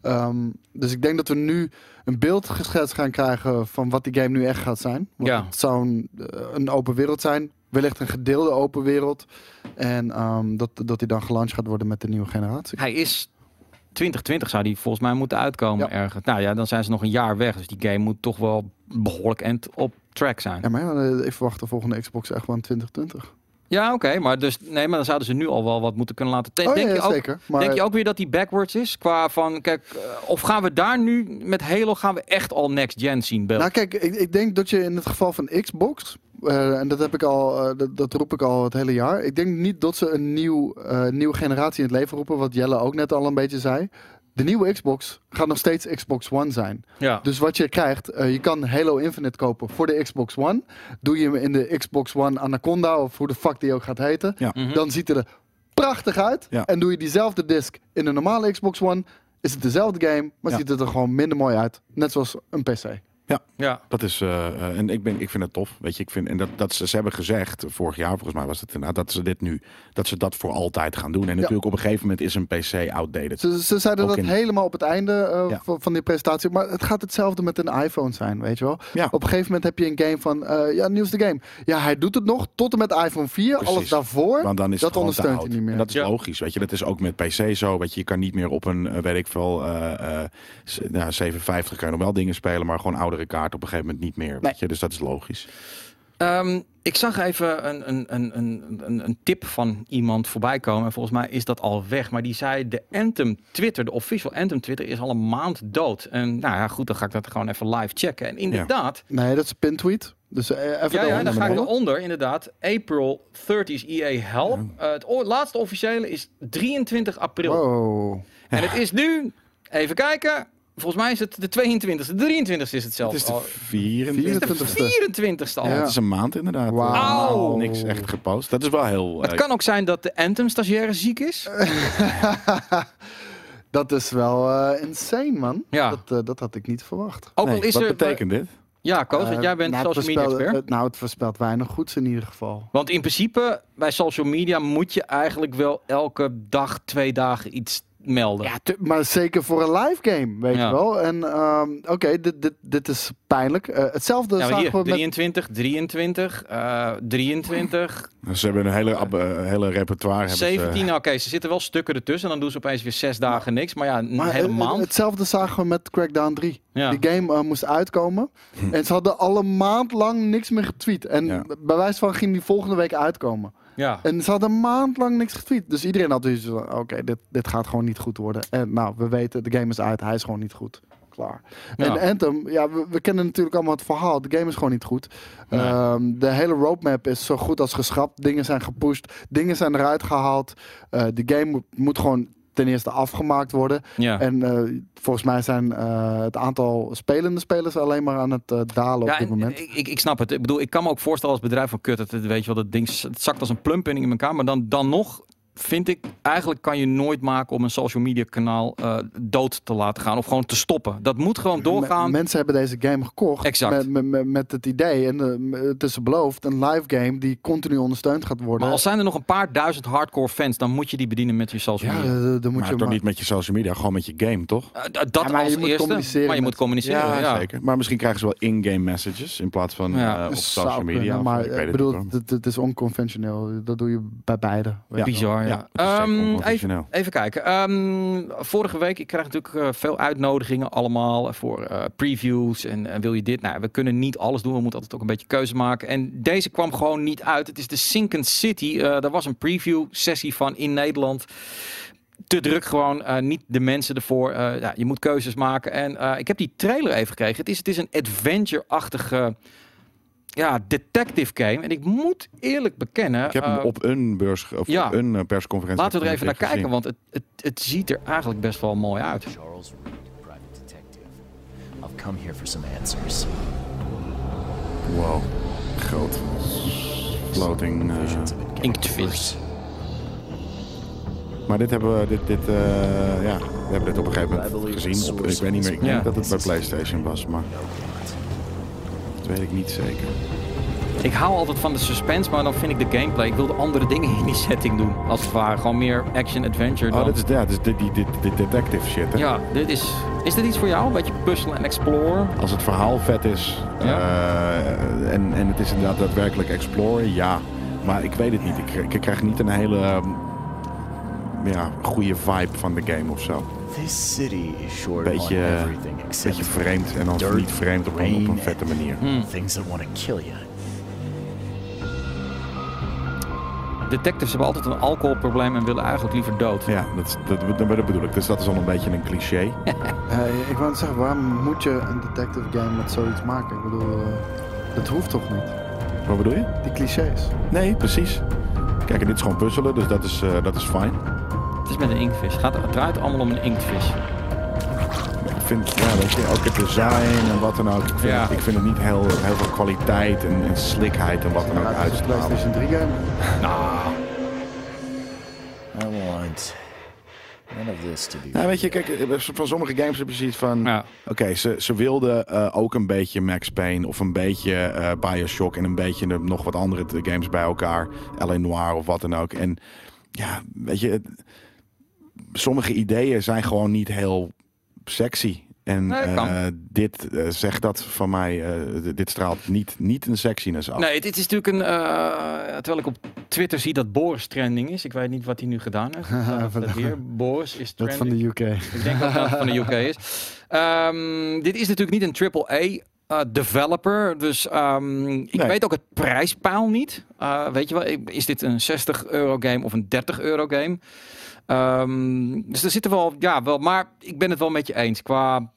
Ehm, dus ik denk dat we nu een beeld geschetst gaan krijgen van wat die game nu echt gaat zijn. Want Ja. het zou een, een open wereld zijn. Wellicht een gedeelde open wereld. En ehm, dat, dat die dan gelaunched gaat worden met de nieuwe generatie. Hij is 2020 zou die volgens mij moeten uitkomen Ja. ergens. Nou ja, dan zijn ze nog een jaar weg. Dus die game moet toch wel behoorlijk end op track zijn. Ja, maar ja, eh, ik verwacht de volgende Xbox echt wel in 2020. Ja, oké. maar, dus, nee, maar dan zouden ze nu al wel wat moeten kunnen laten. te- Oh, denk, ja, je ook, zeker. Maar denk je ook weer dat die backwards is? Qua van, kijk, eh, of gaan we daar nu met Halo gaan we echt al next gen zien? Bel? Nou kijk, ik, ik denk dat je in het geval van Xbox, eh, en dat heb ik al, eh, dat, dat roep ik al het hele jaar. Ik denk niet dat ze een nieuw, eh, nieuwe generatie in het leven roepen, wat Jelle ook net al een beetje zei. De nieuwe Xbox gaat nog steeds Xbox One zijn. ja. Dus wat je krijgt, eh, je kan Halo Infinite kopen voor de Xbox One. Doe je hem in de Xbox One Anaconda, of hoe de fuck die ook gaat heten. Ja. Mhm. Dan ziet hij er prachtig uit. Ja. En doe je diezelfde disc in een normale Xbox One, is het dezelfde game, maar Ja. ziet het er gewoon minder mooi uit. Net zoals een PC. Ja. Dat is, eh, eh, en ik, ben, ik vind het tof. Weet je, ik vind, en dat, dat ze, ze hebben gezegd, vorig jaar volgens mij was het inderdaad, dat ze dit nu, dat ze dat voor altijd gaan doen. En natuurlijk op een gegeven moment is een PC outdated. Ze, ze zeiden Ook dat in- helemaal op het einde eh, Ja. van, van die presentatie. Maar het gaat hetzelfde met een iPhone zijn, weet je wel. Ja. Op een gegeven moment heb je een game van, eh, ja, nieuwste game. Ja, hij doet het nog tot en met iPhone 4. Precies. Alles daarvoor, Want dan is dat ondersteunt hij niet meer. En dat is Ja. logisch, weet je. Dat is ook met PC zo. Weet je, je kan niet meer op een, weet ik veel, eh, eh, s- nou, 750 kan je nog wel dingen spelen, maar gewoon oudere kaart op een gegeven moment niet meer. Weet je, dus dat is logisch. Ehm, ik zag even een, een, een, een, een, een tip van iemand voorbij komen. En volgens mij is dat al weg. Maar die zei: de Anthem Twitter, de official Anthem Twitter, is al een maand dood. En nou ja, goed, dan ga ik dat gewoon even live checken. En inderdaad, Nee, dat is een pintweet. Dus eh, even ja, ja, dan ga ik eronder. Inderdaad, April 30 EA Help. Eh, het o- laatste officiële is 23 april. Wow. En het is nu, even kijken. Volgens mij is het de 22e, de 23e is het Het is de al. 24 de 24e. 24e al. Ja, Ja. het is een maand inderdaad. Wauw. Eh, Niks echt gepost. Dat is wel heel... Het eh, kan ook zijn dat de Anthem-stagiaire ziek is. Dat is wel eh, insane, man. Ja. Dat, eh, dat had ik niet verwacht. Ook nee, al is wat er... betekent dit? Ja, Koos, want jij bent nou, het social media expert. nou, het voorspelt weinig goeds in ieder geval. Want in principe, bij social media moet je eigenlijk wel elke dag, twee dagen iets melden. Ja, maar zeker voor een live game, weet Ja. je wel. En ehm, oké, dit, dit, dit is pijnlijk. Eh, hetzelfde zagen hier, we met... 23, 23, eh 23, Ze hebben een hele, ab- eh, hele repertoire. hebben ze- 17. Nou, Oké, ze zitten wel stukken ertussen. Dan doen ze opeens weer zes dagen niks. Maar ja, een Maar hele maand. hetzelfde zagen we met Crackdown 3. Ja. Die game moest uitkomen. En ze hadden al een maand lang niks meer getweet. En Ja. bij wijze van ging die volgende week uitkomen. Ja. En ze hadden een maand lang niks getweet. Dus iedereen had dus van, oké, dit, dit gaat gewoon niet goed worden. En nou, we weten, de game is uit, hij is gewoon niet goed. Klaar. Ja. En Anthem, ja, we, we kennen natuurlijk allemaal het verhaal. De game is gewoon niet goed. Nee. Ehm, de hele roadmap is zo goed als geschrapt. Dingen zijn gepusht, dingen zijn eruit gehaald. Eh de game moet, moet gewoon ten eerste afgemaakt worden. Ja. En eh, volgens mij zijn eh, het aantal spelende spelers alleen maar aan het eh, dalen Ja, op dit en moment. Ik, ik, ik snap het. Ik bedoel, ik kan me ook voorstellen als bedrijf van kut, het, weet je wel, dat ding het zakt als een plumpinning in elkaar. Maar dan, dan nog vind ik, eigenlijk kan je nooit maken om een social media kanaal eh, dood te laten gaan of gewoon te stoppen. Dat moet gewoon doorgaan. Me- mensen hebben deze game gekocht Exact. Met, met, met, met het idee, en eh, het is beloofd, een live game die continu ondersteund gaat worden. maar al zijn er nog een paar duizend hardcore fans, dan moet je die bedienen met je social ja, media. eh, dan moet Maar je toch maar- niet met je social media, gewoon met je game, toch? Dat Ja, maar je als moet eerste, communiceren maar je met- moet communiceren. Ja, zeker. Maar misschien krijgen ze wel in-game messages in plaats van Ja. op social media. kunnen, of- maar ik bedoel, het, het is onconventioneel. Dat doe je bij beide. je. Bizar, ja. Ehm, even, even kijken. Ehm, vorige week, ik krijg natuurlijk eh, veel uitnodigingen allemaal voor eh, previews en wil je dit? Nou, we kunnen niet alles doen. We moeten altijd ook een beetje keuze maken. En deze kwam gewoon niet uit. Het is de Sinking City. Eh daar was een preview sessie van in Nederland. Te druk gewoon, niet de mensen ervoor. Ja, je moet keuzes maken. En ik heb die trailer even gekregen. Het is, het is een adventure-achtige ja, detective game. En ik moet eerlijk bekennen... Ik heb hem eh, op een beurs of ja. op een eh, persconferentie. Laten we er even naar gezien. kijken, want het, het, het ziet er eigenlijk best wel mooi uit. Charles Reed, private detective. I've come here for some answers. Wow, groot. Floating. Inktvis. worse. maar dit hebben we, dit, dit, eh, ja, we hebben dit op een gegeven moment gezien. Op, ik weet niet meer, ik denk Ja. dat het bij PlayStation was, maar dat weet ik niet zeker. Ik hou altijd van de suspense, maar dan vind ik de gameplay. Ik wil de andere dingen in die setting doen. Als het ware. Gewoon meer action-adventure. Oh, is, ja, dit is die, dit detective shit, hè? Ja, dit is. Is dit iets voor jou? Een beetje puzzelen en exploren? Als het verhaal vet is Ja. eh, en, en het is inderdaad daadwerkelijk exploren, ja. Maar ik weet het niet. Ik, ik krijg niet een hele ehm, ja, goede vibe van de game of zo. This city is short Beetje, on everything except Beetje vreemd en dan dirt, niet vreemd op een, op een vette manier. Hmm. things that want to kill you. Detectives hebben altijd een alcoholprobleem en willen eigenlijk liever dood. Ja, dat, dat, dat, dat bedoel ik. Dus dat is al een beetje een cliché. Eh, ik wou net zeggen, waarom moet je een detective game met zoiets maken? Ik bedoel, eh, dat hoeft toch niet? Wat bedoel je? Die clichés. Nee, precies. Kijk, en dit is gewoon puzzelen, dus dat is, eh, dat is fijn. Is met een inktvis. Gaat, het draait allemaal om een inktvis. Ik vind, ja, weet je, ook het design en wat dan ook. Ik vind, Ja. ik vind het niet heel, heel veel kwaliteit en, en slikheid en wat dan ook is een uitstralen. PlayStation 3 game. I want none of this to be. Nou, weet je, kijk, eh, van sommige games heb je zoiets van... Ja. Oké, ze, ze wilden eh, ook een beetje Max Payne of een beetje eh, Bioshock en een beetje nog wat andere games bij elkaar. L.A. Noir of wat dan ook. En ja, weet je, het- sommige ideeën zijn gewoon niet heel sexy. En Nee, eh, dit eh, zegt dat van mij, eh, dit straalt niet, niet een sexiness af. Nee, dit is natuurlijk een. eh, terwijl ik op Twitter zie dat Boris trending is. Ik weet niet wat hij nu gedaan heeft. Dat weer. Boris is Dat trending. van de UK. Ik denk dat het van de UK is. Ehm, dit is natuurlijk niet een AAA eh, developer. Dus ehm, ik Nee. weet ook het prijspaal niet. Eh, weet je wel, is dit een 60 euro game of een 30 euro game? Ehm, dus er zitten wel, ja, wel, maar ik ben het wel met je eens. Qua,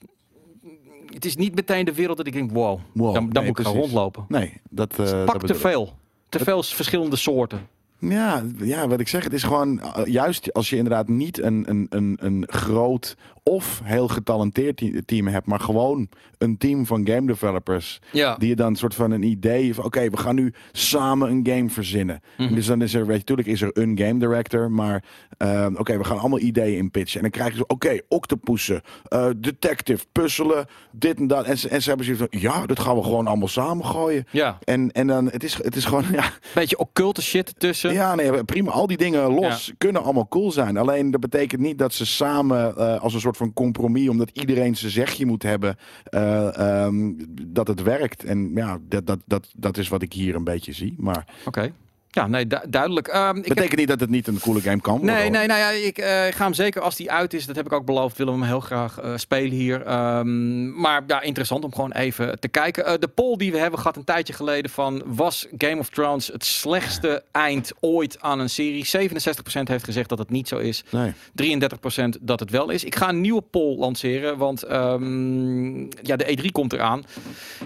het is niet meteen de wereld dat ik denk, wow, Wow, dan, dan nee, moet ik gaan rondlopen. Nee, dat, dat Pak te veel. Te veel verschillende soorten. Ja, ja, wat ik zeg, het is gewoon eh, juist als je inderdaad niet een, een, een, een groot of heel getalenteerd te- team hebt, maar gewoon een team van game developers. Ja. Die je dan een soort van een idee van oké, we gaan nu samen een game verzinnen. Mhm. Dus dan is er, weet je, natuurlijk is er een game director, maar eh, oké, we gaan allemaal ideeën in pitchen. En dan krijgen ze, oké, octopussen, eh, detective, puzzelen, dit en dat. En ze, en ze hebben zoiets van, ja, dat gaan we gewoon allemaal samen gooien. Ja, En, en dan, het is, het is gewoon, ja, beetje occulte shit tussen. ja, nee, prima. Al die dingen los kunnen allemaal cool zijn. Alleen dat betekent niet dat ze samen eh, als een soort van compromis, omdat iedereen zijn zegje moet hebben, eh, ehm, dat het werkt. En ja, dat, dat, dat, dat is wat ik hier een beetje zie. Maar Oké. Ja, nee, du- duidelijk. Ik heb- Betekent niet dat het niet een coole game kan worden. Nee, nee, nou ja, ik eh, ga hem zeker als die uit is. Dat heb ik ook beloofd. Willen we hem heel graag eh, spelen hier. Ehm, maar ja, interessant om gewoon even te kijken. Eh, de poll die we hebben gehad een tijdje geleden van was Game of Thrones het slechtste eind ooit aan een serie? 67% heeft gezegd dat het niet zo is. Nee. 33% dat het wel is. Ik ga een nieuwe poll lanceren, want ehm, ja, de E3 komt eraan.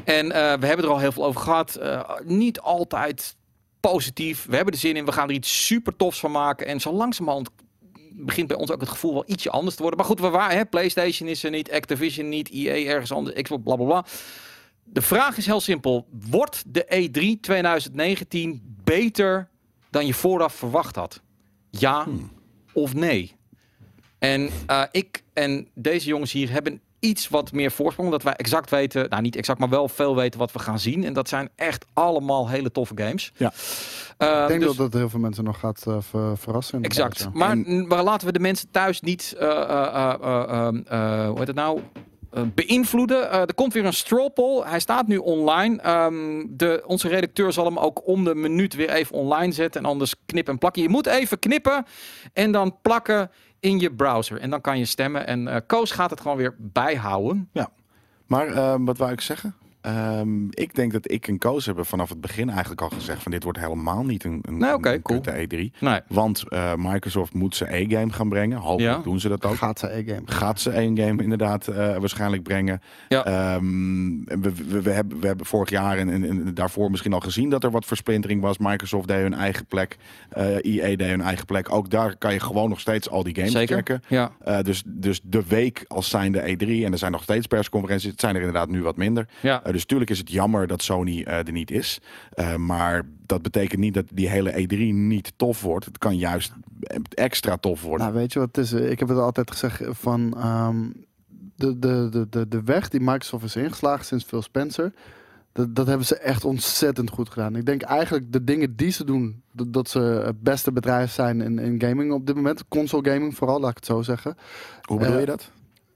En we hebben er al heel veel over gehad. Eh, niet altijd positief. We hebben er zin in. We gaan er iets super tofs van maken. En zo langzamerhand begint bij ons ook het gevoel wel ietsje anders te worden. Maar goed, we waren, hè, PlayStation is er niet, Activision niet, EA ergens anders, Xbox, bla bla bla. De vraag is heel simpel. Wordt de E E3 2019 beter dan je vooraf verwacht had? Ja of nee? En eh, ik en deze jongens hier hebben iets wat meer voorsprong. Omdat wij exact weten, nou niet exact, maar wel veel weten wat we gaan zien. En dat zijn echt allemaal hele toffe games. Ja. Eh, Ik denk dus- dat dat heel veel mensen nog gaat eh, ver- verrassen. Exact. ja. Maar, maar laten we de mensen thuis niet, eh, eh, eh, eh, eh, eh, hoe heet het nou? beïnvloeden. Er komt weer een straw poll. Hij staat nu online. Ehm, de, onze redacteur zal hem ook om de minuut weer even online zetten. En anders knip en plakken. Je moet even knippen en dan plakken in je browser. En dan kan je stemmen. En eh Koos gaat het gewoon weer bijhouden. Maar ehm, wat wou ik zeggen? Ehm, ik denk dat ik en Koos hebben vanaf het begin eigenlijk al gezegd van dit wordt helemaal niet een, een, Nee, oké, een cool. kutte E3. Nee. Want eh, Microsoft moet zijn E-game gaan brengen. Hopelijk Ja. doen ze dat ook. Gaat ze e-game. Gaat ze één game inderdaad eh, waarschijnlijk brengen. Ja. Ehm, we, we, we hebben, we hebben vorig jaar en, en, en daarvoor misschien al gezien dat er wat versplintering was. Microsoft deed hun eigen plek. eh EA deed hun eigen plek. Ook daar kan je gewoon nog steeds al die games Zeker. checken. Ja. Eh, dus, dus de week als zijnde E3. En er zijn nog steeds persconferenties. Het zijn er inderdaad nu wat minder. Ja. Eh, dus tuurlijk is het jammer dat Sony eh, er niet is. Eh, maar dat betekent niet dat die hele E3 niet tof wordt. Het kan juist extra tof worden. Nou, weet je wat het is? Ik heb het altijd gezegd van ehm, de, de, de, de, de weg die Microsoft is ingeslagen sinds Phil Spencer. Dat, dat hebben ze echt ontzettend goed gedaan. Ik denk eigenlijk de dingen die ze doen, dat, dat ze het beste bedrijf zijn in, in gaming op dit moment. Console gaming vooral, laat ik het zo zeggen. Hoe bedoel eh, je dat?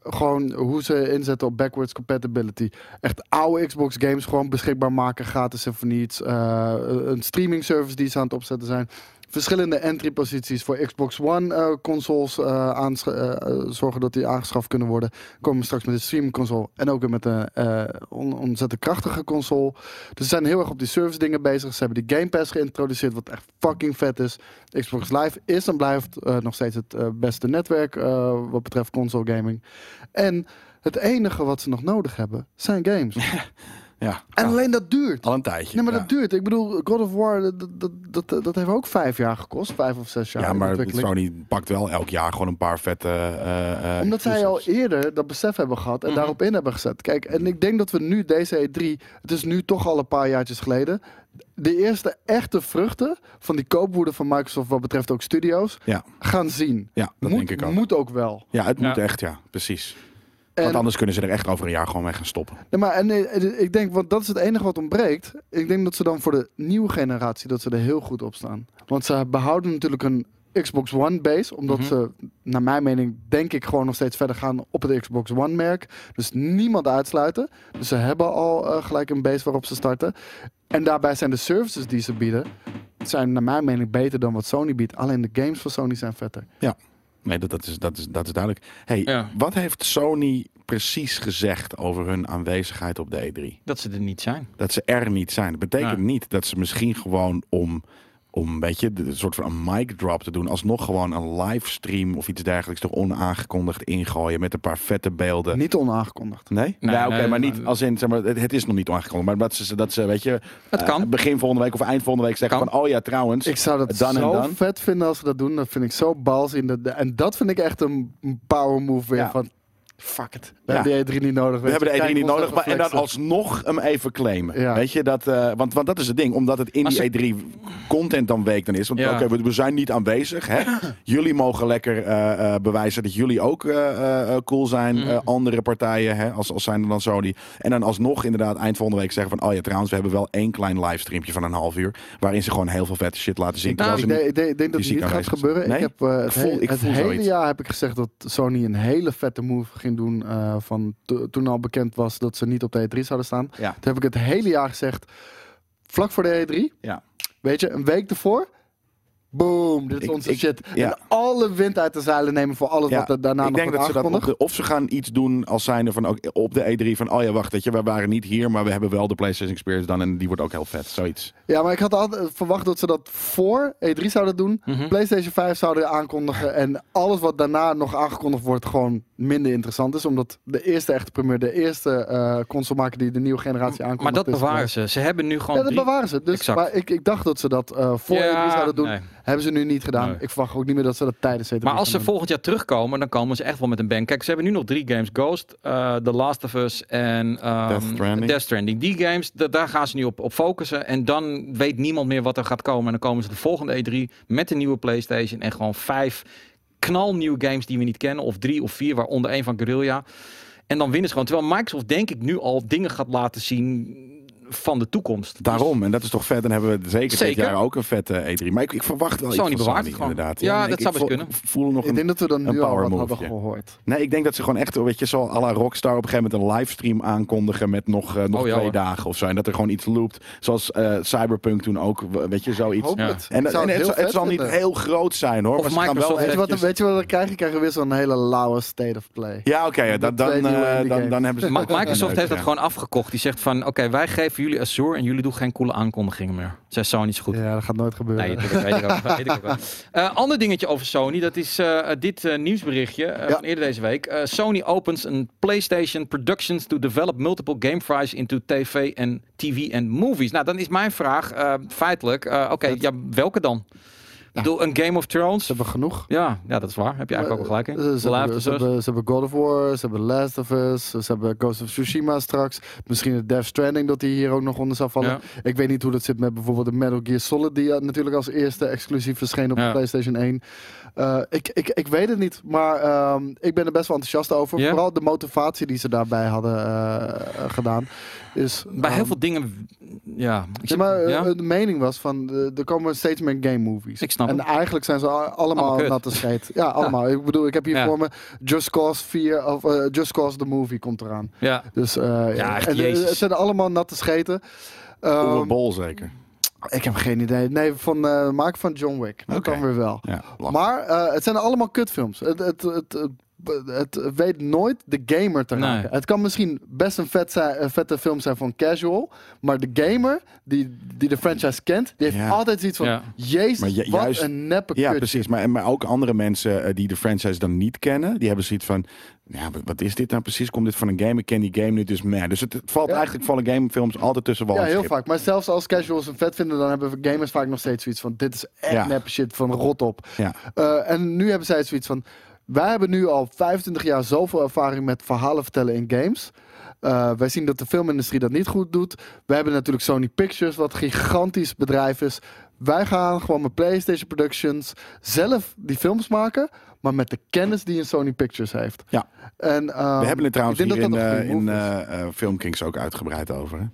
Gewoon hoe ze inzetten op backwards compatibility. Echt oude Xbox games gewoon beschikbaar maken, gratis en voor niets. Eh, een streaming service die ze aan het opzetten zijn. Verschillende entry posities voor Xbox One eh, consoles eh, zorgen dat die aangeschaft kunnen worden. Komen straks met een streaming console en ook met een on- ontzettend krachtige console. Dus ze zijn heel erg op die service dingen bezig. Ze hebben die Game Pass geïntroduceerd, wat echt fucking vet is. Xbox Live is en blijft nog steeds het beste netwerk wat betreft console gaming. En het enige wat ze nog nodig hebben zijn games. Ja, En Ja, alleen dat duurt. al een tijdje. Nee, maar ja. dat duurt. Ik bedoel, God of War, dat, dat, dat, dat heeft ook vijf jaar gekost. Vijf of zes jaar. Ja, maar. Sony pakt wel elk jaar gewoon een paar vette. eh, eh, Omdat zij al eerder dat besef hebben gehad en Mhm. daarop in hebben gezet. Kijk, en ik denk dat we nu deze E3, het is nu toch al een paar jaartjes geleden, de eerste echte vruchten van die koopwoede van Microsoft wat betreft ook studio's Ja, gaan zien. ja, dat moet, denk ik ook. Moet ook wel. Ja, het moet echt, ja, precies. En, Want anders kunnen ze er echt over een jaar gewoon mee gaan stoppen. nee, maar, en eh, ik denk, want dat is het enige wat ontbreekt. Ik denk dat ze dan voor de nieuwe generatie, dat ze er heel goed op staan. Want ze behouden natuurlijk een Xbox One base. Omdat Mhm. ze, naar mijn mening, denk ik gewoon nog steeds verder gaan op het Xbox One merk. Dus niemand uitsluiten. Dus ze hebben al eh, gelijk een base waarop ze starten. En daarbij zijn de services die ze bieden, zijn naar mijn mening beter dan wat Sony biedt. Alleen de games van Sony zijn vetter. Nee, dat, dat, is, dat, is, dat is duidelijk. Hey, Ja. wat heeft Sony precies gezegd over hun aanwezigheid op de E3? Dat ze er niet zijn. Dat ze er niet zijn. Dat betekent Ja. niet dat ze misschien gewoon om, om een beetje de, de soort van een mic drop te doen, alsnog gewoon een livestream of iets dergelijks er onaangekondigd ingooien met een paar vette beelden. Niet onaangekondigd. Nee? Nee, Nee, oké, nee, maar niet als in, zeg maar, het, het is nog niet onaangekondigd, maar dat ze, dat ze weet je, Het eh, kan. begin volgende week of eind volgende week zeggen Kan. van, oh ja, trouwens, Ik zou dat Dan en zo dan. vet vinden als ze dat doen. Dat vind ik zo bals in de, En dat vind ik echt een een power move weer Ja. van... Fuck it. We Ja. hebben die E3 niet nodig. we hebben de E3 Kijk niet nodig, maar en dan alsnog hem even claimen. Ja. Weet je, dat, eh, want, want dat is het ding, omdat het in Maar die ze- E3 content dan week dan is. Want Ja. oké, we, we zijn niet aanwezig. Hè? jullie mogen lekker eh, eh, bewijzen dat jullie ook eh, eh, eh, cool zijn. Eh, andere partijen, hè, als, als zijn er dan Sony. En dan alsnog inderdaad eind volgende week zeggen van, oh ja, trouwens, we hebben wel één klein livestreampje van een half uur, waarin ze gewoon heel veel vette shit laten zien. Ik- terwijl Ik ze denk, dat het niet gaat gebeuren. Ik heb het, Ik voel- he- ik het voel hele zoiets. jaar heb ik gezegd dat Sony een hele vette move ging doen. eh, van to- toen al bekend was dat ze niet op de E3 zouden staan. Ja. Toen heb ik het hele jaar gezegd. Vlak voor de E3. Ja. weet je, een week ervoor. Boom, dit is onze ik- shit. ja. En alle wind uit de zeilen nemen voor alles wat er daarna ik nog denk wordt dat ze dat de, of ze gaan iets doen als zijnde van ook op de E3 van oh ja wacht weet je we waren niet hier maar we hebben wel de PlayStation Experience dan en die wordt ook heel vet zoiets. Ja, maar ik had altijd verwacht dat ze dat voor E3 zouden doen. Mhm. PlayStation 5 zouden aankondigen. En alles wat daarna nog aangekondigd wordt, gewoon minder interessant is. Omdat de eerste echte premier, de eerste eh console maken die de nieuwe generatie Maar aankondigt. dat is, bewaren eh, ze. Ze hebben nu gewoon Ja, dat drie... bewaren ze. Dus, Exact. maar ik, ik dacht dat ze dat eh, voor Ja, E3 zouden doen. nee. Hebben ze nu niet gedaan. Nee. Ik verwacht ook niet meer dat ze dat tijdens E3 Maar als ze volgend jaar terugkomen, dan komen ze echt wel met een bang. Kijk, ze hebben nu nog drie games. Ghost, eh, The Last of Us en ehm, Death Stranding. Death Stranding. Die games, da- daar gaan ze nu op, op focussen. En dan weet niemand meer wat er gaat komen. En dan komen ze de volgende E3 met de nieuwe PlayStation. En gewoon vijf knalnieuwe games die we niet kennen. Of drie of vier, waaronder één van Guerrilla. En dan winnen ze gewoon. Terwijl Microsoft denk ik nu al dingen gaat laten zien van de toekomst. Daarom en dat is toch vet dan hebben we zeker, Zeker. dit jaar ook een vette E3. Maar ik, ik verwacht wel Sony iets van Sony inderdaad. Ja, dat ik zou best kunnen. Voel nog Ik een denk dat we dan een nu al wat move, hadden ja. gehoord. Nee, ik denk dat ze gewoon echt, weet je, zo à la Rockstar op een gegeven moment een livestream aankondigen met nog, eh, nog Oh ja, twee hoor. dagen of zo. En dat er gewoon iets loopt. Zoals eh, Cyberpunk toen ook, weet je, zoiets. Hoop Ja. het. En, het, zal- het vet zal niet heel groot zijn hoor. Of maar ze gaan Microsoft wel Weet je, wat, eventjes- weet je wat we krijgen? Krijgen we weer zo'n hele lauwe state of play. Ja, oké, ja, dan, dan, eh, dan, hebben ze... Microsoft heeft dat gewoon afgekocht. Die zegt van, oké, wij geven jullie Azure en jullie doen geen coole aankondigingen meer. Zij Sony is goed. Ja, dat gaat nooit gebeuren. Nee, dat weet ik ook. weet ik ook wel. Eh, ander dingetje over Sony, dat is eh, dit eh, nieuwsberichtje Ja. van eerder deze week. Sony opens een PlayStation Productions to develop multiple game fries into TV en TV en movies. Nou, dan is mijn vraag feitelijk, oké, ja, welke dan? Bedoel, een Game of Thrones? Ze hebben genoeg. Ja, ja, dat is waar. Heb je eigenlijk ook gelijk in. Eh, Ze hebben, ze, hebben, ze hebben God of War, ze hebben Last of Us, ze hebben Ghost of Tsushima straks. Misschien het Death Stranding dat die hier ook nog onder zou vallen. Ja. Ik weet niet hoe dat zit met bijvoorbeeld de Metal Gear Solid, die eh, natuurlijk als eerste exclusief verscheen op de PlayStation 1. Eh, ik, ik, ik weet het niet, maar ehm, ik ben er best wel enthousiast over. Vooral de motivatie die ze daarbij hadden eh, gedaan. Is, Bij heel ehm, veel dingen, ja. Ik Zeg maar, eh, ja? de mening was van, er komen steeds meer game movies. Ik snap En het. eigenlijk zijn ze al- allemaal natte scheet. Ja, allemaal. Ik bedoel, ik heb hier Ja. voor me Just Cause 4, of Just Cause the Movie komt eraan. ja. Dus eh, Ja, echt, en, Jezus. het zijn allemaal natte scheten. Ehm, Oewe Bol zeker. Ik heb geen idee. Nee, van uh, maken van John Wick. Dat kan weer wel. Ja. Maar eh, het zijn allemaal kutfilms. Het, het, het, het, weet nooit de gamer te Nee. raken. Het kan misschien best een, vet zijn, een vette film zijn van casual. Maar de gamer die, die de franchise kent, die heeft Ja. altijd zoiets van... Ja. Jezus, ju- wat juist- een neppe Ja, precies. Maar, maar ook andere mensen eh, die de franchise dan niet kennen, die hebben zoiets van, ja, wat, wat is dit nou precies? Komt dit van een game? Ik ken die game niet, dus meh. Dus het, het valt Ja. eigenlijk vallen gamefilms altijd tussen wal Ja, heel vaak. Maar zelfs als casuals een vet vinden, dan hebben we gamers vaak nog steeds zoiets van: dit is echt Ja. neppe shit van rot op. Ja. Eh, en nu hebben zij zoiets van: wij hebben nu al 25 jaar zoveel ervaring met verhalen vertellen in games. Eh, wij zien dat de filmindustrie dat niet goed doet. We hebben natuurlijk Sony Pictures, wat een gigantisch bedrijf is. Wij gaan gewoon met PlayStation Productions zelf die films maken, maar met de kennis die een Sony Pictures heeft. Ja. En, ehm, We hebben het trouwens hier in, eh, in eh, eh, Filmkings ook uitgebreid over. Hè?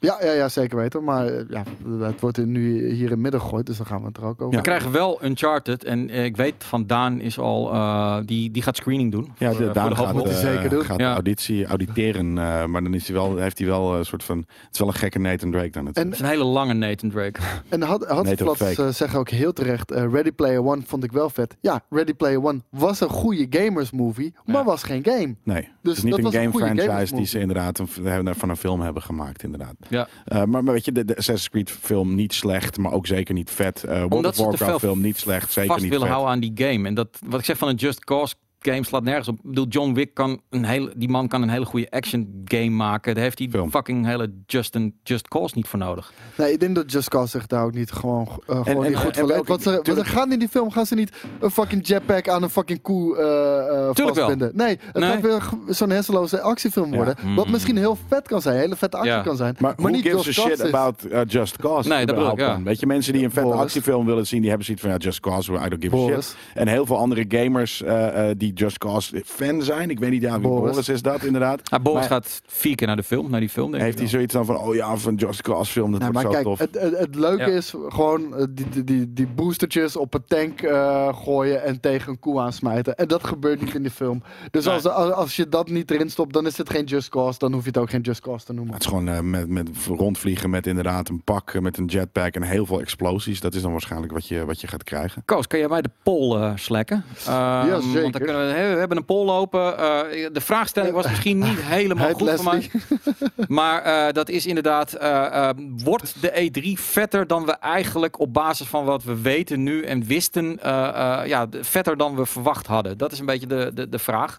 Ja, ja, ja, zeker weten. Maar eh, ja, het wordt nu hier in midden gegooid, dus dan gaan we het er ook over. We krijgen wel Uncharted. En eh, ik weet van Daan is al, eh, die, die gaat screening doen. Ja, voor, de, Daan voor de gaat, eh, zeker doen. gaat Ja. auditie, auditeren, eh, maar dan is hij wel, heeft hij wel een soort van, het is wel een gekke Nathan Drake dan En- Het is een hele lange Nathan Drake. En had, had Flats zeggen ook heel terecht, Ready Player One vond ik wel vet. Ja, Ready Player One was een goede gamers movie, maar Ja. was geen game. Nee, het Dus is niet dat een was een game franchise die ze inderdaad een, hebben van een film hebben gemaakt, inderdaad. Ja. Eh, maar, maar weet je, de, de Assassin's Creed film niet slecht, maar ook zeker niet vet. Eh World Omdat of Warcraft film niet slecht, zeker vast niet willen vet. houden aan die game. En dat, wat ik zeg van een Just Cause game slaat nergens op. Ik bedoel, John Wick kan een hele, die man kan een hele goede action game maken. Daar heeft hij Film. fucking hele Just, Cause niet voor nodig. Nee, ik denk dat Just Cause zich daar ook niet gewoon, eh, gewoon en- niet goed en voor Want ze, gaan in die film gaan ze niet een fucking jetpack aan een fucking koe eh eh, Tuurlijk wel. vastbinden. Nee, het Nee. gaat weer zo'n hersenloze actiefilm Ja. worden. Wat Mm. misschien heel vet kan zijn, hele vette actie Ja. kan zijn. Maar, who niet gives a Just shit Cause is. about uh, Just Cause? Nee, dat bedoel ik, ja. Weet je, mensen die een vette Boris. actiefilm willen zien, die hebben zoiets van ja, Just Cause, I don't give a shit. En heel veel andere gamers, eh, eh, die die Just Cause fan zijn. Ik weet niet, ja, wie Boris. Boris, is dat inderdaad. Ah, Boris Maar gaat vier keer naar de film, naar die film. Denk heeft hij zoiets dan van, oh ja, van Just Cause film, dat Nee, wordt maar zo kijk, tof. het, het, het leuke Ja. is gewoon eh, die, die, die, die boostertjes op een tank eh, gooien en tegen een koe aansmijten. En dat gebeurt niet in die film. Dus Nee. als, als, als je dat niet erin stopt, dan is het geen Just Cause. Dan hoef je het ook geen Just Cause te noemen. Het is gewoon eh, met, met rondvliegen met inderdaad een pak, met een jetpack en heel veel explosies. Dat is dan waarschijnlijk wat je, wat je gaat krijgen. Koos, kan jij mij de poll eh slekken? Ehm, Ja, zeker. Want dan kunnen we, hè, we hebben een poll lopen. Eh, de vraagstelling was misschien niet helemaal goed voor mij. Maar eh, dat is inderdaad, eh, eh, wordt de E3 vetter dan we eigenlijk op basis van wat we weten nu en wisten, eh, eh, ja, vetter dan we verwacht hadden? Dat is een beetje de, de, de vraag.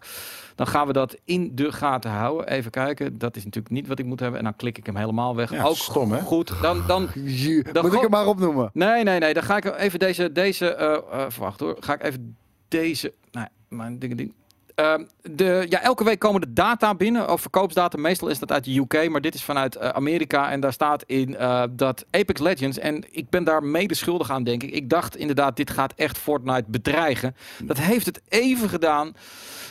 Dan gaan we dat in de gaten houden. Even kijken. Dat is natuurlijk niet wat ik moet hebben. En dan klik ik hem helemaal weg. Ja, Ook stom, hè? Goed. Dan, dan, Dan Moet ik hem maar opnoemen? nee, nee, nee. Dan ga ik even deze, deze eh eh, verwacht hoor. Ga ik even deze, mijn dingen ding. Ehm, de, ja, elke week komen de data binnen, of verkoopsdata. Meestal is dat uit de UK, maar dit is vanuit eh, Amerika. En daar staat in eh, dat Apex Legends, en ik ben daar mede schuldig aan, denk ik. Ik dacht inderdaad, dit gaat echt Fortnite bedreigen. Dat heeft het even gedaan.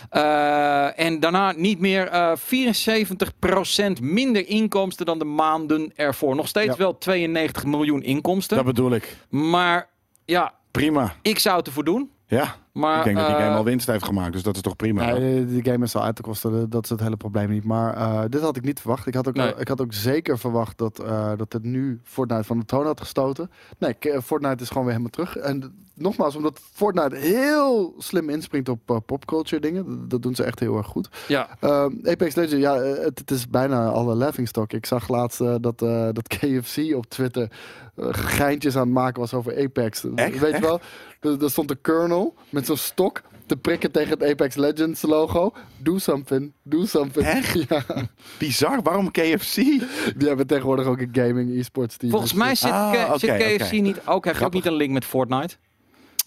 Eh, en daarna niet meer eh 74% minder inkomsten dan de maanden ervoor. Nog steeds Ja. wel 92 miljoen inkomsten. Dat bedoel ik. Maar ja, Prima. ik zou het ervoor doen. Ja, Maar, ik denk dat die eh, game al winst heeft gemaakt, dus dat is toch prima. Die game is al uit te kosten. Dat is het hele probleem niet. Maar eh, dit had ik niet verwacht. Ik had ook, Nee. ik had ook zeker verwacht dat, eh, dat het nu Fortnite van de toon had gestoten. Nee, eh, Fortnite is gewoon weer helemaal terug. En nogmaals, omdat Fortnite heel slim inspringt op eh, popculture dingen. Dat, dat doen ze echt heel erg goed. ja, Ehm, Apex Legends, ja, eh, het, het is bijna alle laughingstock. Ik zag laatst eh, dat, eh, dat KFC op Twitter geintjes aan het maken was over Apex. Echt? Weet je wel? Er, er stond een colonel met zo'n stok te prikken tegen het Apex Legends logo. Do something, do something. Echt? Ja, Bizar, waarom KFC? die hebben tegenwoordig ook een gaming e-sports team. volgens Dus, mij zit, Ah, K- zit KFC niet ook. Heeft ook niet een link met Fortnite.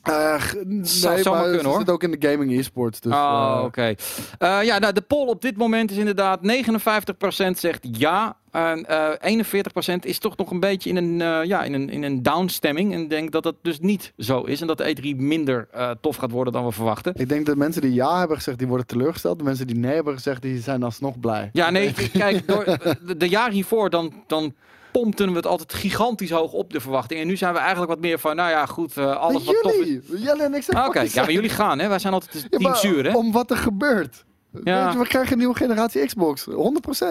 Eh, g- nee, Zou maar kunnen, ze hoor. zit ook in de gaming e-sports. Dus, oh, eh, oké. Eh, ja, nou, de poll op dit moment is inderdaad 59% zegt ja. En eh 41% is toch nog een beetje in een, eh, ja, in een, in een downstemming. En denk dat dat dus niet zo is. En dat de E3 minder eh, tof gaat worden dan we verwachten. Ik denk dat mensen die ja hebben gezegd, die worden teleurgesteld. De mensen die nee hebben gezegd, die zijn alsnog blij. Ja, nee, kijk, door, de, de jaar hiervoor dan, dan pompten we het altijd gigantisch hoog op, de verwachting. En nu zijn we eigenlijk wat meer van, nou ja, goed, eh, alles wat tof is. jullie, Jelle en ik zijn Ah, Oké, ja, maar jullie gaan, hè? Wij zijn altijd Ja, team maar zuur, hè? Om wat er gebeurt. Ja. Weet je, we krijgen een nieuwe generatie Xbox. 100%.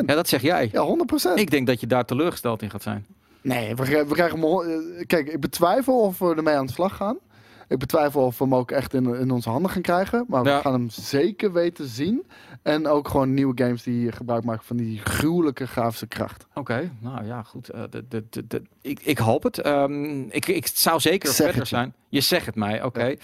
Ja, dat zeg jij. Ja, 100%. Ik denk dat je daar teleurgesteld in gaat zijn. Nee, we, krijgen- we krijgen eh, Kijk, ik betwijfel of we ermee aan de slag gaan. Ik betwijfel of we hem ook echt in, in onze handen gaan krijgen. Maar Ja. we gaan hem zeker weten zien. En ook gewoon nieuwe games die gebruik maken van die gruwelijke grafische kracht. Oké, nou ja, goed. eh, de, de, de, ik, ik hoop het. Ehm, ik, ik zou zeker verder zijn. Je zegt het mij, oké.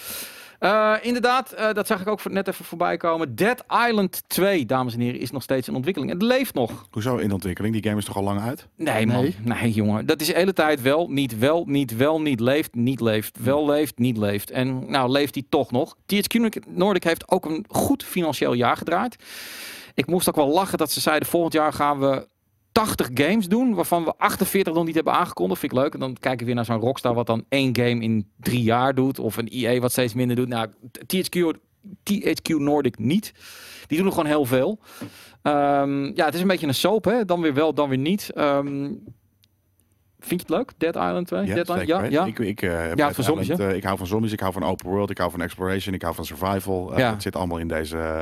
Eh, inderdaad, eh, dat zag ik ook net even voorbij komen. Dead Island 2, dames en heren, is nog steeds in ontwikkeling. Het leeft nog. Hoezo in ontwikkeling? Die game is toch al lang uit? Nee, man. Nee. Nee, jongen. Dat is de hele tijd wel, niet, wel, niet, wel, niet, leeft, niet leeft. Wel leeft, niet leeft. En nou leeft hij toch nog. THQ Nordic heeft ook een goed financieel jaar gedraaid. Ik moest ook wel lachen dat ze zeiden, volgend jaar gaan we 80 games doen, waarvan we 48 nog niet hebben aangekondigd. Vind ik leuk. En dan kijken we weer naar zo'n Rockstar wat dan één game in drie jaar doet. Of een EA wat steeds minder doet. Nou, THQ, THQ Nordic niet. Die doen nog gewoon heel veel. Ehm, ja, het is een beetje een soap, hè? Dan weer wel, dan weer niet. Ehm, vind je het leuk? Dead Island 2? Dead Island? zeker Ja, ja. Ik, ik, eh, heb Ja, Dead van zombies, Island, eh, ik hou van zombies, ik hou van open world, ik hou van exploration, ik hou van survival. Eh, Ja. Het zit allemaal in deze, eh,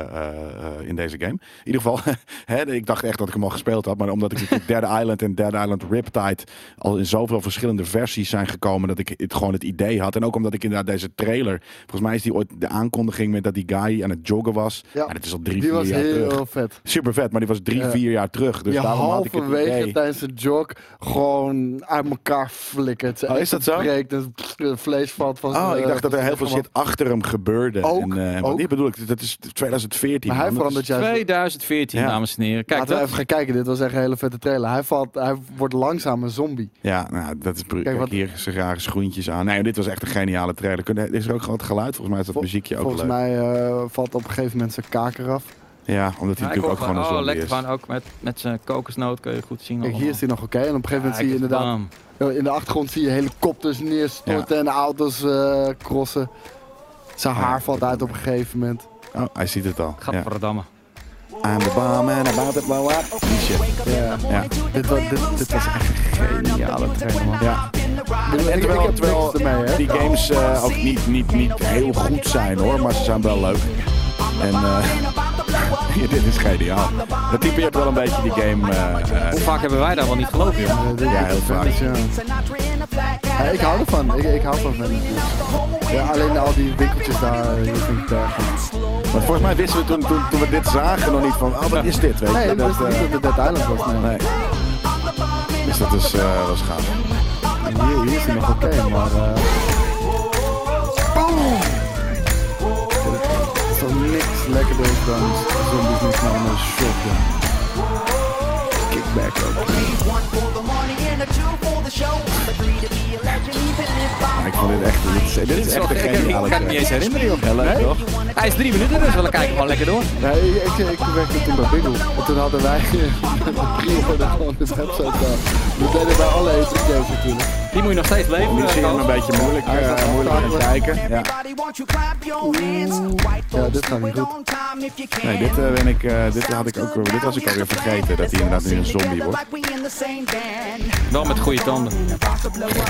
eh, in deze game. In ieder geval, hè, ik dacht echt dat ik hem al gespeeld had, maar omdat ik Dead Island en Dead Island Riptide al in zoveel verschillende versies zijn gekomen, dat ik het gewoon het idee had. En ook omdat ik inderdaad deze trailer, volgens mij is die ooit de aankondiging met dat die guy aan het joggen was. Ja. Ja. dat is al drie, Die vier was jaar terug. heel vet. Super vet, maar die was drie, Ja. vier jaar terug. Dus die daarom had ik het idee. tijdens de jog gewoon uit elkaar flikkert. Oh, is dat zo? Breekt, het vlees valt van Oh, zijn, ik eh, dacht dat er heel veel shit achter hem gebeurde. Ook, en, eh, ook. Die bedoel ik, dat is 2014. Maar hij verandert is- juist. 2014, Ja. dames en heren. Kijk, Laten we dat, even gaan kijken. Dit was echt een hele vette trailer. Hij, valt, hij wordt langzaam een zombie. Ja, nou, dat is bru- Kijk, wat- hier zijn rare schoentjes aan. Nee, dit was echt een geniale trailer. Kunnen- Is er ook gewoon het geluid? Volgens mij is dat Vol- muziekje ook Volgens leuk. mij eh, valt op een gegeven moment zijn kaker af. Ja, omdat hij Ja, natuurlijk ook gewoon een oh, zombie lekker is. gewoon ook met, met zijn kokosnoot kun je goed zien. Kijk, hier is hij nog oké. En op een gegeven moment zie je inderdaad... bam. In de achtergrond zie je helikopters neerstorten en auto's eh, crossen. Zijn Ja. haar valt uit op een gegeven moment. Oh, hij ziet het al. Ja. Gadverdamme. I'm the bomb and about up. Die shit. Ja. Ja. Dit, wa- dit, dit was echt een geniale trailer, man. ja. Ik, En ik terwijl, terwijl ermee, die games eh, ook niet, niet, niet heel goed zijn hoor, maar ze zijn wel leuk. En eh, ja, dit is geniaal. Dat typeert wel een beetje die game. eh, eh, Hoe vaak hebben wij daar wel niet gelopen, joh? Ja, heel vaak. ja. Ja, ik hou ervan. Ik, ik hou van Venice Beach. Ja, alleen al die winkeltjes daar, eh, vind ik want volgens mij wisten we toen, toen, toen we dit zagen nog niet van, oh wat is dit? Weet je? Nee, dat dat, is niet dat het Dead Island was. Nee. nee. Dus dat is, eh was gaaf. En Hier, hier is hij nog oké, maar... toch niks lekkerder dan zombies met nou een shotgun. Kickback ook. Ik vond dit echt, dit is, dit is echt een Ik geniale kan het niet eens herinneren, joh. Ja, leuk toch? Hij is drie minuten, dus we kijken gewoon lekker door. Nee, ik, ik, ik werkte toen bij Biggle. En toen hadden wij pre-order gewoon de website daar. Dat deden bij alle E3 games natuurlijk. Die moet je nog steeds leven. Nu eh, zie je een beetje moeilijk, eh, wel moeilijk aan praten. kijken. Ja. Ja, dit gaat niet goed. Nee, dit, eh, ben ik, eh, dit, had ik ook, dit was ik alweer vergeten, dat hij inderdaad nu een zombie wordt. Wel met goede tanden.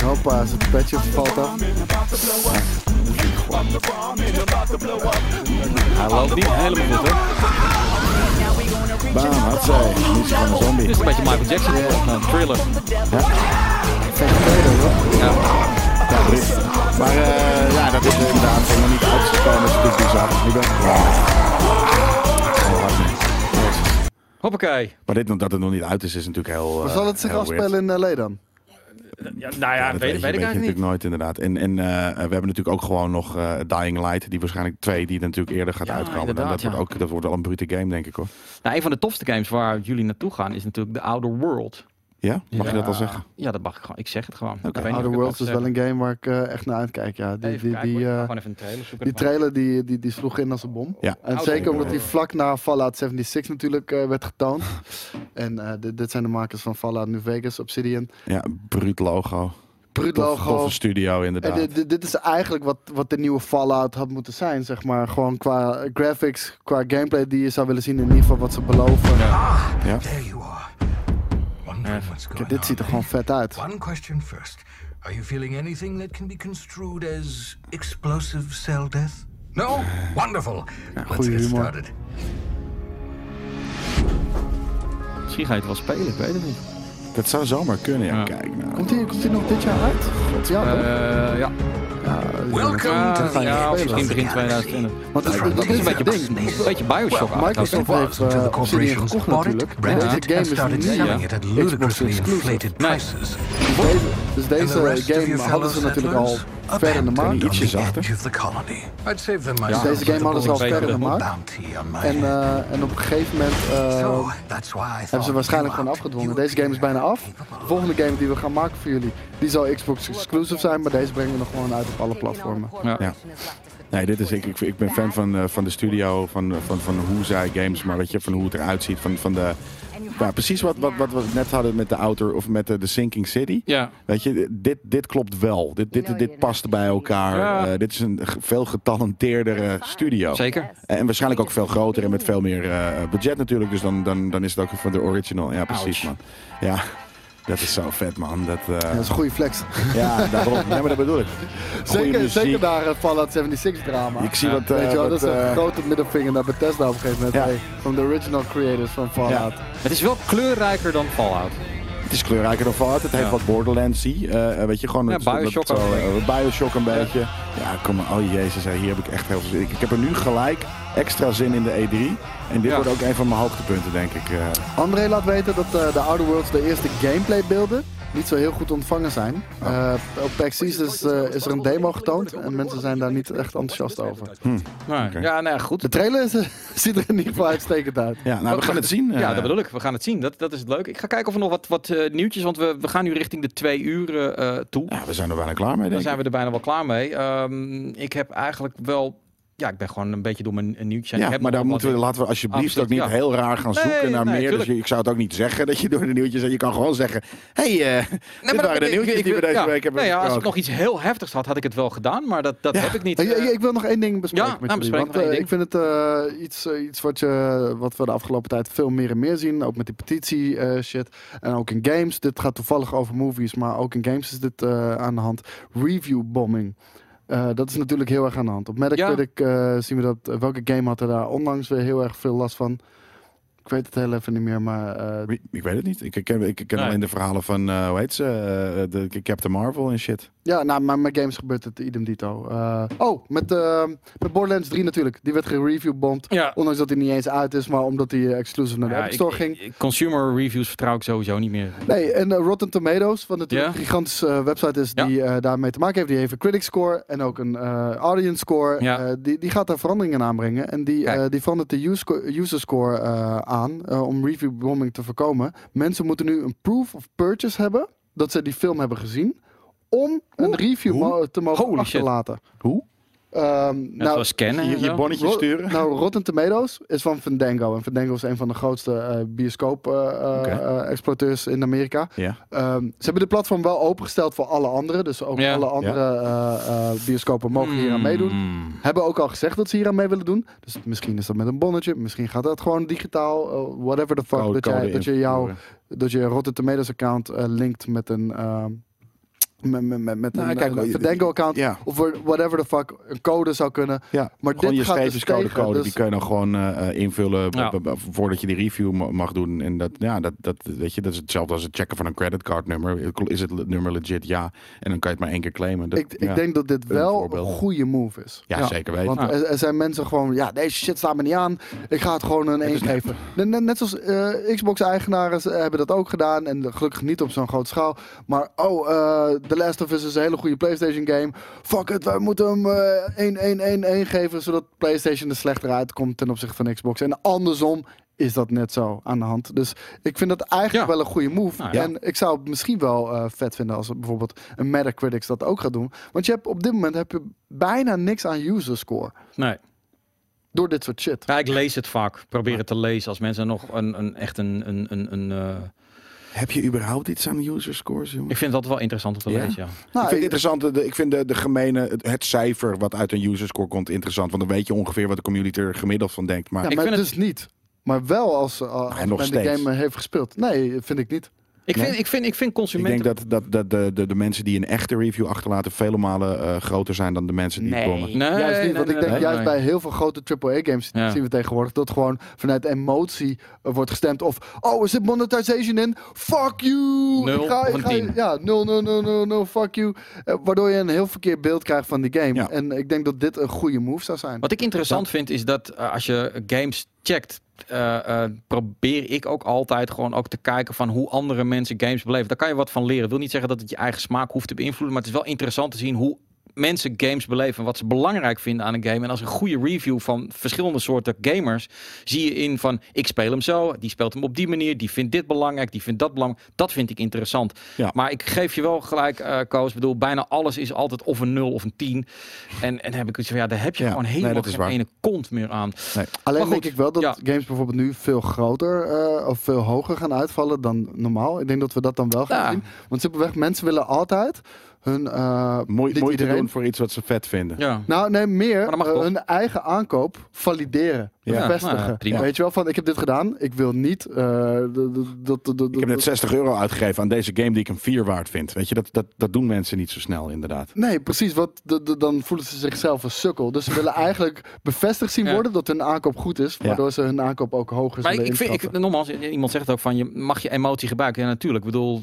Hoppa, zijn petje valt af. Hij loopt niet helemaal goed, hoor. Bam, had is hij gewoon een zombie. Dit is een beetje Michael Jackson. Een thriller. Geen tweede hoor. Ja. Ja, dit. Maar eh, ja, dat is inderdaad helemaal niet uitgekomen. Dat is natuurlijk bizar. Ben ik klaar. Oh, hard niet. Hoppakee. Maar dit, dat het nog niet uit is, is natuurlijk heel. Maar eh, zal het zich afspelen in LA dan? Ja, nou ja, dat weet, weet, ik eigenlijk niet. natuurlijk nooit inderdaad. En, en eh, we hebben natuurlijk ook gewoon nog eh, Dying Light, die waarschijnlijk twee, die natuurlijk eerder gaat Ja, uitkomen. En inderdaad, dat, wordt ook, dat wordt wel een brute game, denk ik hoor. Nou, een van de tofste games waar jullie naartoe gaan is natuurlijk The Outer World. Ja? Mag je dat al zeggen? Ja, dat mag ik gewoon. Ik zeg het gewoon. Ik weet niet of Outer ik het Worlds is wel een game waar ik eh, echt naar uitkijk. Ja. Die, die, die, eh, even een trailer zoeken. die trailer die, die, die sloeg in als een bom. Ja. En Outer zeker omdat die vlak na Fallout 76 natuurlijk eh, werd getoond. en eh, dit, dit zijn de makers van Fallout New Vegas, Obsidian. Ja, bruut logo. Bruut logo. Toffe studio En inderdaad. dit, dit, dit is eigenlijk wat, wat de nieuwe Fallout had moeten zijn, zeg maar. Gewoon qua graphics, qua gameplay die je zou willen zien. In ieder geval wat ze beloven. Ja. There you Kijk, dit ziet er on. gewoon vet uit. One question first. Are you feeling anything that can be construed as explosive cell death? No? Wonderful. Let's get humor. started. Misschien ga je het wel spelen, ik weet het niet. Dat zou zomaar kunnen, ja. Ja. Kijk nou. Komt die, komt die nog dit jaar uit? Ja, toch? Eh, ja. ja, Welcome Ja, to the ja, misschien begin galaxy. 2020. Want dit is een het beetje, ding. een beetje Bioshock Microsoft was heeft uh, Obsidian gekocht natuurlijk. Deze Hat game is niet ja. Xbox exclusive. inflated Nee. prices. Dus deze, dus deze game hadden ze natuurlijk al ver in de markt. Ietsje zachter. Ja. myself. Deze game hadden ze al the Beter ver in de markt. En, eh, en op een gegeven moment eh, hebben ze waarschijnlijk gewoon afgedwongen. Deze game is bijna af. De volgende game die we gaan maken voor jullie, die zal Xbox exclusive zijn. Maar deze brengen we nog gewoon uit op alle platformen. Ja. Ja. Nee, dit is, ik, ik, ik ben fan van, eh, van de studio, van, van, van hoe zij games, maar weet je, van hoe het eruit ziet. Van, van de, ja, precies wat, wat, wat we net hadden met de Outer of met de, de Sinking City. Ja. Weet je, dit, dit klopt wel. Dit, dit, dit past bij elkaar. Ja. Eh, dit is een veel getalenteerdere studio. Zeker. En waarschijnlijk ook veel groter en met veel meer eh, budget natuurlijk. Dus dan, dan, dan is het ook van de original. Ja, precies man. Ja, dat is zo vet man. Dat, eh, Ja, dat is een goede flex. ja, daarom. Nee, maar dat bedoel ik. Goeie Zeker, muziek. zeker naar het Fallout 76 drama. Ik zie wat... eh, Weet je wel, wat, dat is een eh, grote middelvinger naar Bethesda op een gegeven moment. Ja. Hey, van de original creators van Fallout. Het is wel kleurrijker dan Fallout. Het is kleurrijker dan Fallout. Het heeft Ja. wat Borderlands-y. eh, weet je, gewoon Ja, Bioshock zo, eh, Bioshock een beetje. Ja, kom maar. Oh jezus, hier heb ik echt heel veel zin in. Ik, ik heb er nu gelijk extra zin in de E3. En dit Ja. wordt ook een van mijn hoogtepunten, denk ik. eh. André laat weten dat eh, de Outer Worlds de eerste gameplay beelden niet zo heel goed ontvangen zijn. Eh, op PAX is, eh, is er een demo getoond en mensen zijn daar niet echt enthousiast over. Oké. Ja, nou ja, goed. De trailer is, ziet er in ieder geval uitstekend uit. Ja, nou, we gaan het zien. Ja, eh. dat bedoel ik. We gaan het zien. Dat, dat is het leuk. Ik ga kijken of er nog wat, wat eh, nieuwtjes, want we, we gaan nu richting de twee uur eh, toe. Ja, we zijn er bijna klaar mee, Daar zijn we er bijna wel klaar mee. Ehm, ik heb eigenlijk wel ja, ik ben gewoon een beetje door mijn nieuwtje. en Ja, maar daar moeten we, laten we alsjeblieft Absoluut, ook niet ja. heel raar gaan Nee, zoeken naar nee, meer. Dus tuurlijk. ik zou het ook niet zeggen dat je door de nieuwtjes... Je kan gewoon zeggen, hey, Nee, dit maar waren de nieuwtjes ik- die we deze ja. week hebben Nou ja, als ik nog iets heel heftigs had, had ik het wel gedaan. Maar dat, dat heb ik niet. Ik, eh, ik, wil nog één ding bespreken Ja, met nou, jullie. Want eh, ik vind het iets, iets wat, je, wat we de afgelopen tijd veel meer en meer zien. Ook met die petitie shit. En ook in games. Dit gaat toevallig over movies. Maar ook in games is dit aan de hand. Review bombing. Eh, dat is natuurlijk heel erg aan de hand. Op Metacritic eh, zien we dat. eh, welke game had er daar onlangs weer heel erg veel last van? Ik weet het heel even niet meer. Maar eh, Wie- Ik weet het niet. Ik ken, ik ken Nee. alleen de verhalen van, eh, hoe heet ze, eh, de Captain Marvel en shit. Ja, nou, maar met games gebeurt het idem dito. Eh, oh, met, eh, met Borderlands 3 natuurlijk. Die werd gereviewbomd. ja. Ondanks dat hij niet eens uit is, maar omdat hij eh, exclusive naar de Ja, App ik- Store ging. ik- consumer reviews vertrouw ik sowieso niet meer. Nee, en eh, Rotten Tomatoes, wat natuurlijk Ja. een gigantische website is die daarmee te maken heeft. Die heeft een critic score en ook een audience score. Die, die gaat daar veranderingen aanbrengen. En die, die verandert de user score aan om review bombing te voorkomen. Mensen moeten nu een proof of purchase hebben dat ze die film hebben gezien. Om een review Hoe? te mogen Holy shit. achterlaten. Hoe? Ehm, nou, zoals scannen en Je, je bonnetje Ro- sturen? Nou, Rotten Tomatoes is van Fandango. En Fandango is een van de grootste eh Oké. bioscoop-exploiteurs in Amerika. Ja. Ehm, ze hebben de platform wel opengesteld voor alle anderen. Dus ook alle andere eh, eh, bioscopen mogen hier aan meedoen. Hmm. Hebben ook al gezegd dat ze hier aan mee willen doen. Dus misschien is dat met een bonnetje. Misschien gaat dat gewoon digitaal. eh, whatever the fuck. Code- dat, jij, dat, je jouw, invoeren. dat je Rotten Tomatoes account eh, linkt met een... met, met, met, met Nou, een, kijk, een je- Fandango account. Ja. Of whatever the fuck. Een code zou kunnen. Ja, Maar gewoon dit je gaat dus code, dus- die kun je dan gewoon eh, eh, invullen b- Ja. b- b- voordat je die review ma- mag doen. En dat, ja, dat, dat, weet je, dat is hetzelfde als het checken van een creditcardnummer. Is het nummer legit? Ja. En dan kan je het maar één keer claimen. Dat, ik, ik denk dat dit wel een goede move is. Ja, zeker weten. Want Ja. er, er zijn mensen gewoon, ja, deze shit staat me niet aan. Ik ga het gewoon een 1 geven. Net, net- net zoals eh, Xbox-eigenaren hebben dat ook gedaan. En gelukkig niet op zo'n grote schaal. Maar, oh, eh The Last of Us is een hele goede PlayStation game. Fuck it, wij moeten hem eh 1-1-1-1 geven. Zodat PlayStation er slechter uitkomt ten opzichte van Xbox. En andersom is dat net zo aan de hand. Dus ik vind dat eigenlijk Ja. wel een goede move. Nou ja. En ik zou het misschien wel eh, vet vinden als bijvoorbeeld een Metacritic dat ook gaat doen. Want je hebt op dit moment heb je bijna niks aan user score. Nee. Door dit soort shit. Ja, ik lees het vaak. Probeer het te lezen als mensen nog een, een echt een. een, een, een eh, Heb je überhaupt iets aan user scores, jongen? ik vind dat wel interessant om te Ja? lezen. Ja. Nou, ik vind het ik- interessant, de, ik vind de, de gemene, het, het cijfer wat uit een user score komt interessant. Want dan weet je ongeveer wat de community er gemiddeld van denkt. Maar ja, ik vind dus niet. Maar wel als, uh, als nog men de game heeft gespeeld. Nee, vind ik niet. Ik, Nee? vind, ik, vind, ik vind ik consumenten. denk dat, dat, dat de, de, de mensen die een echte review achterlaten vele malen eh, groter zijn dan de mensen die nee, komen. nee, juist niet, nee, want nee, ik denk nee, juist nee. bij heel veel grote AAA-games Ja. zien we tegenwoordig dat gewoon vanuit emotie uh, wordt gestemd. Of, oh, er zit monetization in. Fuck you! Nul ik ga, ik. Ja, 0, 0, 0, 0, 0, fuck you. Eh, waardoor je een heel verkeerd beeld krijgt van die game. Ja. En ik denk dat dit een goede move zou zijn. Wat ik interessant vind is dat eh, als je games checkt, eh, eh, probeer ik ook altijd gewoon ook te kijken van hoe andere mensen games beleven. Daar kan je wat van leren. Wil niet zeggen dat het je eigen smaak hoeft te beïnvloeden, maar het is wel interessant te zien hoe mensen games beleven en wat ze belangrijk vinden aan een game. En als een goede review van verschillende soorten gamers zie je in van ik speel hem zo, die speelt hem op die manier, die vindt dit belangrijk, die vindt dat belangrijk. Dat vind ik interessant. Ja. Maar ik geef je wel gelijk, eh Koos. Ik bedoel, bijna alles is altijd of een 0 of een 10. En, en dan heb ik iets van ja, daar heb je Ja, gewoon nee, helemaal geen waar. ene kont meer aan. Alleen Maar denk goed, ik wel dat ja. games bijvoorbeeld nu veel groter eh, of veel hoger gaan uitvallen dan normaal. Ik denk dat we dat dan wel gaan Ja. zien. Want simpelweg, mensen willen altijd hun... eh, dit moeite iedereen- doen voor iets wat ze vet vinden. Ja. Nou, nee, meer eh, hun eigen aankoop valideren, Ja. bevestigen. Nou. Weet je wel, van ik heb dit gedaan, ik wil niet... eh, dat- dat- dat- dat- Ik heb net 60 euro uitgegeven aan deze game die ik een 4 waard vind. Weet je, dat, dat, dat doen mensen niet zo snel inderdaad. Nee, precies. Wat, dan voelen ze zichzelf een sukkel. Dus ze willen eigenlijk bevestigd zien Ja. worden dat hun aankoop goed is. Waardoor ze hun aankoop ook hoger Maar ik, vind, ik, nogmaals, iemand zegt ook van je mag je emotie gebruiken. Ja, natuurlijk. Ik bedoel,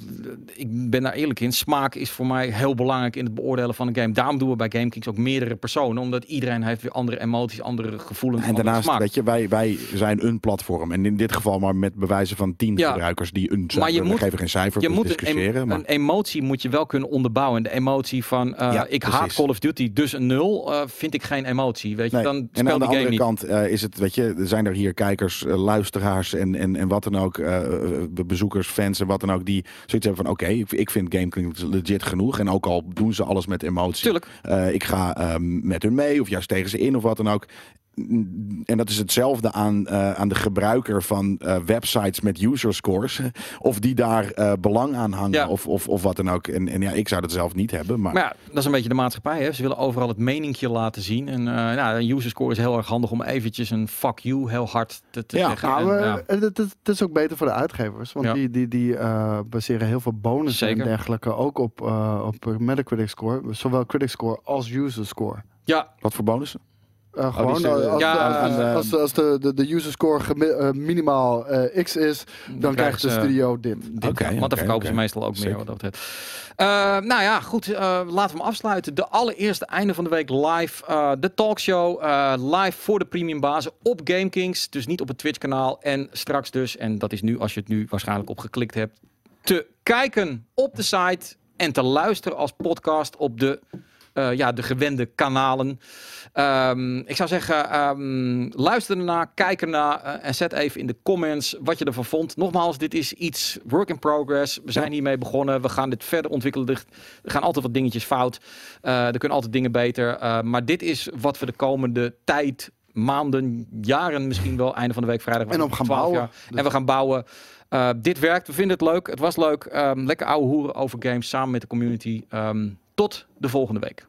ik ben daar eerlijk in. Smaak is voor mij heel belangrijk in het beoordelen van een game. Daarom doen we bij GameKings ook meerdere personen, omdat iedereen heeft weer andere emoties, andere gevoelens, En andere daarnaast, smaak. Je, wij, wij zijn een platform. En in dit geval maar met bewijzen van tien Ja. gebruikers die een Maar je moet- geven geen cijfer, Je dus moet een, discussiëren. em- maar- een emotie moet je wel kunnen onderbouwen. En de emotie van eh, Ja, ik haat. Call of Duty, dus een nul, eh, vind ik geen emotie. Weet je, Nee. dan en speel aan de andere niet. kant eh, is het, weet je, er zijn er hier kijkers, luisteraars en, en, en wat dan ook, be- bezoekers, fans en wat dan ook, die zoiets hebben van oké, ik, ik vind Gamekings legit genoeg. En ook al doen ze alles met emotie, Tuurlijk. ik ga ehm, met hun mee of juist tegen ze in of wat dan ook. En dat is hetzelfde aan, eh, aan de gebruiker van eh, websites met user scores. Of die daar eh, belang aan hangen Ja. of, of, of wat dan ook. En, en ja, ik zou dat zelf niet hebben. Maar, Maar ja, dat is een beetje de maatschappij. Hè? Ze willen overal het meningje laten zien. En eh nou, een user score is heel erg handig om eventjes een fuck you heel hard te, te Ja. zeggen. Nou, En, ja. het is ook beter voor de uitgevers. Want Ja. die, die, die eh, baseren heel veel bonussen Zeker. en dergelijke ook op, eh, op Metacritic score. Zowel critic score als user score. ja, wat voor bonussen? Eh, gewoon die is, eh, als, ja, als, de- als, als de, de, de user score gemi- eh, minimaal eh, x is, dan, krijgt de studio dit. dit, want dan verkopen ze meestal ook meer wat dat betreft. Eh, nou ja, goed. eh, laten we hem afsluiten. De allereerste einde van de week live. eh, de talkshow eh, live voor de premium bazen op GameKings. Dus niet op het Twitch kanaal. En straks dus, en dat is nu als je het nu waarschijnlijk op geklikt hebt, te kijken op de site en te luisteren als podcast op de, eh, ja, de gewende kanalen. Ehm, ik zou zeggen, ehm, luister ernaar, kijk ernaar eh, en zet even in de comments wat je ervan vond. Nogmaals, dit is iets work in progress. We zijn hiermee begonnen. We gaan dit verder ontwikkelen. Er gaan altijd wat dingetjes fout. Eh, er kunnen altijd dingen beter. Eh, maar dit is wat we de komende tijd, maanden, jaren misschien wel, einde van de week vrijdag. En op gaan 12 bouwen. Dus- En we gaan bouwen. Dit werkt. We vinden het leuk. Het was leuk. Ehm, lekker ouwe hoeren over games samen met de community. Tot de volgende week.